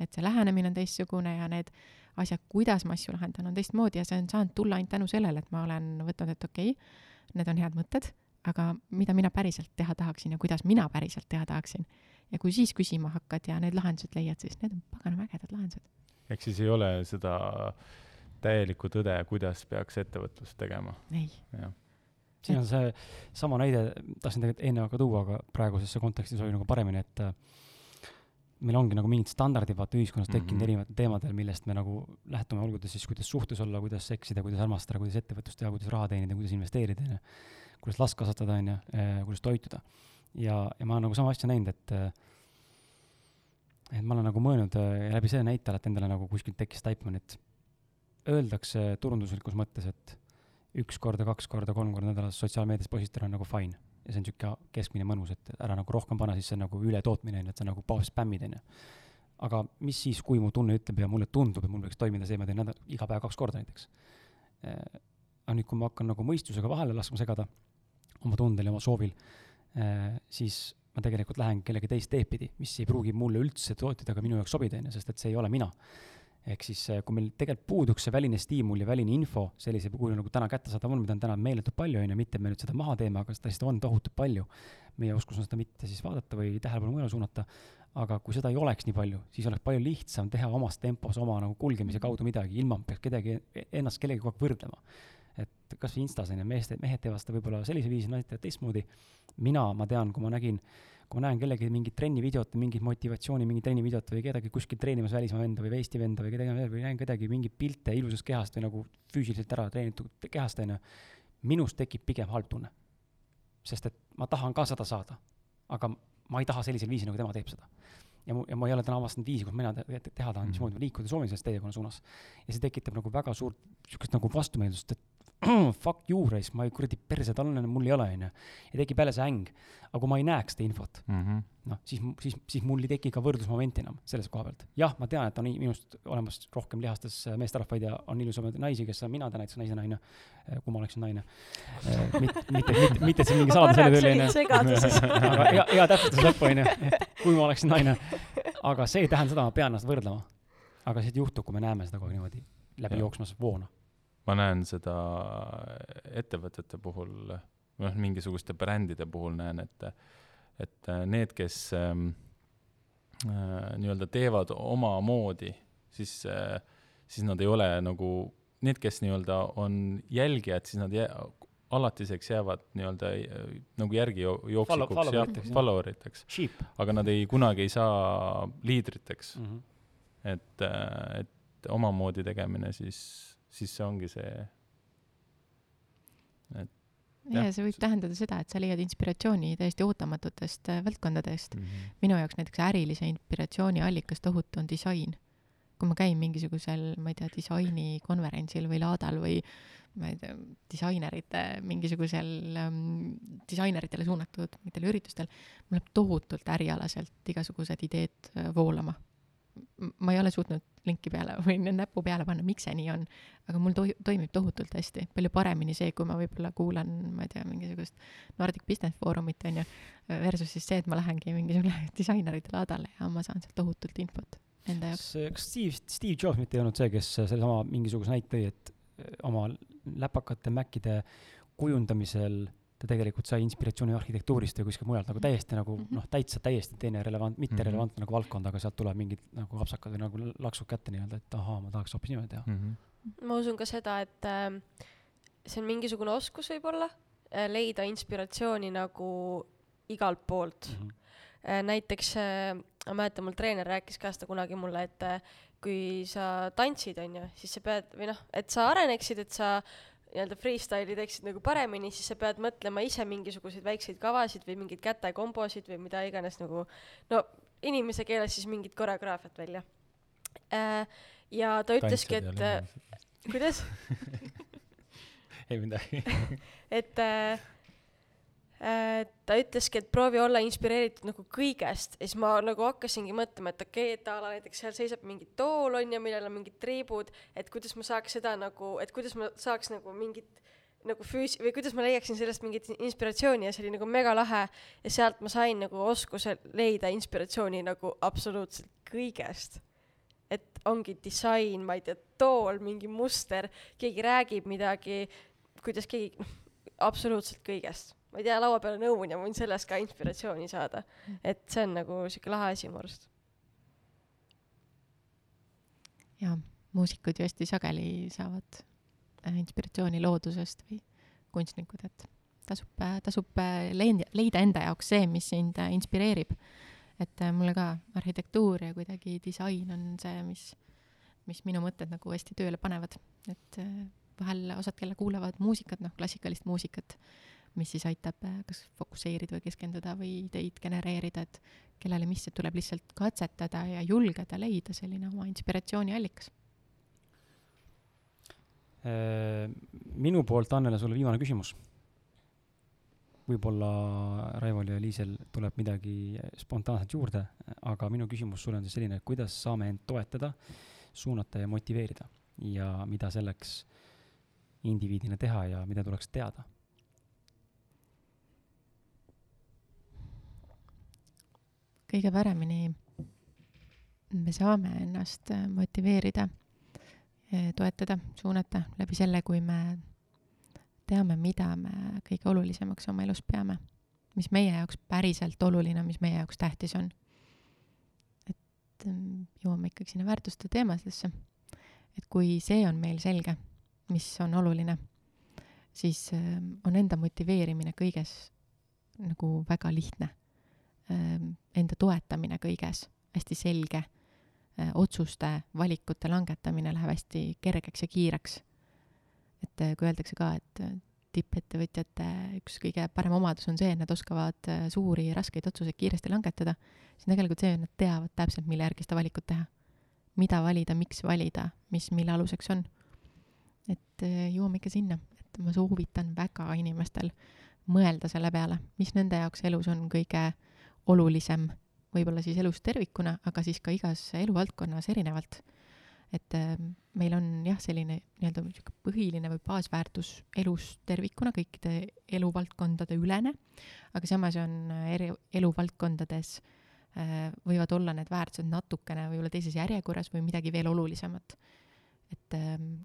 et see lähenemine on teistsugune ja need asjad, kuidas ma asju lahendan, on teistmoodi ja see on saanud tulla ainult tänu sellele, et ma olen võtnud, et okei okay,, need on head mõtted, aga mida mina päriselt teha tahaksin ja kuidas mina päriselt teha tahaksin. ja kui siis küsima hakkad ja need lahendused leiad, siis need on paganama ägedad lahendused. ehk siis ei ole seda täielikku tõde, kuidas peaks ettevõtlust tegema, ei, siin on see sama näide, tahtsin tegelikult enne ka tuua, aga praegusesse konteksti sobib nagu paremini, et meil ongi nagu mingid standardid vaata ühiskonnas tekkinud mm. -hmm. erinevatel teemadel, millest me nagu lähtume, olgu ta siis, kuidas suhtes olla, kuidas seksida, kuidas armastada, kuidas ettevõtlust teha, kuidas raha teenida, kuidas investeerida, onju. kuidas last kasvatada, onju, kuidas toituda. ja, ja ma olen nagu sama asja näinud, et äh, et ma olen nagu mõelnud äh, ja läbi selle näite alati endale nagu kuskilt tekkis taipamine, et öeldakse turunduslikus mõttes, et üks korda, kaks korda, kolm korda nädalas sotsiaalmeedias postitada on nagu fine. Ja see on sihuke keskmine mõnus, et ära nagu rohkem pane, siis see on nagu ületootmine on ju, et sa nagu spämmid on ju. aga mis siis, kui mu tunne ütleb ja mulle tundub, et mul võiks toimida see, ma teen nädal, iga päev kaks korda näiteks. aga nüüd, kui ma hakkan nagu mõistusega vahele laskma segada oma tundel ja oma soovil, siis ma tegelikult lähen kellegi teist teed pidi, mis ei pruugi mulle üldse tootida ega minu jaoks sobida, on ju, sest et see ei ole mina ehk siis eh, kui meil tegelikult puuduks see väline stiimul ja väline info sellisel kujul nagu täna kättesaadav on, mida on täna meeletult palju, on ju, mitte me nüüd seda maha teeme, aga seda lihtsalt on tohutult palju. meie oskus on seda mitte siis vaadata või tähelepanu mujale suunata, aga kui seda ei oleks nii palju, siis oleks palju lihtsam teha omas tempos oma nagu kulgemise kaudu midagi, ilma peaks kedagi, ennast kellegagi kogu aeg võrdlema. et kas või Instas on ju, meeste, mehed teevad seda võib-olla sellisel viisil, naised teevad teistmoodi. mina, ma tean, kui ma nägin kui ma näen kellegi mingit trennivideot, mingit motivatsiooni, mingit trennivideot või kedagi kuskil treenimas välismaa venda või Eesti venda või kedagi või näen kedagi mingeid pilte ilusast kehast või nagu füüsiliselt ära treenitud kehast, onju, minus tekib pigem halb tunne. sest et ma tahan ka seda saada, aga ma ei taha sellisel viisil, nagu tema teeb seda. ja mu, ja ma ei ole täna avastanud viisi, kus mina te te teha tahan, Mhm. mismoodi ma liikuda soovin selles teekonna suunas. ja see tekitab nagu väga suurt sihukest nagu vastumeelsust, et [CLEARS THROAT] fuck you, raisk, ma ei kuradi perse talle, mul ei ole, onju. ja tekib jälle see äng. aga kui ma ei näeks seda infot, Mm -hmm. noh, siis, siis, siis mul ei teki ka võrdlusmomenti enam selles koha pealt. jah, ma tean, et on minust olemas rohkem lihastes äh, meesterahvaid ja on ilusamaid naisi, kes mina tean näiteks naisena, onju, kui ma oleksin naine. mitte, mitte, mitte, mitte, et see mingi saladus jälle tuli, onju. aga hea, hea täpsustus lõppu, onju, kui ma oleksin naine. aga see ei tähenda seda, ma pean ennast võrdlema. aga see juhtub, kui me näeme seda kogu aeg niimoodi läbi Jah. jooksmas voona. Ma näen seda ettevõtete puhul, noh, mingisuguste brändide puhul näen, et, et äh, need, kes ähm, äh, nii-öelda teevad omamoodi, siis äh,, siis nad ei ole nagu, need, kes nii-öelda on jälgijad, siis nad jää, alatiseks jäävad nii-öelda äh, nagu järgi jo- jooksikuks follow ja iteks, jah. follower iteks, Sheep aga nad ei, kunagi ei saa liidriteks mm. -hmm. et, et omamoodi tegemine siis siis see ongi see ja Jah. see võib tähendada seda, et sa leiad inspiratsiooni täiesti ootamatutest äh, valdkondadest. mm. -hmm. minu jaoks näiteks ärilise inspiratsiooni allikas tohutu on disain. kui ma käin mingisugusel, ma ei tea, disainikonverentsil või laadal või ma ei tea, disainerite mingisugusel ähm, disaineritele suunatud mingitel üritustel, mul läheb tohutult ärialaselt igasugused ideed äh, voolama. Ma ei ole suutnud linki peale või näpu peale panna, miks see nii on, aga mul toi- toimib tohutult hästi, palju paremini see, kui ma võib-olla kuulan, ma ei tea, mingisugust Nordic Business Forumit onju, versus siis see, et ma lähengi mingisugune [LAUGHS] disainerite laadale ja ma saan sealt tohutult infot enda jaoks. kas, Steve, Steve Jobs mitte ei olnud see, kes sellesama mingisuguse näite tõi, et eh, oma läpakate Macide kujundamisel ta tegelikult sai inspiratsiooni arhitektuurist või kuskilt mujalt nagu täiesti nagu Mhm. noh, täitsa täiesti teine relevant, mitte Mhm. relevantne nagu valdkond, aga sealt tuleb mingid nagu kapsakad või nagu laksud kätte nii-öelda, et ahaa, ma tahaks hoopis niimoodi teha. Mm -hmm. ma usun ka seda, et äh, see on mingisugune oskus võib-olla äh, leida inspiratsiooni nagu igalt poolt Mhm. äh,. näiteks äh, ma mäletan, mul treener rääkis ka seda kunagi mulle, et äh, kui sa tantsid, onju, siis sa pead või noh, et sa areneksid, et sa nii-öelda freestyle'i teeksid nagu paremini, siis sa pead mõtlema ise mingisuguseid väikseid kavasid või mingeid kätekombosid või mida iganes nagu no inimese keeles siis mingit koreograafiat välja äh,. ja ta ütleski, et äh, kuidas, [LAUGHS] ei midagi. [LAUGHS] et äh, ta ütleski, et proovi olla inspireeritud nagu kõigest. Ja siis ma nagu hakkasingi mõtlema, et okei okay,, et a la näiteks seal seisab mingi tool on ju, millel on mingid triibud, et kuidas ma saaks seda nagu, et kuidas ma saaks nagu mingit nagu füüs- või kuidas ma leiaksin sellest mingit inspiratsiooni. Ja see oli nagu megalahe ja sealt ma sain nagu oskuse leida inspiratsiooni nagu absoluutselt kõigest. Et ongi disain, ma ei tea, tool, mingi muster, keegi räägib midagi, kuidas keegi, noh, absoluutselt kõigest. Ma ei tea, laua peal on õun ja võin sellest ka inspiratsiooni saada. et see on nagu sihuke lahe asi mu arust. ja muusikud ju hästi sageli saavad äh, inspiratsiooni loodusest või kunstnikud, et tasub, tasub äh, leida, leida enda jaoks see, mis sind äh, inspireerib. et äh, mulle ka arhitektuur ja kuidagi disain on see, mis, mis minu mõtted nagu hästi tööle panevad, et äh, vahel osad, kelle kuulavad muusikat, noh, klassikalist muusikat, mis siis aitab äh, kas fokusseerida või keskenduda või ideid genereerida, et kellele mis, et tuleb lihtsalt katsetada ja julgeda leida selline oma inspiratsiooniallikas. Äh, minu poolt, Annele, sulle viimane küsimus. võib-olla Raivol ja Liisel tuleb midagi spontaanselt juurde, aga minu küsimus sulle on siis selline, kuidas saame end toetada, suunata ja motiveerida ja mida selleks indiviidina teha ja mida tuleks teada? Kõige paremini me saame ennast äh, motiveerida, toetada, suunata läbi selle, kui me teame, mida me kõige olulisemaks oma elus peame, mis meie jaoks päriselt oluline on, mis meie jaoks tähtis on. et mm, jõuame ikkagi sinna väärtuste teemadesse. et kui see on meil selge, mis on oluline, siis äh, on enda motiveerimine kõiges nagu väga lihtne ähm, enda toetamine kõiges, hästi selge äh, otsuste, valikute langetamine läheb hästi kergeks ja kiireks. et äh, kui öeldakse ka, et äh, tippettevõtjate üks kõige parem omadus on see, et nad oskavad äh, suuri ja raskeid otsuseid kiiresti langetada, siis tegelikult see, nad teavad täpselt, mille järgi seda valikut teha. mida valida, miks valida, mis mille aluseks on. et äh, jõuame ikka sinna, et ma soovitan väga inimestel mõelda selle peale, mis nende jaoks elus on kõige olulisem, võib-olla siis elus tervikuna, aga siis ka igas eluvaldkonnas erinevalt. et äh, meil on jah, selline nii-öelda põhiline või baasväärtus elus tervikuna, kõikide eluvaldkondade ülene, aga samas on äh, eri eluvaldkondades äh, võivad olla need väärtused natukene võib-olla teises järjekorras või midagi veel olulisemat. et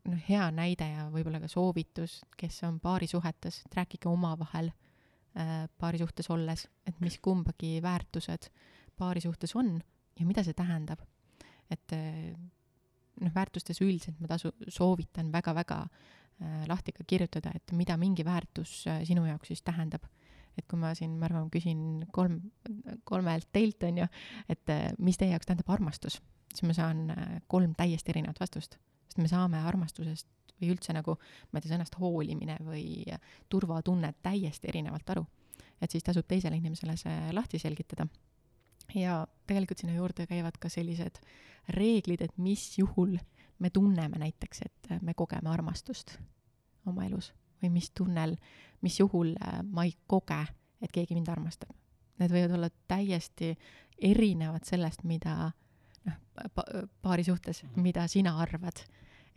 noh, hea näide ja võib-olla ka soovitus, kes on paarisuhetes, et rääkige omavahel paari suhtes olles, et mis kumbagi väärtused paari suhtes on ja mida see tähendab. et äh, noh, väärtustes üldiselt ma tasu, soovitan väga-väga äh, lahti ka kirjutada, et mida mingi väärtus äh, sinu jaoks siis tähendab. et kui ma siin, ma arvan, küsin kolm, kolmelt teilt on ju, et äh, mis teie jaoks tähendab armastus, siis ma saan äh, kolm täiesti erinevat vastust, sest me saame armastusest või üldse nagu, ma ei tea, sõnast hoolimine või turvatunne täiesti erinevalt aru. et siis tasub teisele inimesele see lahti selgitada. ja tegelikult sinna juurde käivad ka sellised reeglid, et mis juhul me tunneme näiteks, et me kogeme armastust oma elus või mis tunnel, mis juhul äh, ma ei koge, et keegi mind armastab. Need võivad olla täiesti erinevad sellest, mida noh, paari suhtes, Mhm. mida sina arvad.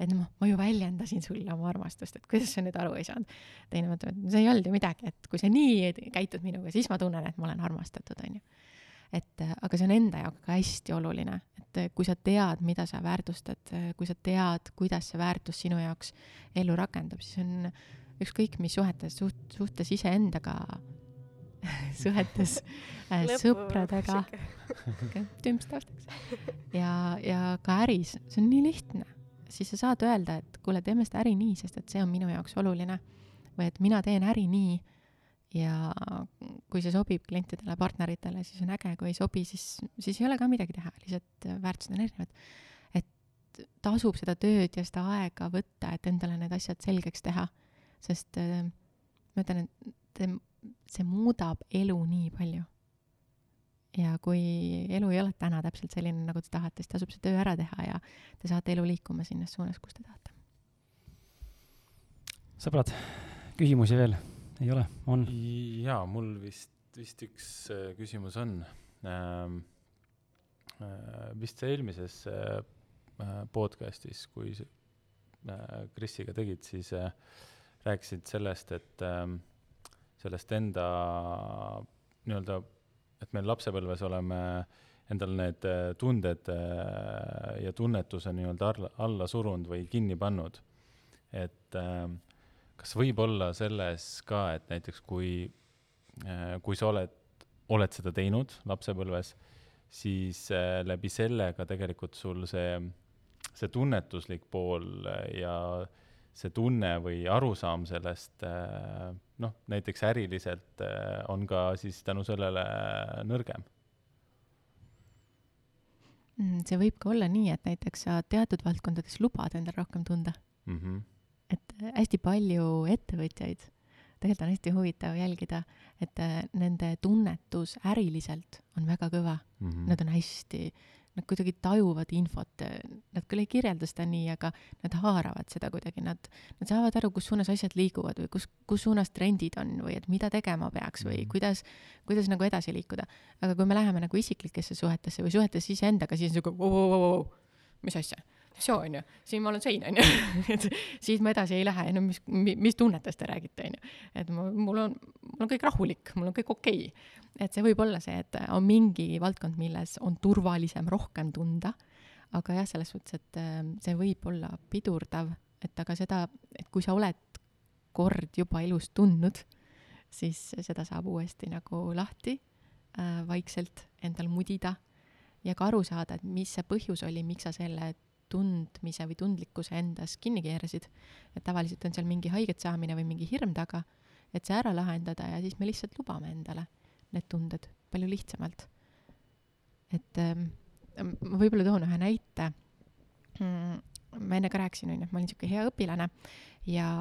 Et noh, ma ju väljendasin sulle oma armastust, et kuidas sa nüüd aru ei saanud. teine mõtleb, et see ei olnud ju midagi, et kui sa nii käitud minuga, siis ma tunnen, et ma olen armastatud, onju. et äh, aga see on enda jaoks ka hästi oluline, et äh, kui sa tead, mida sa väärtustad, kui sa tead, kuidas see väärtus sinu jaoks ellu rakendub, siis on ükskõik mis suhetes, suht-, suhtes iseendaga [LAUGHS] suhetes äh, sõpradega, tümps taustaks. ja, ja ka äris, see on nii lihtne. Siis sa saad öelda, et kuule, teeme seda äri nii, sest et see on minu jaoks oluline. või et mina teen äri nii ja kui see sobib klientidele, partneritele, siis on äge, kui ei sobi, siis, siis ei ole ka midagi teha, lihtsalt väärtused on erinevad. et tasub seda tööd ja seda aega võtta, et endale need asjad selgeks teha, sest äh, ma ütlen, et see muudab elu nii palju. Ja kui elu ei ole täna täpselt selline, nagu te tahate, siis tasub see töö ära teha ja te saate elu liikuma sinnas suunas, kus te tahate. sõbrad, küsimusi veel ei ole, on? jaa, mul vist, vist üks äh, küsimus on ähm,. Äh, vist eelmises äh, podcast'is, kui äh, Krisiga tegid, siis äh, rääkisid sellest, et äh, sellest enda nii-öelda, et me lapsepõlves oleme endal need äh, tunded äh, ja tunnetuse nii-öelda alla, alla surunud või kinni pannud. et äh, kas võib olla selles ka, et näiteks kui, kui sa oled, oled seda teinud lapsepõlves, siis läbi selle ka tegelikult sul see, see tunnetuslik pool ja see tunne või arusaam sellest noh, näiteks äriliselt on ka siis tänu sellele nõrgem? Mm, see võib ka olla nii, et näiteks sa teatud valdkondades lubad endal rohkem tunda mm. -hmm et hästi palju ettevõtjaid, tegelikult on hästi huvitav jälgida, et äh, nende tunnetus äriliselt on väga kõva mm. -hmm. Nad on hästi, nad kuidagi tajuvad infot, nad küll ei kirjelda seda nii, aga nad haaravad seda kuidagi, nad, nad saavad aru, kus suunas asjad liiguvad või kus, kus suunas trendid on või et mida tegema peaks või kuidas, kuidas nagu edasi liikuda. aga kui me läheme nagu isiklikesse suhetesse või suhetesse iseendaga, siis on vau, vau, mis asja see on ju, siin ma olen sein, on ju. [LAUGHS] et siis ma edasi ei lähe, no mis, mis tunnetest te räägite, on ju. et ma, mul on, mul on kõik rahulik, mul on kõik okei okay.. et see võib olla see, et on mingi valdkond, milles on turvalisem rohkem tunda, aga jah, selles suhtes, et see võib olla pidurdav, et aga seda, et kui sa oled kord juba elus tundnud, siis seda saab uuesti nagu lahti äh, vaikselt endal mudida ja ka aru saada, et mis see põhjus oli, miks sa selle tundmise või tundlikkuse endas kinni keerasid. et tavaliselt on seal mingi haiget saamine või mingi hirm taga, et see ära lahendada ja siis me lihtsalt lubame endale need tunded palju lihtsamalt. et ähm, ma võib-olla toon ühe näite mm,. ma enne ka rääkisin, onju, et ma olin siuke hea õpilane ja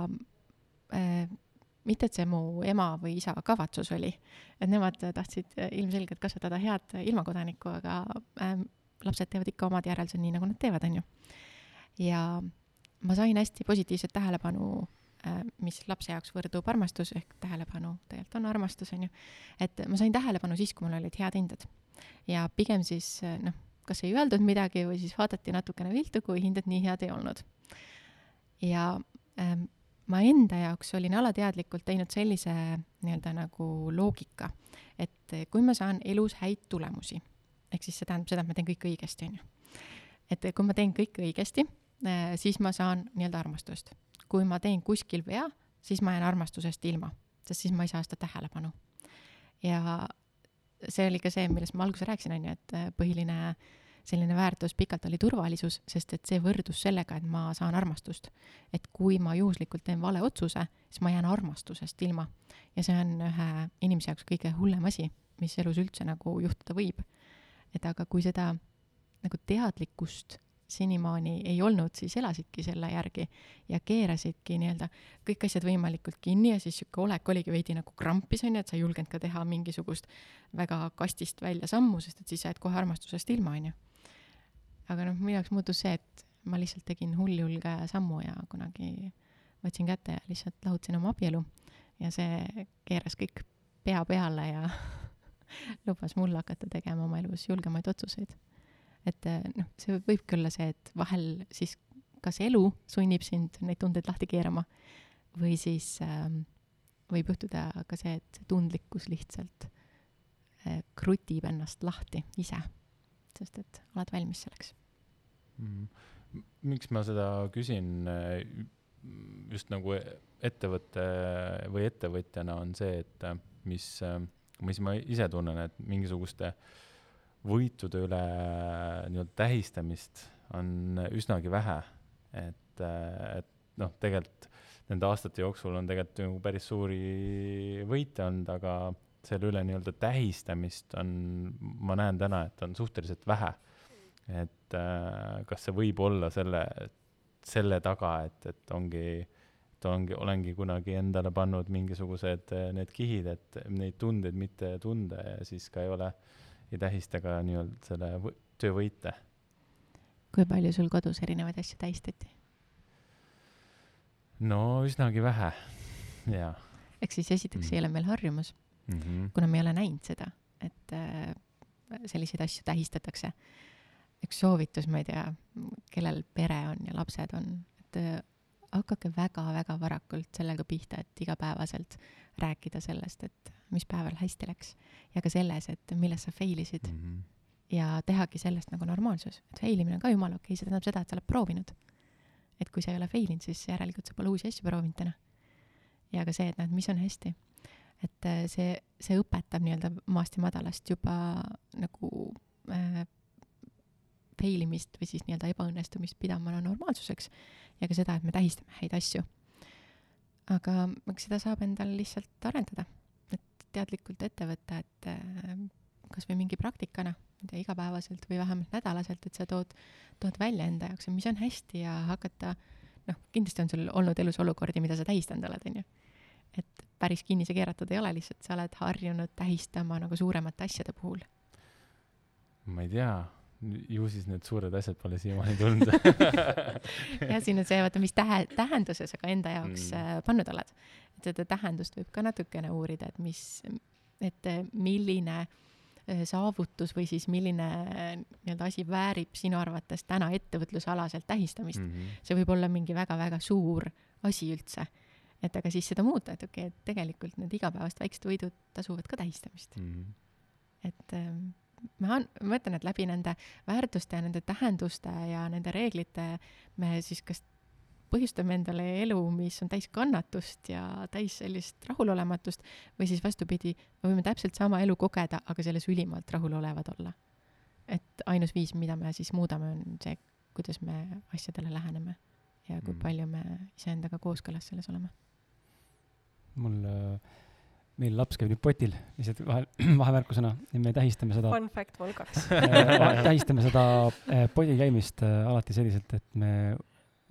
äh, mitte, et see mu ema või isa kavatsus oli, et nemad tahtsid ilmselgelt kasvatada head ilmakodanikku, aga äh, lapsed teevad ikka omad järeldused nii, nagu nad teevad, on ju. ja ma sain hästi positiivset tähelepanu, mis lapse jaoks võrdub armastus, ehk tähelepanu tegelikult on armastus, on ju. et ma sain tähelepanu siis, kui mul olid head hinded. ja pigem siis noh, kas ei öeldud midagi või siis vaadati natukene viltu, kui hinded nii head ei olnud. ja ähm, ma enda jaoks olin alateadlikult teinud sellise nii-öelda nagu loogika, et kui ma saan elus häid tulemusi ehk siis see tähendab seda, et ma teen kõik õigesti, on ju. et kui ma teen kõik õigesti, siis ma saan nii-öelda armastust. kui ma teen kuskil vea, siis ma jään armastusest ilma, sest siis ma ei saa seda tähelepanu. ja see oli ka see, millest ma alguses rääkisin, on ju, et põhiline selline väärtus pikalt oli turvalisus, sest et see võrdus sellega, et ma saan armastust. et kui ma juhuslikult teen vale otsuse, siis ma jään armastusest ilma. ja see on ühe inimese jaoks kõige hullem asi, mis elus üldse nagu juhtuda võib et aga kui seda nagu teadlikkust senimaani ei olnud, siis elasidki selle järgi ja keerasidki nii-öelda kõik asjad võimalikult kinni ja siis sihuke olek oligi veidi nagu krampis onju, et sa ei julgenud ka teha mingisugust väga kastist välja sammu, sest et siis sa jääd kohe armastusest ilma onju. aga noh, minu jaoks muutus see, et ma lihtsalt tegin hulljulge sammu ja kunagi võtsin kätte ja lihtsalt lahutasin oma abielu ja see keeras kõik pea peale ja [LAUGHS] [LAUGHS] lubas mul hakata tegema oma elus julgemaid otsuseid. et eh, noh, see võibki olla see, et vahel siis kas elu sunnib sind neid tundeid lahti keerama või siis äh, võib juhtuda ka see, et tundlikkus lihtsalt äh, krutib ennast lahti ise, sest et oled valmis selleks mm.. miks ma seda küsin äh, just nagu ettevõtte või ettevõtjana on see, et mis äh, mis ma ise tunnen, et mingisuguste võitude üle nii-öelda tähistamist on üsnagi vähe. et, et noh, tegelikult nende aastate jooksul on tegelikult nagu päris suuri võite olnud, aga selle üle nii-öelda tähistamist on, ma näen täna, et on suhteliselt vähe. et äh, kas see võib olla selle, selle taga, et, et ongi äh, et ongi, olengi kunagi endale pannud mingisugused eh, need kihid, et neid tundeid mitte tunda ja siis ka ei ole, ei tähista ka nii-öelda selle võ töövõite. kui palju sul kodus erinevaid asju tähistati? no üsnagi vähe, jaa. ehk siis esiteks mm. ei ole meil harjumus mm, -hmm. kuna me ei ole näinud seda, et äh, selliseid asju tähistatakse. üks soovitus, ma ei tea, kellel pere on ja lapsed on, et hakake väga-väga varakult sellega pihta, et igapäevaselt rääkida sellest, et mis päeval hästi läks ja ka selles, et milles sa fail isid mm. -hmm. ja tehagi sellest nagu normaalsus, et fail imine on ka jumala okei okay,, see tähendab seda, et sa oled proovinud. et kui sa ei ole fail inud, siis järelikult sa pole uusi asju proovinud täna. ja ka see, et näed, mis on hästi. et äh, see, see õpetab nii-öelda maast ja madalast juba nagu äh, fail imist või siis nii-öelda ebaõnnestumist pidama normaalsuseks ja ka seda, et me tähistame häid asju. aga eks seda saab endal lihtsalt arendada, et teadlikult ette võtta, et äh, kas või mingi praktikana, ma ei tea, igapäevaselt või vähemalt nädalaselt, et sa tood, tood välja enda jaoks, mis on hästi ja hakata, noh, kindlasti on sul olnud elus olukordi, mida sa tähistanud oled, onju. et päris kinni see keeratud ei ole, lihtsalt sa oled harjunud tähistama nagu suuremate asjade puhul. ma ei tea ju siis need suured asjad pole siiamaani [LAUGHS] tulnud [LAUGHS] jah, siin on see, vaata, mis tähe, tähenduse sa ka enda jaoks mm. Äh, pannud oled. et seda tähendust võib ka natukene uurida, et mis, et äh, milline äh, saavutus või siis milline nii-öelda asi väärib sinu arvates täna ettevõtlusalaselt tähistamist mm. -hmm. see võib olla mingi väga-väga suur asi üldse. et aga siis seda muuta, et okei okay,, et tegelikult need igapäevased väiksed võidud tasuvad ka tähistamist mm. -hmm. et ähm, ma, mõtlen, et läbi nende väärtuste ja nende tähenduste ja nende reeglite me siis kas põhjustame endale elu, mis on täis kannatust ja täis sellist rahulolematust või siis vastupidi, me võime täpselt sama elu kogeda, aga selles ülimalt rahulolevad olla. et ainus viis, mida me siis muudame, on see, kuidas me asjadele läheneme ja kui mm. palju me iseendaga kooskõlas selles oleme. mul äh meil laps käib nüüd potil, lihtsalt vahe, [CLEARS THROAT] vahemärkusena, me tähistame seda. Fun fact Volgaks [LAUGHS] äh, tähistame seda äh, potil käimist äh, alati selliselt, et me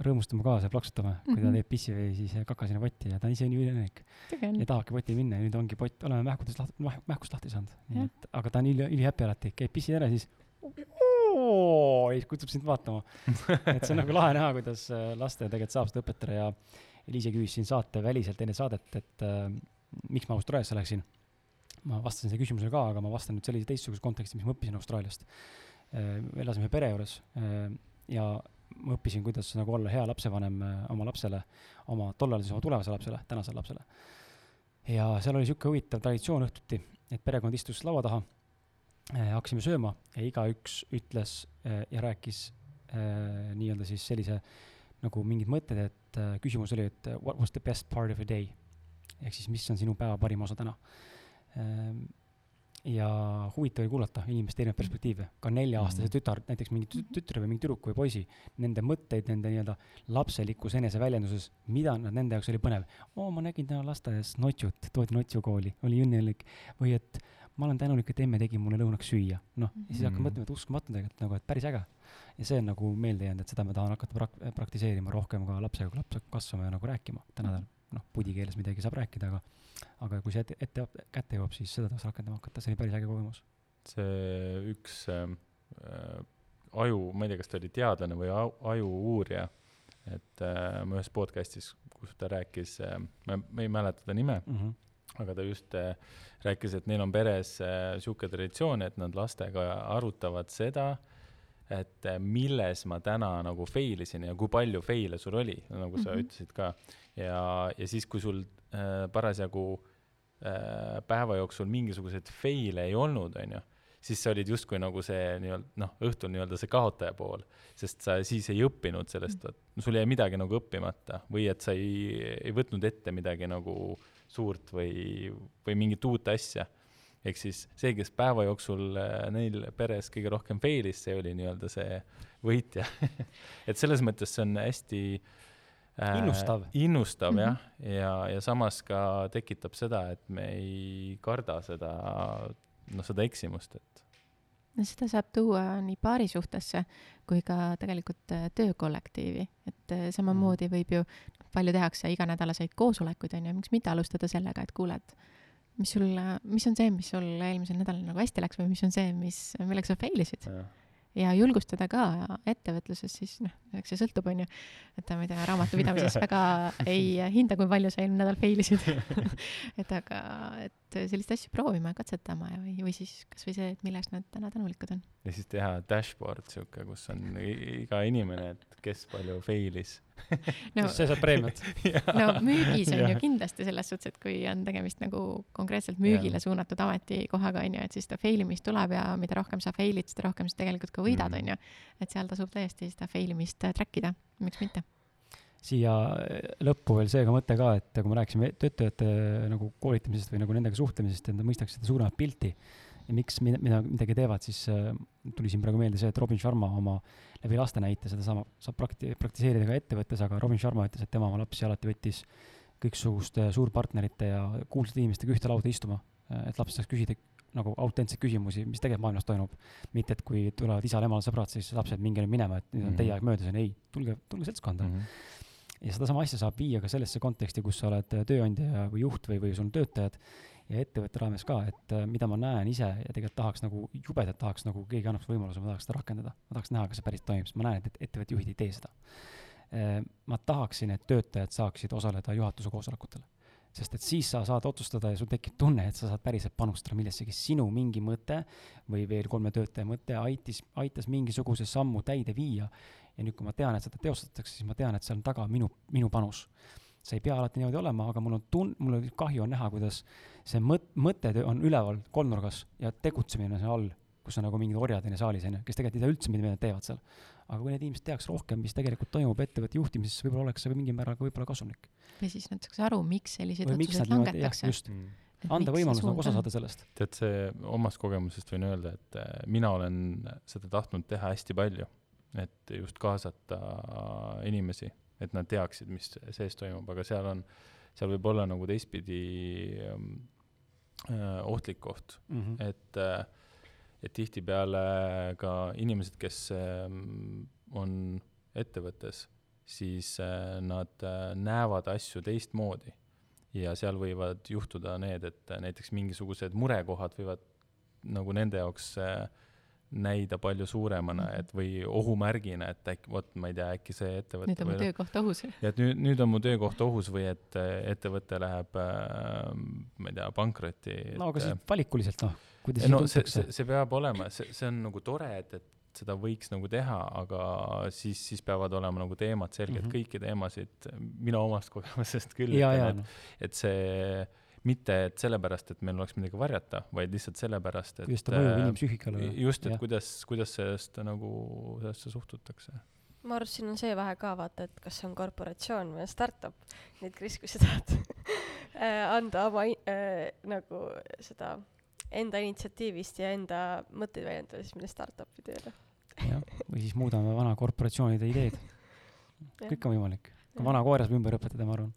rõõmustame kaasa ja plaksutame, kui mm -hmm. ta mhm. teeb pissi või siis kaka sinna potti ja ta on ise nii üliõnnelik. ei tahagi poti minna ja nüüd ongi pott, oleme mähkudest lahti, mähkust lahti saanud. nii et, aga ta on üli, ülihappy alati, käib pissi ära, siis ja siis kutsub sind vaatama. [LAUGHS] et see on nagu lahe näha, kuidas laste tegelikult saab seda õpetada ja Eliise küsis siin saate väliselt enne saadet, et äh, miks ma Austraaliasse läksin. ma vastasin selle küsimusele ka, aga ma vastan nüüd sellise teistsuguse konteksti, mis ma õppisin Austraaliast. Äh, elasime pere juures äh, ja ma õppisin, kuidas nagu olla hea lapsevanem äh, oma lapsele, oma tollal siis oma tulevasele lapsele, tänasele lapsele. ja seal oli niisugune huvitav traditsioon õhtuti, et perekond istus laua taha, hakkasime sööma ja igaüks ütles ja rääkis nii-öelda siis sellise nagu mingid mõtted, et küsimus oli, et what was the best part of a day ehk siis, mis on sinu päeva parim osa täna. Ehm, ja huvitav oli kuulata inimeste erinevaid perspektiive, ka nelja-aastase Mhm. tütar, näiteks mingi tü- tütre või mingi tüdruku või poisi, nende mõtteid, nende nii-öelda lapselikus eneseväljenduses, mida nad, nende jaoks oli põnev. oo, ma nägin täna lasteaias notšut, toodi notšu kooli, oli õnnelik. või et ma olen tänulik, et emme tegi mulle lõunaks süüa. noh, ja siis hakkad Mhm. mõtlema, et uskumatu tegelikult nagu, et päris äge. ja see on nagu meelde jäänud, et seda ma tahan hakata prak-, praktiseerima rohkem ka lapsega, kui laps hakkab kasvama ja nagu rääkima. täna ta noh, pudikeeles midagi saab rääkida, aga aga kui see ette, ette kätte jõuab, siis seda tahaks rakendama hakata, see oli päris äge kogemus. see üks äh, äh, aju, ma ei tea, kas ta oli teadlane või au- ajuuurija, et äh, ma ühes podcast'is, kus ta rääkis äh,, ma, ma ei mäleta ta nime Mm -hmm. aga ta just äh, rääkis, et neil on peres äh, sihuke traditsioon, et nad lastega arutavad seda, et äh, milles ma täna nagu fail isin ja kui palju fail'e sul oli, nagu sa Mhm. ütlesid ka. Ja, ja siis, kui sul äh, parasjagu äh, päeva jooksul mingisuguseid fail'e ei olnud, onju, siis sa olid justkui nagu see nii-öelda noh, õhtul nii-öelda see kaotaja pool, sest sa siis ei õppinud sellest, no sul jäi midagi nagu õppimata või et sa ei, ei võtnud ette midagi nagu suurt või, või mingit uut asja. ehk siis see, kes päeva jooksul äh, neil peres kõige rohkem fail'is, see oli nii-öelda see võitja [LAUGHS] et selles mõttes see on hästi äh, Innustav. innustav Mhm. jah, ja, ja samas ka tekitab seda, et me ei karda seda, noh, seda eksimust, et no seda saab tuua nii paarisuhtesse kui ka tegelikult äh, töökollektiivi, et äh, samamoodi võib ju, palju tehakse iganädalaseid koosolekuid, on ju, miks mitte alustada sellega, et kuule, et mis sul, mis on see, mis sul eelmisel nädalal nagu hästi läks või mis on see, mis, millega sa fail isid. Ja julgustada ka ettevõtluses siis noh, eks see sõltub, on ju, et ma ei tea, raamatupidamises [LAUGHS] väga ei hinda, kui palju sa eelmine nädal fail isid. [LAUGHS] Et aga, et selliseid asju proovima ja katsetama ja, või, või siis kasvõi see, et milleks nad täna tänulikud on. ja siis teha dashboard sihuke, kus on iga inimene, et kes palju fail'is [LAUGHS] no, see saab preemiat. [LAUGHS] [LAUGHS] no müügis on ju kindlasti selles suhtes, et kui on tegemist nagu konkreetselt müügile suunatud ametikohaga, on ju, et siis seda fail imist tuleb ja mida rohkem sa fail'id, seda rohkem sa tegelikult ka võidad, Mhm. on ju. et seal tasub tõesti seda fail imist track ida, miks mitte. siia lõppu veel seega mõte ka, et kui me rääkisime töötajate nagu koolitamisest või nagu nendega suhtlemisest, et nad mõistaks seda suuremat pilti ja miks, mida, mida, midagi teevad, siis äh, tuli siin praegu meelde see, et Robin Sharma oma läbi laste näite sedasama saab prakti-, praktiseerida ka ettevõttes, aga Robin Sharma ütles, et tema oma lapsi alati võttis kõiksuguste suurpartnerite ja kuulsate inimestega ühte lauda istuma, et laps saaks küsida nagu autentseid küsimusi, mis tegelikult maailmas toimub. mitte, et kui tulevad isal-emal sõbrad, siis lapsed, minge nüüd minema, et nüüd on Mhm. teie aeg möödas, on ei, tulge, tulge seltskonda mm. -hmm. ja sedasama asja saab viia ka sellesse konteksti, kus sa oled tööandja või juht või, või sul on töötajad ja ettevõtte raames ka, et äh, mida ma näen ise ja tegelikult tahaks nagu, jubedalt tahaks nagu keegi annaks võimaluse, ma tahaks seda rakendada. ma tahaks näha, kas see päris toimib, sest ma näen, et et ettevõtte juhid ei tee seda. ma tahaksin, et töötajad saaksid osaleda juhatuse koosolekutel. sest et siis sa saad otsustada ja sul tekib tunne, et sa saad päriselt panustada millessegi, sinu mingi mõte või veel kolme töötaja mõte aitis, aitas mingisuguse sammu täide viia ja nüüd, kui ma tean, et seda teostatakse, siis ma tean, et seal on taga minu, minu panus. See ei pea alati niimoodi olema, aga mul on tun-, mul on kahju on näha, kuidas see mõt-, mõte on üleval kolmnurgas ja tegutsemine on seal all, kus on nagu mingid orjad on ju saalis, on ju, kes tegelikult ei tea üldse, mida nad teevad seal. aga kui need inimesed teaks rohkem, mis tegelikult toimub ettevõtte juhtimises, siis võib-olla oleks see mingil määral ka võib-olla kasumlik. või siis nad saaks aru, miks selliseid otsuseid langetakse. just, Mm. anda võimalus nagu osa saada sellest. tead, see omast kogemusest võin öelda, et äh, mina olen seda tahtnud teha hästi palju, et just kaasata inimesi, et nad teaksid, mis sees toimub, aga seal on, seal võib olla nagu teistpidi ähm, äh, ohtlik koht, Mm -hmm. et äh, et tihtipeale ka inimesed, kes ähm, on ettevõttes, siis äh, nad äh, näevad asju teistmoodi ja seal võivad juhtuda need, et näiteks mingisugused murekohad võivad nagu nende jaoks äh, näida palju suuremana, Mhm. et või ohumärgina, et äkki, vot ma ei tea, äkki see ettevõte nüüd on mu või- töökoht ohus. ja [LAUGHS] et nüüd, nüüd on mu töökoht ohus või et äh, ettevõte läheb äh,, ma ei tea, pankrotti. no aga et, siis valikuliselt noh, kuidas no see, see, see peab olema, see, see on nagu tore, et, et seda võiks nagu teha, aga siis, siis peavad olema nagu teemad selged mm. -hmm. kõiki teemasid, mina omast kogemusest küll ja, ütlen, noh, et, et see mitte et sellepärast, et meil oleks midagi varjata, vaid lihtsalt sellepärast, et kuidas ta mõjub äh, inimpsüühikale. just, et jah. kuidas, kuidas sellest nagu, sellesse suhtutakse. ma arvan, et siin on see vahe ka vaata, et kas see on korporatsioon või startup. nii et Kris, kui sa tahad [LAUGHS] äh, anda oma äh, nagu seda enda initsiatiivist ja enda mõtteid väljendada siis minna startup'i tööle. jah, või siis muudame vana korporatsioonide ideed. [LAUGHS] kõik on võimalik. vana koera saab ümber õpetada, ma arvan.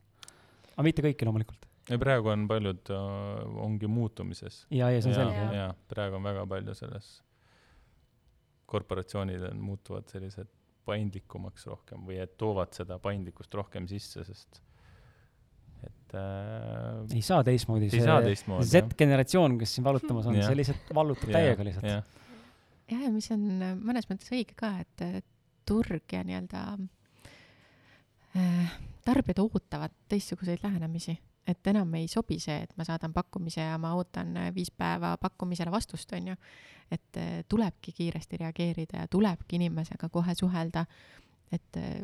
aga mitte kõiki loomulikult. Ja praegu on paljud äh, ongi muutumises. ja, ja see on ja, selge, jah. ja praegu on väga palju selles, korporatsioonid on, muutuvad sellised paindlikumaks rohkem või et toovad seda paindlikkust rohkem sisse, sest et äh, ei saa teistmoodi. ei saa teistmoodi. Z-generatsioon, kes siin valutamas on, Jah. see lihtsalt vallutab täiega lihtsalt. jah, jah, ja mis on äh, mõnes mõttes õige ka, et äh, turg ja nii-öelda äh, tarbijad ootavad teistsuguseid lähenemisi, et enam ei sobi see, et ma saadan pakkumise ja ma ootan äh, viis päeva pakkumisele vastust, on ju. et äh, tulebki kiiresti reageerida ja tulebki inimesega kohe suhelda, et äh,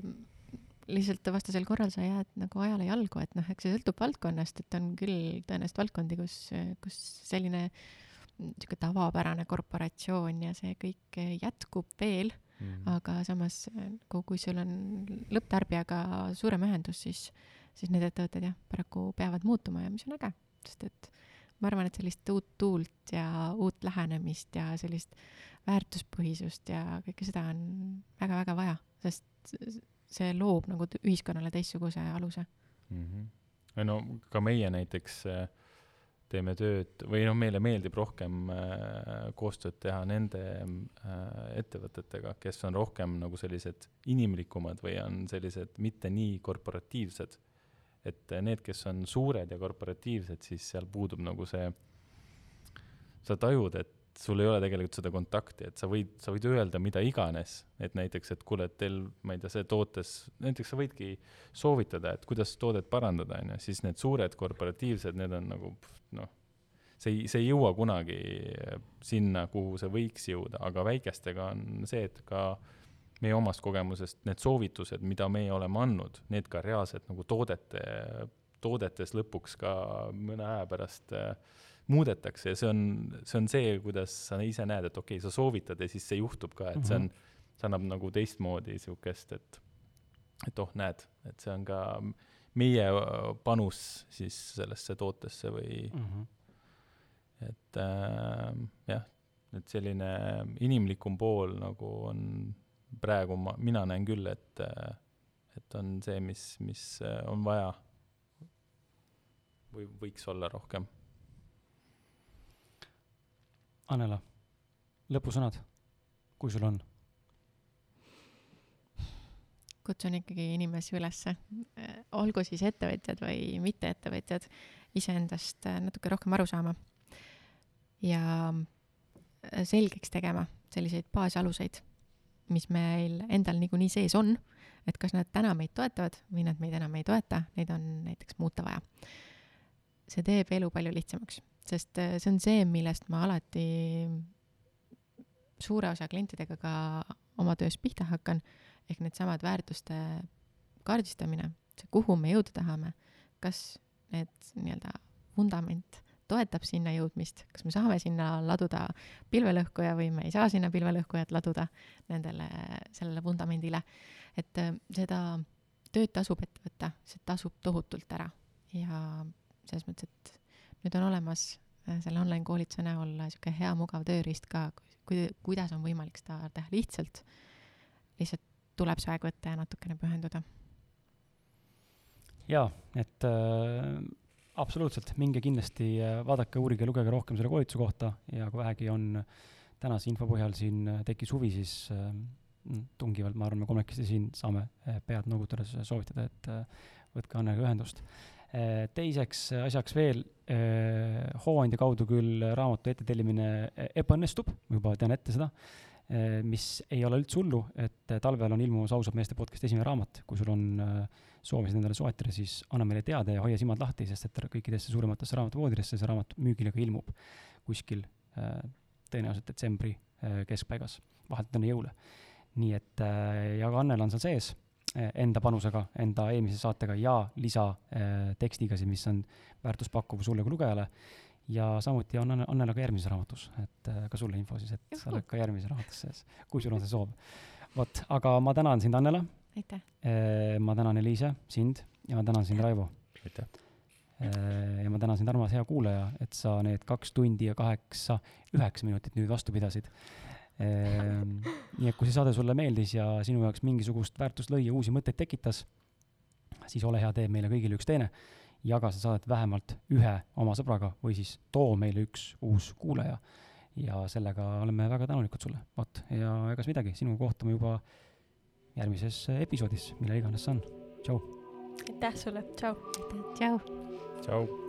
lihtsalt vastasel korral sa jääd nagu ajale jalgu, et noh, eks see sõltub valdkonnast, et on küll tõenäoliselt valdkondi, kus, kus selline niisugune tavapärane korporatsioon ja see kõik jätkub veel, Mm. aga samas kui sul on lõpptarbijaga suurem ühendus, siis, siis need ettevõtted jah, paraku peavad muutuma ja mis on äge, sest et ma arvan, et sellist uut tuult ja uut lähenemist ja sellist väärtuspõhisust ja kõike seda on väga-väga vaja, sest see loob nagu ühiskonnale teistsuguse aluse. Mhm. või no ka meie näiteks äh, teeme tööd või noh, meile meeldib rohkem äh, koostööd teha nende äh, ettevõtetega, kes on rohkem nagu sellised inimlikumad või on sellised mitte nii korporatiivsed. Et äh, need, kes on suured ja korporatiivsed, siis seal puudub nagu see, sa tajud, et sul ei ole tegelikult seda kontakti, et sa võid, sa võid öelda mida iganes, et näiteks, et kuule, et teil, ma ei tea, see tootes, näiteks sa võidki soovitada, et kuidas toodet parandada, on ju, siis need suured korporatiivsed, need on nagu noh, see ei, see ei jõua kunagi sinna, kuhu see võiks jõuda, aga väikestega on see, et ka meie omast kogemusest need soovitused, mida meie oleme andnud, need ka reaalselt nagu toodete, toodetes lõpuks ka mõne aja pärast äh, muudetakse ja see on, see on see, kuidas sa ise näed, et okei okay,, sa soovitad ja siis see juhtub ka, et see on, see annab nagu teistmoodi niisugust, et et oh, näed, et see on ka meie äh, panus siis sellesse tootesse või Mhm. et äh, jah, et selline inimlikum pool nagu on praegu ma, mina näen küll, et et on see, mis, mis on vaja või võiks olla rohkem. Annela, lõpusõnad, kui sul on? kutsun ikkagi inimesi ülesse, olgu siis ettevõtjad või mitteettevõtjad, iseendast natuke rohkem aru saama ja selgeks tegema selliseid baasaluseid, mis meil endal niikuinii sees on, et kas nad täna meid toetavad või nad meid enam ei toeta, neid on näiteks muuta vaja. see teeb elu palju lihtsamaks, sest äh, see on see, millest ma alati suure osa klientidega ka oma töös pihta hakkan ehk needsamad väärtuste kaardistamine, see, kuhu me jõuda tahame, kas need nii-öelda vundament toetab sinna jõudmist, kas me saame sinna laduda pilvelõhkuja või me ei saa sinna pilvelõhkujat laduda nendele, sellele vundamendile. et äh, seda tööd tasub ette võtta, see tasub tohutult ära ja selles mõttes, et nüüd on olemas äh, selle online koolituse näol niisugune hea mugav tööriist ka, kui, kuidas on võimalik seda teha lihtsalt, lihtsalt tuleb see aeg võtta ja natukene pühenduda. jaa, et äh, absoluutselt, minge kindlasti äh, vaadake, uurige, lugege rohkem selle koolituse kohta ja kui vähegi on tänase info põhjal siin äh, tekkis huvi, siis äh, mm, tungivalt, ma arvan, me kolmekesi siin saame pead noogutades soovitada, et võtke Annega ühendust. Teiseks asjaks veel Hooandja kaudu küll raamatu ettetellimine ebaõnnestub, ma juba tean ette seda mis ei ole üldse hullu, et äh, talvel on ilmumas ausad meeste podcasti esimene raamat, kui sul on äh, soovi seda endale soetada, siis anna meile teada ja hoia silmad lahti, sest et kõikidesse suurematesse raamatupoodidesse see raamat müügile ka ilmub kuskil tõenäoliselt detsembri keskpaigas, vahelt enne jõule. nii et ja ka Annel on seal sees enda panusega, enda eelmise saatega ja lisa äh, tekstiga siis, mis on väärtuspakkuv sulle kui lugejale. Ja samuti on Anne- Annela ka järgmises raamatus, et äh, ka sulle info siis, et sa Juhuu. oled ka järgmises raamatus sees, kui sul on see soov. vot, aga ma tänan sind, Annela aitäh! Eh, ma tänan Eliise, sind ja ma tänan sind, Raivo. aitäh. ja ma tänan sind, Armas, hea kuulaja, et sa need kaks tundi ja kaheksa, üheksa minutit nüüd vastu pidasid. nii et kui see saade sulle meeldis ja sinu jaoks mingisugust väärtust lõi ja uusi mõtteid tekitas, siis ole hea, tee meile kõigile üks teene. Jaga seda saadet vähemalt ühe oma sõbraga või siis too meile üks uus kuulaja. ja sellega oleme väga tänulikud sulle, vot, ja egas midagi, sinuga kohtume juba järgmises episoodis, millal iganes see on. tšau. aitäh sulle, tšau. tšau. tšau. tšau.